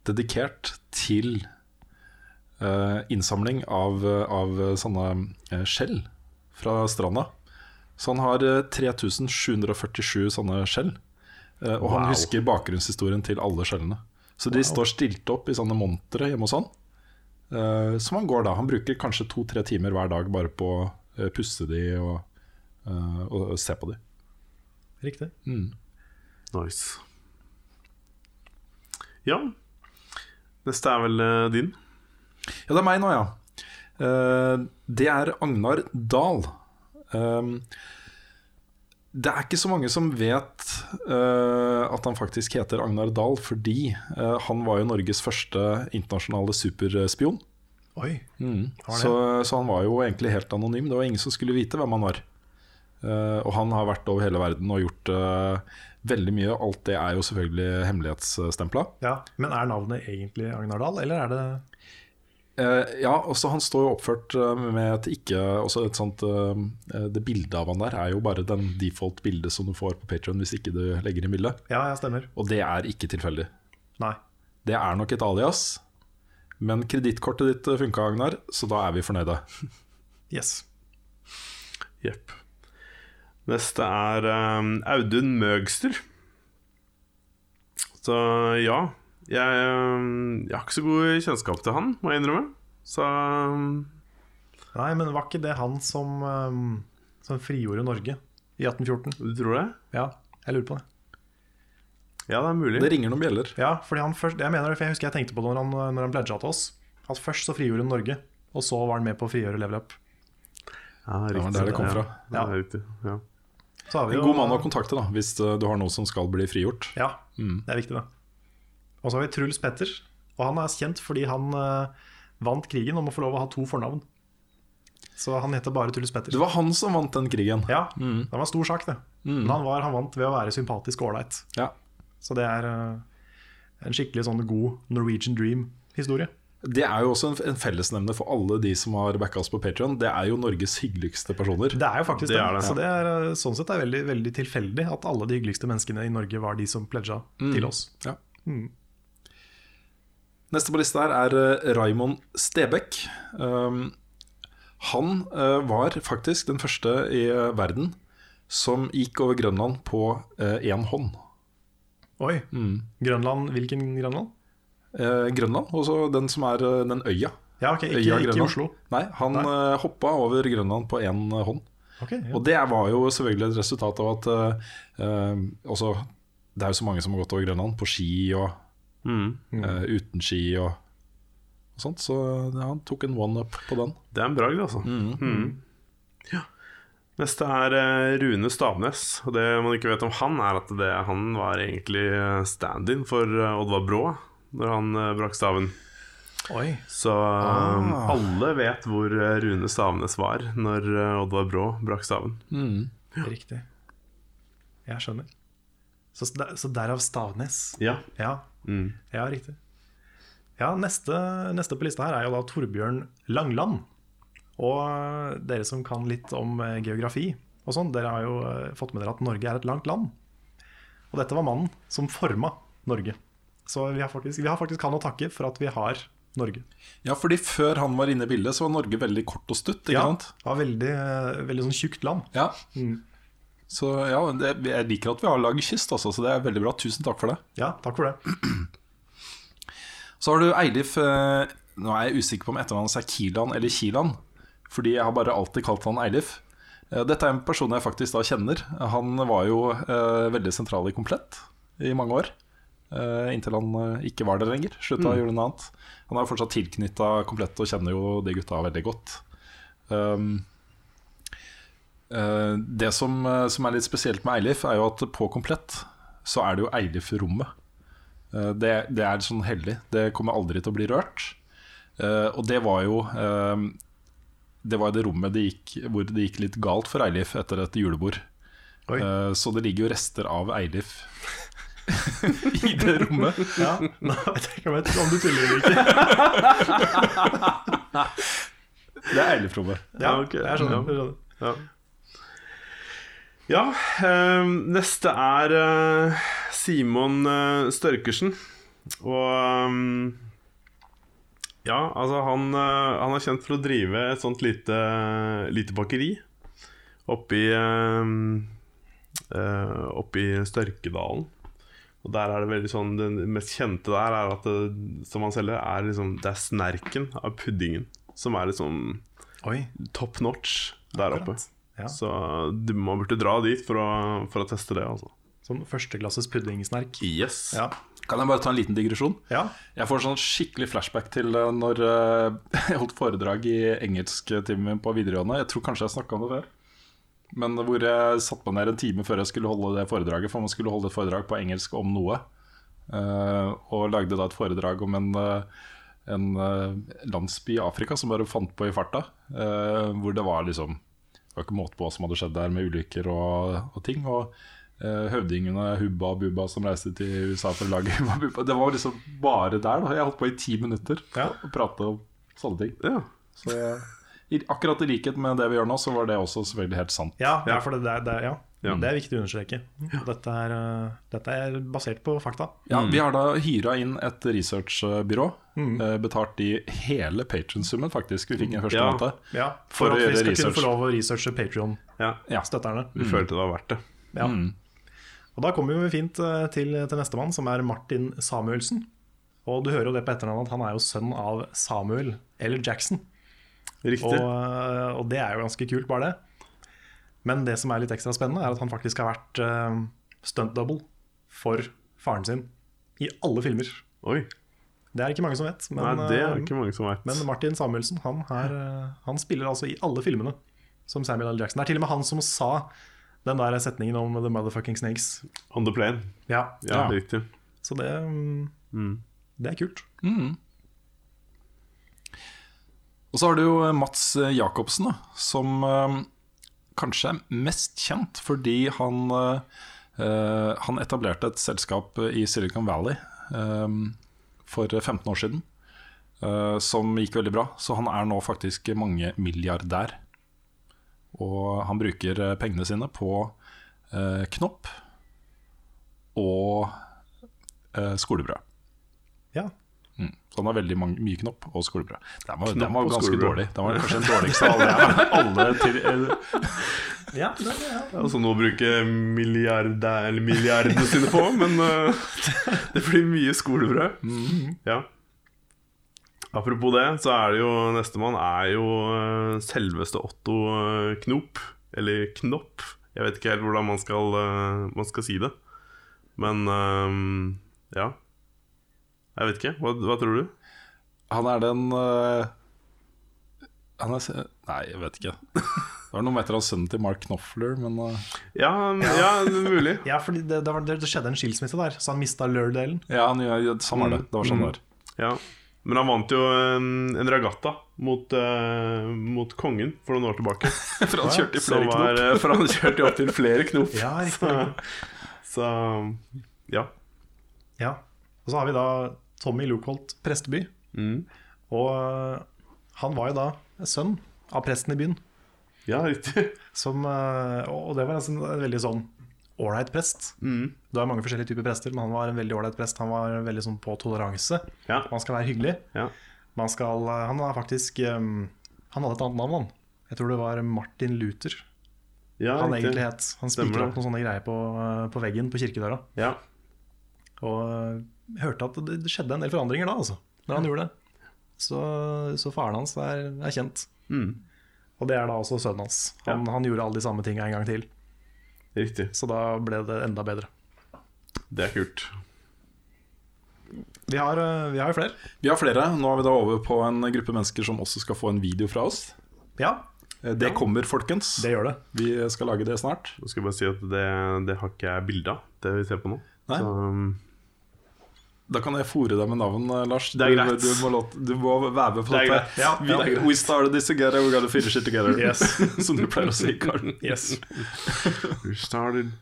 dedikert til innsamling av, av sånne skjell fra stranda. Så han har eh, 3747 sånne skjell. og han Wow. husker bakgrunnshistorien til alle skjellene. Så de står stilt opp i sånne montre hjemme hos han. Som han går da. Han bruker kanskje to-tre timer hver dag bare på å pusse de og, og se på dem. riktig. Nice. Ja. Neste er vel eh, din. Ja, det er meg nå, ja. Eh, det er Agnar Dahl. Um, det er ikke så mange som vet eh, at han faktisk heter Agnar Dahl, fordi eh, han var jo Norges første internasjonale superspion. Oi. Mm. Så, så han var jo egentlig helt anonym. Det var ingen som skulle vite hvem han var. Eh, og han har vært over hele verden og gjort eh, veldig mye. Alt det er jo selvfølgelig hemmelighetsstempla. Ja, Men er navnet egentlig Agnar Dahl, eller er det Eh, ja, også han står jo oppført med et ikke også et sånt, Det bildet av han der er jo bare den default bildet som du får på Patreon hvis ikke du legger inn bildet. Ja, ja, stemmer. Og det er ikke tilfeldig. Nei. Det er nok et alias. Men kredittkortet ditt funka, Agnar, så da er vi fornøyde. Yes. Jepp. Neste er um, Audun Møgster. Så ja. Jeg, um, jeg har ikke så god kjennskap til han, må jeg innrømme. Så um, Nei, men var ikke det han som, um, som frigjorde Norge i 1814? du tror det? Ja, jeg lurer på det. Ja, det er mulig. Det ringer noen bjeller. Ja, fordi han først, jeg mener det, for jeg husker jeg tenkte på det når han, når han pledga til oss. At først så frigjorde han Norge, og så var han med på å frigjøre Level Up. Ja, Det var der det kom fra. Ja, det er riktig. Ja. Så har vi En god mann å kontakte da hvis eh, du har noe som skal bli frigjort. Ja, det er viktig, det. Og så har vi Truls Petter. Og han er kjent fordi han uh, vant krigen om å få lov å ha to fornavn. Så han heter bare Truls Petter. Det var han som vant den krigen. Ja, det var en stor sak, det. Men han, var, han vant ved å være sympatisk og ålreit. Ja. Så det er uh, en skikkelig sånn god Norwegian dream-historie. Det er jo også en, en fellesnevner for alle de som har backa oss på Patreon Det er jo Norges hyggeligste personer. Det er jo faktisk Det det. er det. Så det er, eh, sånn sett er veldig, veldig tilfeldig at alle de hyggeligste menneskene i Norge var de som pledga til oss. Ja. Neste på lista her er uh, Raymond Stebekk. Um, han uh, var faktisk den første i eh, verden som gikk over Grønland på én hånd. Oi. Grønland, hvilken Grønland? Eh, Grønland, også den som er eh, den øya. Ja, ok, ikke, Øya ikke i Grønland. Oslo. Nei, han Nei. eh, hoppa over Grønland på én hånd. Ok, ja. Og det var jo selvfølgelig et resultat av at eh, eh, også, Det er jo så mange som har gått over Grønland på ski og Mm. eh, uten ski og, og sånt. Så ja, han tok en one-up på den. Det er en bragd, altså. Mm. Ja. Neste er eh, Rune Stavnes. Og det man ikke vet om han, er at det, han var egentlig eh, stand-in for eh, Oddvar Brå når han eh, brakk staven. Oi. Så eh, alle vet hvor eh, Rune Stavnes var når Oddvar Brå brakk staven. Riktig. Jeg skjønner. Så, så derav Stavnes. Ja. Ja, Mm. ja riktig. Ja, neste, neste på lista her er jo da Torbjørn Langland. Og dere som kan litt om geografi og sånn, dere har jo fått med dere at Norge er et langt land. Og dette var mannen som forma Norge. Så vi har faktisk, vi har faktisk han å takke for at vi har Norge. Ja, fordi før han var inne i bildet, så var Norge veldig kort og stutt. Ja, sant? var veldig, eh, veldig sånn tjukt land. Ja. Mm. Så ja, det, jeg liker at vi har laget kyst, altså, så det er veldig bra. Tusen takk for det. Ja, takk for det. Så har du Eilif eh, Nå er jeg usikker på om etternavnet er Kilan eller Kilan, fordi jeg har bare alltid kalt han Eilif. Eh, Dette er en person jeg faktisk da kjenner. Han var jo veldig sentral i Komplett i mange år. Eh, inntil han eh, ikke var der lenger. Slutta å gjøre noe annet. Han er jo fortsatt tilknytta Komplett og kjenner jo de gutta veldig godt. Um, uh, det som, som er litt spesielt med Eilif, er jo at på Komplett så er det jo Eilif-rommet. Uh, Det, det er sånn hellig. Det kommer aldri til å bli rørt. Uh, og det var jo Det var det rommet det gikk, hvor det gikk litt galt for Eilif etter et julebord. Så det ligger jo rester av Eilif i det rommet. Ja, vet jeg ikke om om du tuller eller ikke. Det er Eilif-rommet. Ja, okay. jeg skjønner. Jeg skjønner. Ja, ja øh, neste er øh, Simon øh, Størkersen. Og eh, Ja, altså han, eh, han er kjent for å drive et sånt lite, lite bakeri oppi uh, Oppi Størkedalen. Og der er det veldig sånn Det mest kjente der er at det, som han selger, er liksom Det er snerken av puddingen som er liksom Oi, top notch der oppe. Ja. Så du må burde dra dit for å, for å teste det. Altså. Sånn førsteklasses puddingsnerk. Yes. Ja. Kan jeg bare ta en liten digresjon? ja. Jeg får sånn skikkelig flashback til eh, når eh, jeg holdt foredrag i engelsktimen min på videregående. Jeg tror kanskje jeg snakka om det før. Men hvor jeg satte meg ned en time før jeg skulle holde det foredraget. For man skulle holde et foredrag på engelsk om noe. Eh, og lagde da et foredrag om en, eh, en eh, landsby i Afrika som bare fant på i farta. hvor det var liksom Det var ikke måte på hva som hadde skjedd der med ulykker og, og ting. Og høvdingene Hubba og Bubba som reiste til USA for å lage Hubba og Bubba. Det var liksom bare der. da Jeg holdt på i ti minutter Ja. og prata om sånne ting. Ja. Så i, akkurat i likhet med det vi gjør nå, så var det også selvfølgelig helt sant. Ja, ja, for det, det, er- det, ja. Ja. det er viktig å understreke. Dette er, eh, dette er basert på fakta. Ja, Vi har da hyra inn et researchbyrå. Mm. Betalt i hele Patron-summen, faktisk. Vi fikk en første Ja. måned. Ja, For for, at vi skal skal kunne få lov å researche Patrion-støtterne. ja. Vi følte det var verdt det. Ja. Og da kommer vi fint eh, til, til nestemann, som er Martin Samuelsen. Og du hører jo det på etternavnet at han er jo sønn av Samuel L. Jackson. Riktig. Og, eh, og det er jo ganske kult, bare det. Men det som er litt ekstra spennende, er at han faktisk har vært uh, stunt double for faren sin i alle filmer. Oi. Det er ikke mange som vet. Men, Nei, det er eh, ikke mange som vet. men Martin Samuelsen han, er, eh, han spiller altså i alle filmene som Samuel L. Jackson. Det er til og med han som sa den der setningen om The Motherfucking Snakes. On the plane. Ja, Ja, Ja. riktig. Så det, mm, Mm. det er kult. Og så har du jo Mats Jacobsen, da, som eh, kanskje er mest kjent fordi han, eh, eh, han etablerte et selskap i Silicon Valley eh, for 15 år siden, eh, som gikk veldig bra. Så han er nå faktisk mange milliardær. Og han bruker eh, pengene sine på eh, knopp og eh, skolebrød. Mm. Så han har veldig mange, mye knopp og skolebrød. Den var, den var ganske dårlig. Den var kanskje den dårligste av alle. alle til, Ja, det, ja. Altså bruker milliarder, eller milliardene sine på, men uh, det blir mye skolebrød. Ja. Apropos det, så er det jo nestemann er jo eh, selveste Otto eh, Knop. Eller Knopp. Jeg vet ikke helt hvordan man skal, man skal si det. Men um, ja. Jeg vet ikke. Hva, hva tror du? han er den uh, han er, Nei, jeg vet ikke. Det var noe med etter han sønnen til Mark Knopfler, men uh... Ja, ja mulig. ja for det, det, det, det skjedde en skilsmisse der, så han mista Lør-delen. ja, han, ja, sånn er det. Det var sånn det var. Ja. Men han vant jo en, en regatta mot, uh, mot kongen for noen år tilbake. For han kjørte i flere var, knop. for han kjørte jo opp til flere knop. Ja, riktig. Så ja. Ja. Og så har vi da Tommy Lookholt Presteby. Mm. Og øh, han var jo da sønn av presten i byen. Ja, riktig. Som, øh, og det var altså en, veldig sånn ålreit prest. Mm. Det er mange forskjellige typer prester, men han var en veldig ålreit prest. Han var veldig sånn på toleranse. Ja. Man skal være hyggelig. Ja. Man skal, øh, han er faktisk Han hadde et annet navn, han. Jeg tror det var Martin Luther ja han riktig. egentlig het. Han spikra opp noen sånne greier på, på veggen på kirkedøra. Ja. Og hørte at det, skjedde en del forandringer da, altså. Når han gjorde det. Så, så faren hans er, er kjent. Mm. Og det er da også sønnen hans. Han, han gjorde alle de samme tinga en gang til. Riktig. Så da ble det enda bedre. Det er kult. Vi har, øh, vi har jo flere. Vi har flere. Nå er vi da over på en gruppe mennesker som også skal få en video fra oss. Ja, Eh, Det kommer, folkens. det gjør det. Vi skal lage det snart. Nå skal jeg bare si at det, det har ikke jeg bilde av, det vi ser på nå. Nei. Så, um, Da kan jeg fòre deg med navn, eh, Lars. Det er greit. du, må låte, du må være med på Det dette. Ja, Vi, ja, det we started this together, we gotta finish it together. Yes. Som du pleier å si, Karen. Yes. we started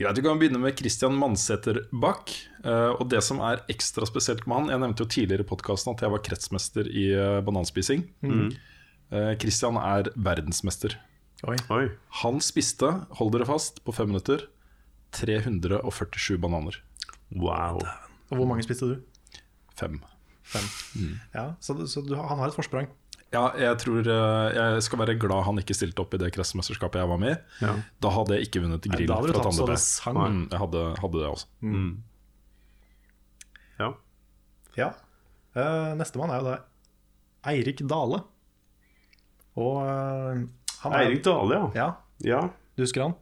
Greit, Vi kan begynne med Christian Mansæter Bach. eh, og det som er ekstra spesielt med han Jeg nevnte jo tidligere i podkasten at jeg var kretsmester i eh, bananspising. Eh, Christian er verdensmester. Oi. Oi. Han spiste, hold dere fast, på fem minutter 347 bananer. Wow. Og hvor mange spiste du? Fem. Fem. Ja, så, så du, han har et forsprang. Ja, jeg tror eh, Jeg skal være glad han ikke stilte opp i det kretsmesterskapet jeg var med i. Ja. Da hadde jeg ikke vunnet Nei, grill da hadde du fra tatt så Tande det B. sang. Mm, jeg hadde, hadde det også. Mm. Ja. Ja. Uh, Nestemann er jo da Eirik Dale. Og uh, han er Eirik Dale, ja. Ja, ja. du husker han?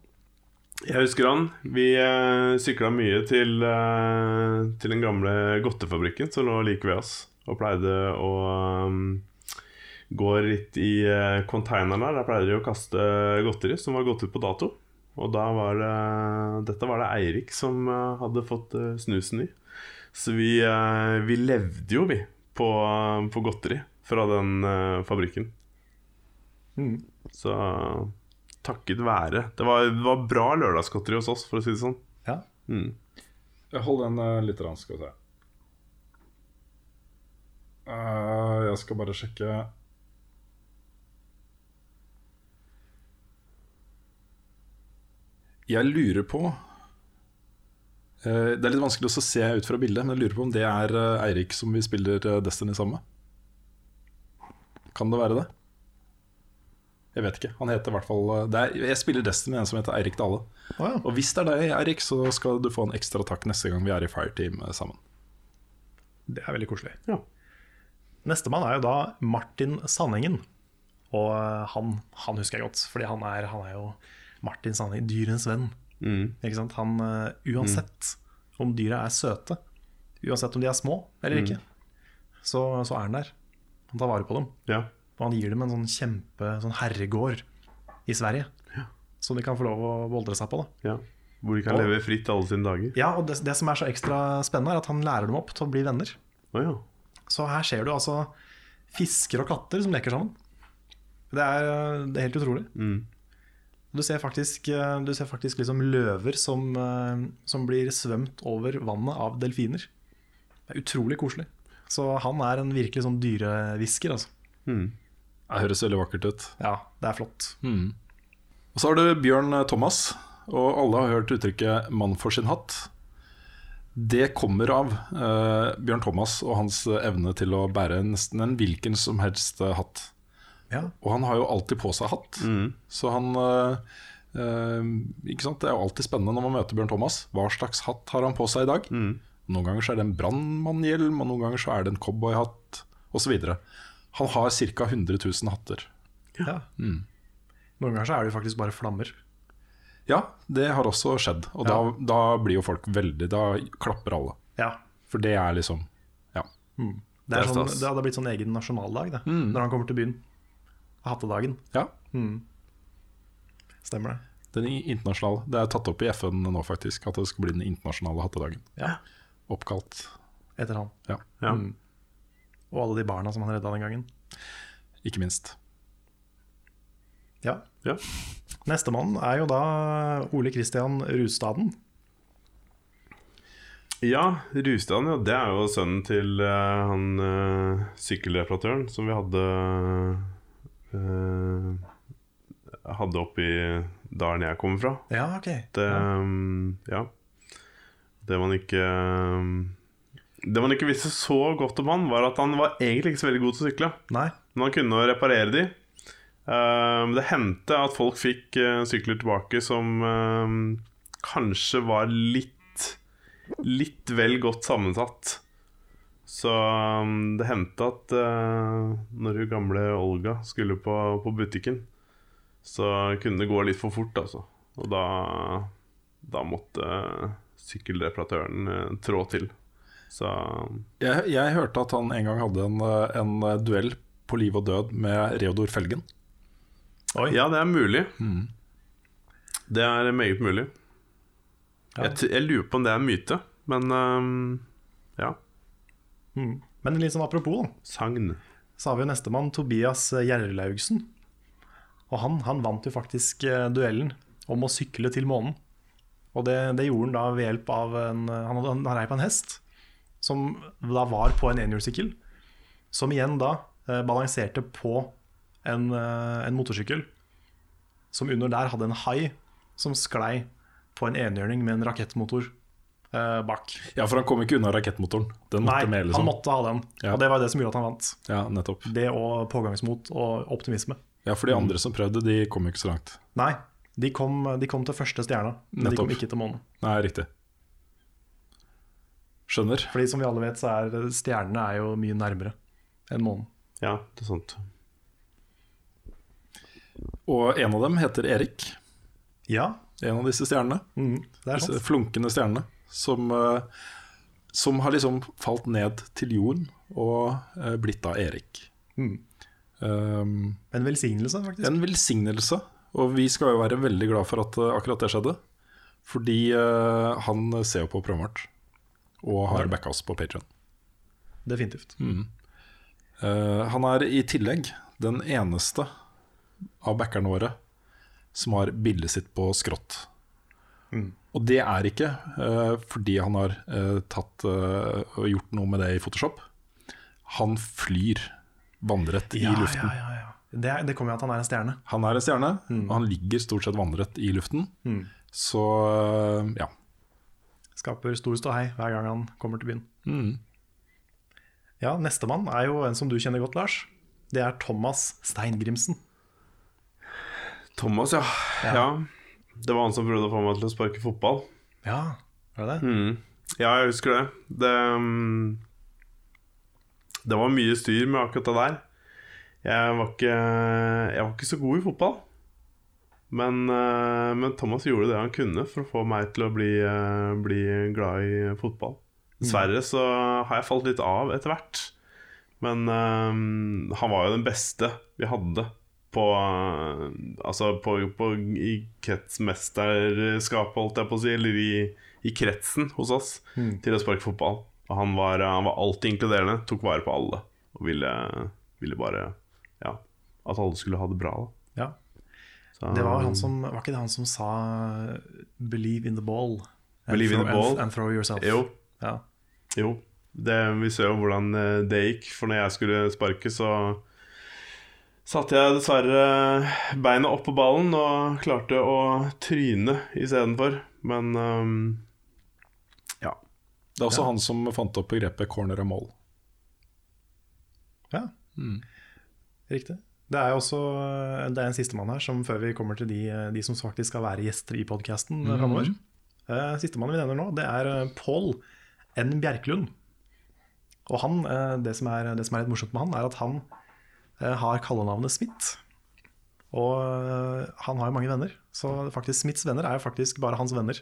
Jeg husker han. Vi eh, sykla mye til, eh, til den gamle godtefabrikken som lå like ved oss. Og pleide å um, gå litt i eh, containeren der. Der pleide de å kaste godteri som var gått ut på dato. Og da var det Dette var det Eirik som eh, hadde fått eh, snusen i. Så vi, vi levde jo, vi, på, på godteri fra den fabrikken. Mm. Så takket være Det var, det var bra lørdagsgodteri hos oss, for å si det sånn. Ja. Mm. Hold den uh, litt, rann, skal vi se. Uh, jeg skal bare sjekke Jeg lurer på uh, Det er litt vanskelig å se ut fra bildet, men jeg lurer på om det er eh, Eirik som vi spiller eh, Destiny sammen med. Kan det være det? Jeg vet ikke. Han heter i hvert fall eh, det er, Jeg spiller Destiny med en som heter Eirik Dale. Oh, ja. Og hvis det er deg, Eirik, så skal du få en ekstra takk neste gang vi er i Fireteam eh, sammen. Det er veldig koselig. Ja. Nestemann er jo da Martin Sandengen. Og øh, han, han husker jeg godt, fordi han er, han er jo Martin Sandengen, dyrens venn. Mm. Ikke sant? Han, uansett uansett om dyra er søte. Uansett om de er små eller ikke, så, så er han der. Han tar vare på dem. Ja. Og han gir dem en sånn kjempe sånn herregård i Sverige. Som de kan få lov å voldre seg på. da ja. Hvor de kan Og- leve fritt alle sine dager. Ja, og det, det som er så ekstra spennende, er at han lærer dem opp til å bli venner. Oh, ja. Så her ser du altså fisker og katter som leker sammen. Det er, det er helt utrolig. Mm. Du ser faktisk, eh, du ser faktisk liksom løver som, eh, som blir svømt over vannet av delfiner. Det er utrolig koselig. Så han er en virkelig sånn dyrehvisker, altså. Mm. Det høres veldig vakkert ut. Ja, det er flott. Og så har du Bjørn Thomas, og alle har hørt uttrykket 'mann for sin hatt'. Det kommer av eh, Bjørn Thomas og hans evne til å bære nesten en hvilken som helst eh, hatt. Ja, Og han har jo alltid på seg hatt, Mm. så han eh, eh, Ikke sant? Det er jo alltid spennende når man møter Bjørn Thomas. Hva slags hatt har han på seg i dag? Mm. Noen ganger så er det en brannmannhjelm, og noen ganger så er det en cowboyhatt osv. Han har ca. 100 000 hatter. ja. Noen ganger så er det jo faktisk bare flammer. Ja, det har også skjedd. Og da, da blir jo folk veldig Da klapper alle. Ja. For det er liksom Ja. Det, Det er er sånn, det hadde blitt sånn egen nasjonaldag det, når han kommer til byen. Hattedagen. ja Stemmer det. den internasjonale. Det er tatt opp i FN nå, faktisk, at det skal bli den internasjonale hattedagen. Ja. Oppkalt. Etter han. Ja, Ja. Mm. Og alle de barna som han redda den gangen. ikke minst. Ja. Ja. Nestemann er jo da Ole Kristian Rustaden. Ja, Rustaden, ja, det er jo sønnen til uh, han uh, sykkelreparatøren som vi hadde uh, Hadde oppi dalen jeg kommer fra. Ja, ok. Det, um, ja. Det man ikke um, Det man ikke visste så godt om han, var at han var egentlig ikke så veldig god til å sykle. Nei. Men han kunne reparere de. Um, det hendte at folk fikk uh, sykler tilbake som um, kanskje var litt Litt vel godt sammensatt. Så um, det hendte at uh, når hun gamle Olga skulle på, på butikken, så kunne det gå litt for fort, altså. Og da, da måtte uh, sykkelreparatøren uh, trå til. Så Jeg, jeg hørte at han en gang hadde en, eh, en duell på liv og død med Reodor Felgen. Oi. Ja, det er mulig. Det er meget mulig. Ja. Jeg, jeg lurer på om det er en myte, men um, ja. Mm. Men litt sånn apropos, da. Sagn. Så har vi jo nestemann, Tobias Gjerlaugsen. Og han, han vant jo faktisk eh, duellen om å sykle til månen. Og det, det gjorde han da ved hjelp av en Han, hadde- han rei på en hest, som da var på en enhjulssykkel. Som igjen da eh, balanserte på en, eh, en motorsykkel. Som under der hadde en hai som sklei på en enhjørning med en rakettmotor eh, bak. Ja, for han kom ikke unna rakettmotoren. Den Nei, måtte med, han liksom. måtte ha den. Ja. Og det var det som gjorde at han vant. Ja, nettopp. Det og pågangsmot og optimisme. Ja, for de andre som prøvde, de kom jo ikke så langt. Nei, de kom, de kom til første stjerna, men de kom ikke til månen. Nei, riktig. Skjønner. Fordi som vi alle vet, så er stjernene er jo mye nærmere enn månen. Ja, det er sant. Og en av dem heter Erik. Ja, En av disse stjernene. mm, det er Disse flunkende stjernene. Som, eh, som har liksom falt ned til jorden og eh, blitt av Erik. Mm. Um, En velsignelse, faktisk. en velsignelse. Og vi skal jo være veldig glad for at eh, akkurat det skjedde. Fordi uh, han ser jo på programmet vårt og har backa oss på Patreon. Definitivt. Eh, han er i tillegg den eneste av backerne våre som har bildet sitt på skrått. Mm. Og det er ikke uh, fordi han har uh, tatt og gjort noe med det i Photoshop. Han flyr vannrett i luften. Ja, ja, ja. Det, det kommer jo at han er en stjerne. Han er en stjerne, og han ligger stort sett vannrett i luften. Mm. Så ja. Skaper stor ståhei hver gang han kommer til byen. Mm. Ja, Nestemann er jo en som du kjenner godt, Lars. Det er Thomas Steingrimsen. Thomas, ja. ja. Det var han som prøvde å få meg til å sparke fotball. Ja, var det det? Mm. Ja, jeg husker det. Det, mm, det var mye styr med akkurat det der. Jeg var ikke, jeg var ikke så god i fotball. Men, eh, men Thomas gjorde det han kunne for å få meg til å bli, eh, bli glad i fotball. Dessverre så har jeg falt litt av etter hvert. Men eh, han var jo den beste vi hadde på Altså på, på, i kretsmesterskapet, holdt jeg på å si, eller i, i kretsen hos oss, til å sparke fotball. Og han var, han var alltid inkluderende, tok vare på alle og ville, ville bare Ja, at alle skulle ha det bra. Da. Ja. Så, Det var, han som, var ikke det han som sa 'believe in the ball'? and Believe in the ball. And, and throw yourself. Jo, Ja. jo. Det, vi ser jo hvordan eh, det gikk. For når jeg skulle sparke, så satte jeg dessverre beina opp på ballen og klarte å tryne istedenfor. Men um, ja. Det er også han som fant opp begrepet 'corner and mål'. ja. Riktig. Det er jo også Det er en sistemann her, som før vi kommer til de, de som faktisk skal være gjester i podkasten mm. framover. Sistemann vi nevner nå, det er eh, Pål N. Bjerklund. Og han, eh, det som, er, det som er litt morsomt med han, er at han eh, har kallenavnet Smith. Og eh, han har jo mange venner, så faktisk Smiths venner er jo faktisk bare hans venner.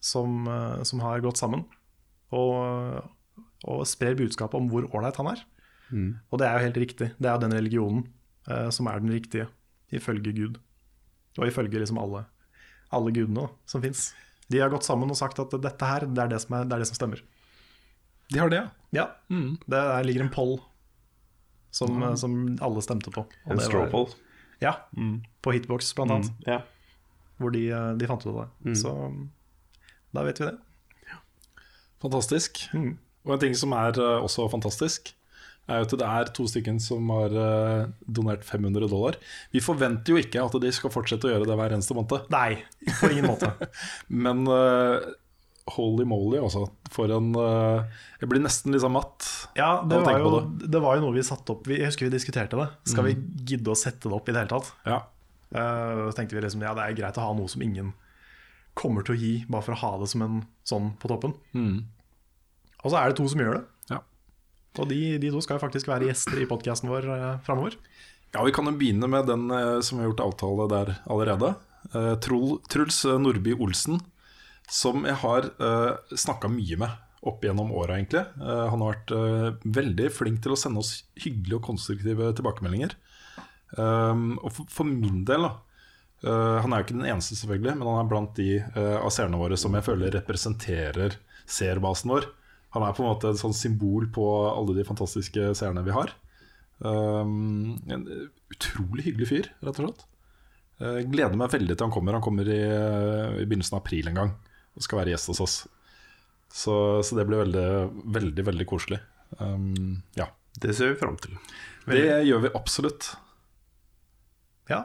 Som, eh, som har gått sammen og, og sprer budskapet om hvor ålreit han er. Og det er jo helt riktig. Det er jo den religionen eh, som er den riktige, ifølge Gud. Og ifølge liksom alle, alle gudene da, som fins. De har gått sammen og sagt at dette her, det er det som, er, det, er det som stemmer. De har det, ja. Ja, det der ligger en poll som, mm. som alle stemte på. Og En straw poll? Ja, Ja, på Hitbox blant annet, Yeah. hvor de, eh, de fant ut av det. Mm. Så da vet vi det. Fantastisk. Mm. Og en ting som er eh, også fantastisk, er at det er to stykker som har eh, donert 500 dollar. Vi forventer jo ikke at de skal fortsette å gjøre det hver eneste måned, Nei, på ingen måte. men uh, holy moly, altså. For en uh, Jeg blir nesten litt sånn matt. Ja, det var, jo, det. det var jo noe vi satte opp vi, Jeg husker vi diskuterte det. Skal vi gidde å sette det opp i det hele tatt? Ja. Uh, Så tenkte vi liksom ja, det er greit å ha noe som ingen kommer til å gi, bare for å ha det som en sånn på toppen. Mm. Og så er det to som gjør det. Og de, de to skal jo faktisk være gjester i podkasten vår eh, framover. Ja, Vi kan jo begynne med den eh, som har gjort avtale der allerede. Eh, Trul, Truls Nordby Olsen, som jeg har eh, snakka mye med opp gjennom åra, egentlig. Eh, han har vært eh, veldig flink til å sende oss hyggelige og konstruktive tilbakemeldinger. Um, og for, for min del, da eh, Han er jo ikke den eneste, selvfølgelig, men han er blant de eh, av seerne våre som jeg føler representerer seerbasen vår. Han er på en måte et sånn symbol på alle de fantastiske seerne vi har. Um, en utrolig hyggelig fyr, rett og slett. Jeg gleder meg veldig til han kommer. Han kommer i, i begynnelsen av april en gang og skal være gjest hos oss. Så, så det blir veldig, veldig, veldig koselig. Um, ja. Det ser vi fram til. Det gjør vi absolutt. Ja.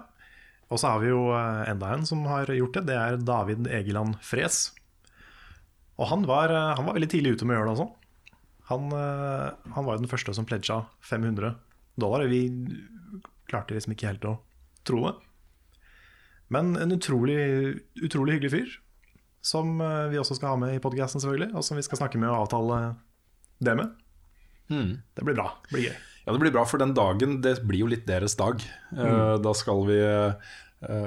Og så har vi jo eh, enda en som har gjort det. Det er David Egeland Fres. Og han var, eh, han var veldig tidlig ute med å gjøre det også. Han, eh, han var jo den første som pledga 500 dollar. Vi klarte liksom ikke helt å tro det. Men en utrolig, utrolig hyggelig fyr. Som eh, vi også skal ha med i podkasten, selvfølgelig. Og som vi skal snakke med og avtale det med. Det blir bra. Det blir gøy. Ja, det blir bra, for den dagen det blir jo litt deres dag. Mm. Da skal vi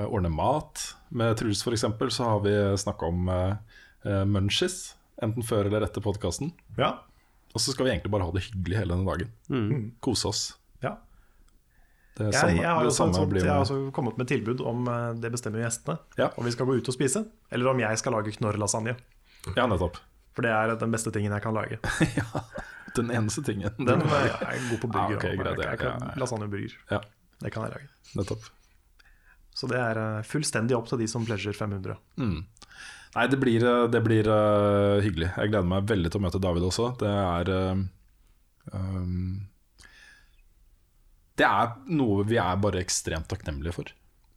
ordne mat. Med Truls f.eks. så har vi snakka om uh, munchies, enten før eller etter podkasten. Ja. Og så skal vi egentlig bare ha det hyggelig hele denne dagen. Kose oss. ja. Det er samme, jeg, har det samme sånt, jeg har også kommet med tilbud om eh, det bestemmer gjestene. Ja. Om vi skal gå ut og spise, eller om jeg skal lage knorrlasagne. Ja, nettopp. For det er den beste tingen jeg kan lage. ja, Den eneste tingen. Den er, ja, jeg er god på burger. Ah, ok, og- greit, jeg kan ja, ja. Lasagne og burger. Ja, Det kan jeg lage. nettopp. Så det er eh, fullstendig opp til de som pledger 500. Nei, det blir, eh, det blir uh, hyggelig. Jeg gleder meg veldig til å møte David også. Det er uh, um, Det er noe vi er bare ekstremt takknemlige for.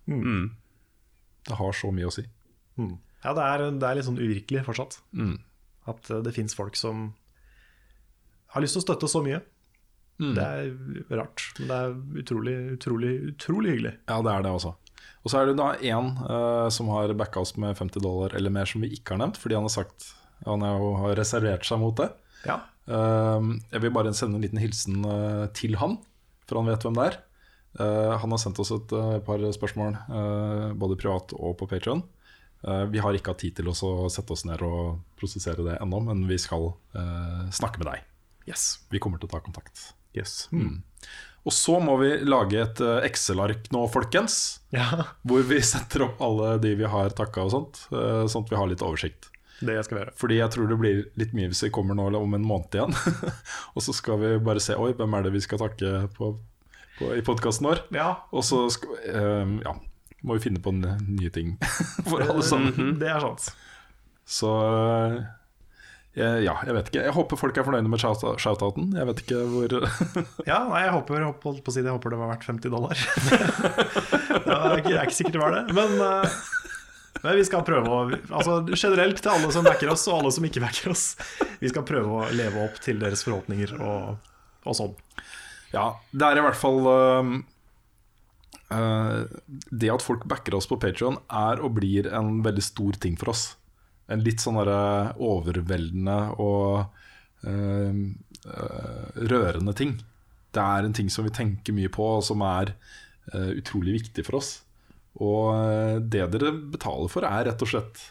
Mm. Det har så mye å si. Mm. Ja, det er, det er litt sånn uvirkelig fortsatt. Mm. At det fins folk som har lyst til å støtte så mye. Mm. Det er rart, men det er utrolig, utrolig, utrolig hyggelig. Ja, det er det også. Og så er det da én uh, som har backa oss med 50 dollar eller mer, som vi ikke har nevnt, fordi han har sagt Han har reservert seg mot det. Ja. Uh, jeg vil bare sende en liten hilsen uh, til han, for han vet hvem det er. Eh, han har sendt oss et eh, par spørsmål, eh, både privat og på Patreon vi har ikke hatt tid til å sette oss ned og prosessere det ennå, men vi skal eh, snakke med deg. Yes. Vi kommer til å ta kontakt. Yes. Mm. Og så må vi lage et Excel-ark nå, folkens. Ja. Hvor vi setter opp alle de vi har takka og sånt, sånn at vi har litt oversikt. Det skal vi gjøre. Fordi jeg tror det blir litt mye hvis vi kommer nå om en måned igjen. og så skal vi bare se Oi, hvem er det vi skal takke på, på, i podkasten vår? Ja. Og så skal, um, ja, må vi finne på nye ting for alle sammen. Mhm. Det er sant. Så ja, jeg vet ikke. Jeg håper folk er fornøyde med shoutouten. Jeg vet ikke hvor Ja, nei, jeg håper, holdt på å si det, jeg håper det var verdt 50 dollar. det er ikke, ikke sikker det var det. Men uh, men vi skal prøve å altså Generelt til alle som backer oss, og alle som ikke backer oss. Vi skal prøve å leve opp til deres forhåpninger og, og sånn. Ja, det er i hvert fall uh, uh, Det at folk backer oss på Patrion, er og blir en veldig stor ting for oss. En litt sånn overveldende og uh, rørende ting. Det er en ting som vi tenker mye på, og som er utrolig viktig for oss. Og det dere betaler for, er rett og slett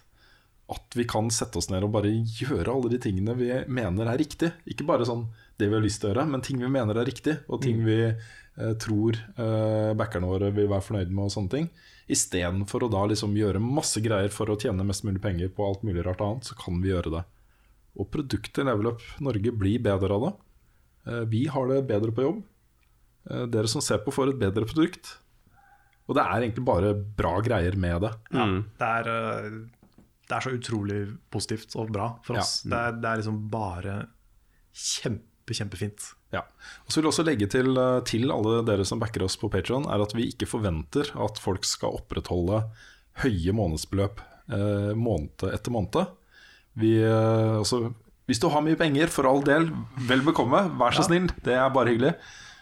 at vi kan sette oss ned og bare gjøre alle de tingene vi mener er riktig. Ikke bare sånn det vi har lyst til å gjøre, men ting vi mener er riktig, og ting mm. vi eh, tror eh, backerne våre vil være fornøyd med, og sånne ting. Istedenfor å da liksom gjøre masse greier for å tjene mest mulig penger på alt mulig rart annet, så kan vi gjøre det. Og produktet Level Up Norge blir bedre av det. Eh, vi har det bedre på jobb. Eh, dere som ser på, får et bedre produkt. Og det er egentlig bare bra greier med det. Ja, mm. det, er, eh, det, er, så utrolig positivt og bra for oss. Ja. Det, er, det, er, liksom bare kjempe, kjempefint. Ja. Og så vil jeg også legge til, eh, til alle dere som backer oss på Patron, er at vi ikke forventer at folk skal opprettholde høye månedsbeløp eh, måned etter måned. Vi, eh, altså, hvis du har mye penger, for all del, vel bekomme. Vær så ja. snill, det er bare hyggelig.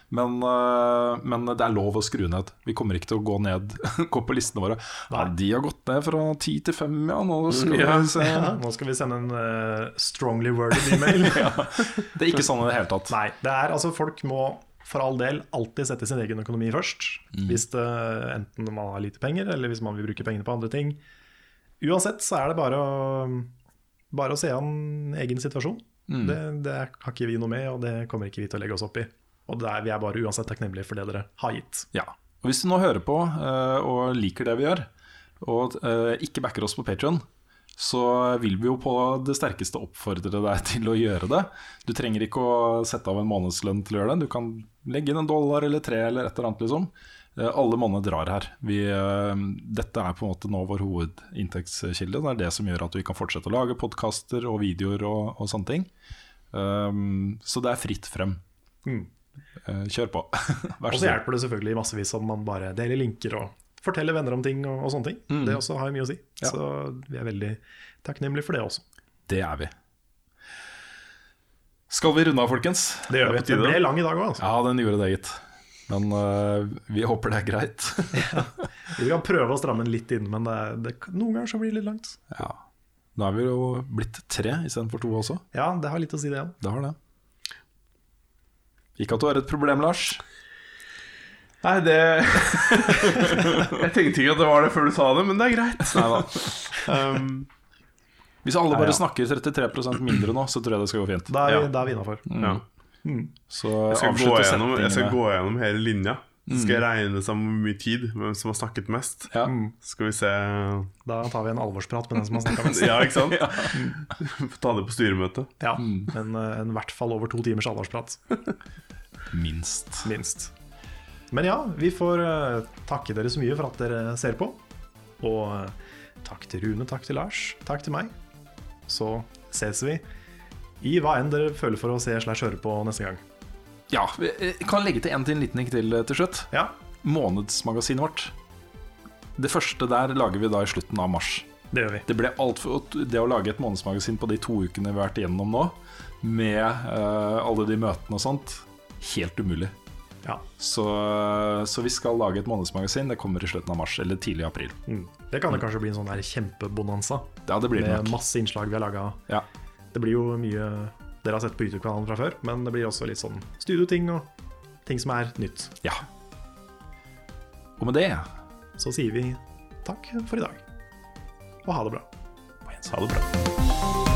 Men, uh, men, det er lov å skru ned. Vi kommer ikke til å gå ned gå på listene våre. Ja, de har gått ned fra ti til fem, ja. Nå skal, ja, vi, ja, nå skal vi sende en uh, strongly worded email. det er ikke sånn i det hele tatt. Nei, det er altså folk må for all del alltid sette sin egen økonomi først. Mm. Hvis det, enten man har lite penger, eller hvis man vil bruke pengene på andre ting. Uansett så er det bare å, bare å se an egen situasjon. Mm. Det, det har ikke vi noe med, og det kommer ikke vi til å legge oss opp i. Og er, vi er bare uansett takknemlige for det dere har gitt. Ja. Og Hvis du nå hører på uh, og liker det vi gjør, og uh, ikke backer oss på Patrion, så vil vi jo på det sterkeste oppfordre deg til å gjøre det. Du trenger ikke å sette av en månedslønn til å gjøre det. Du kan legge inn en dollar eller tre eller et eller annet. liksom. Uh, alle måneder drar her. Vi, dette er på en måte nå vår hovedinntektskilde. Det er det som gjør at vi kan fortsette å lage podkaster og videoer og, og sånne ting. Um, så det er fritt frem. Mm. Eh, kjør på. og så hjelper det selvfølgelig massevis om man bare deler linker og forteller venner om ting og, og sånne ting. Mm. Det også har mye å si. Ja. Så vi er veldig takknemlige for det også. Det er vi. Skal vi runde av, folkens? Det gjør vi. Den ble lang i dag òg. Altså. Ja, den gjorde det, gitt. Men uh, vi håper det er greit. ja. Vi kan prøve å stramme den litt inn, men det, det, noen ganger så blir det litt langt. Ja. Nå er vi jo blitt tre istedenfor to også. Ja, det har litt å si, det. òg. Det har det. Ikke at du har et problem, Lars? Nei, det Jeg tenkte ikke at det var det før du sa det, men det er greit. Um, Hvis alle bare ja, ja. snakker 33% mindre nå, så tror jeg det skal gå fint. Da er vi, ja. vi innafor. Mm. Ja. Mm. jeg, skal gå gjennom, jeg skal gå gjennom hele linja. Så skal jeg regne sammen hvor mye tid, hvem som har snakket mest. Ja. Mm. Skal vi se Da tar vi en alvorsprat med den som har snakka mest. ja, ikke sant? ja. Ta det på styremøte. Ja, men en, eh, hvert fall over to timers alvorsprat. Minst. Minst. Men ja, vi får uh, takke dere så mye for at dere ser på. Og uh, takk til Rune, takk til Lars, takk til meg. Så ses vi i hva enn dere føler for å se slash høre på neste gang. Ja, vi eh, kan legge til en til en liten ting til eh, til slutt. Ja. Månedsmagasinet vårt. Det første der lager vi da i slutten av mars. Det gjør vi. Det ble alt for, det å lage et månedsmagasin på de to ukene vi har vært igjennom nå, med uh, alle de møtene og sånt, helt umulig. Ja. Så, så, vi skal lage et månedsmagasin. Det kommer i slutten av mars eller tidlig i april. Mm. Det kan det kanskje bli en sånn kjempebonanza. Ja, det blir med nok. masse innslag vi har laga. Ja. Det blir jo mye dere har sett på YouTube-kanalen fra før, men det blir også litt sånn studioting og ting som er nytt. Ja. Og med det så sier vi takk for i dag. Og ha det bra. Ha det bra.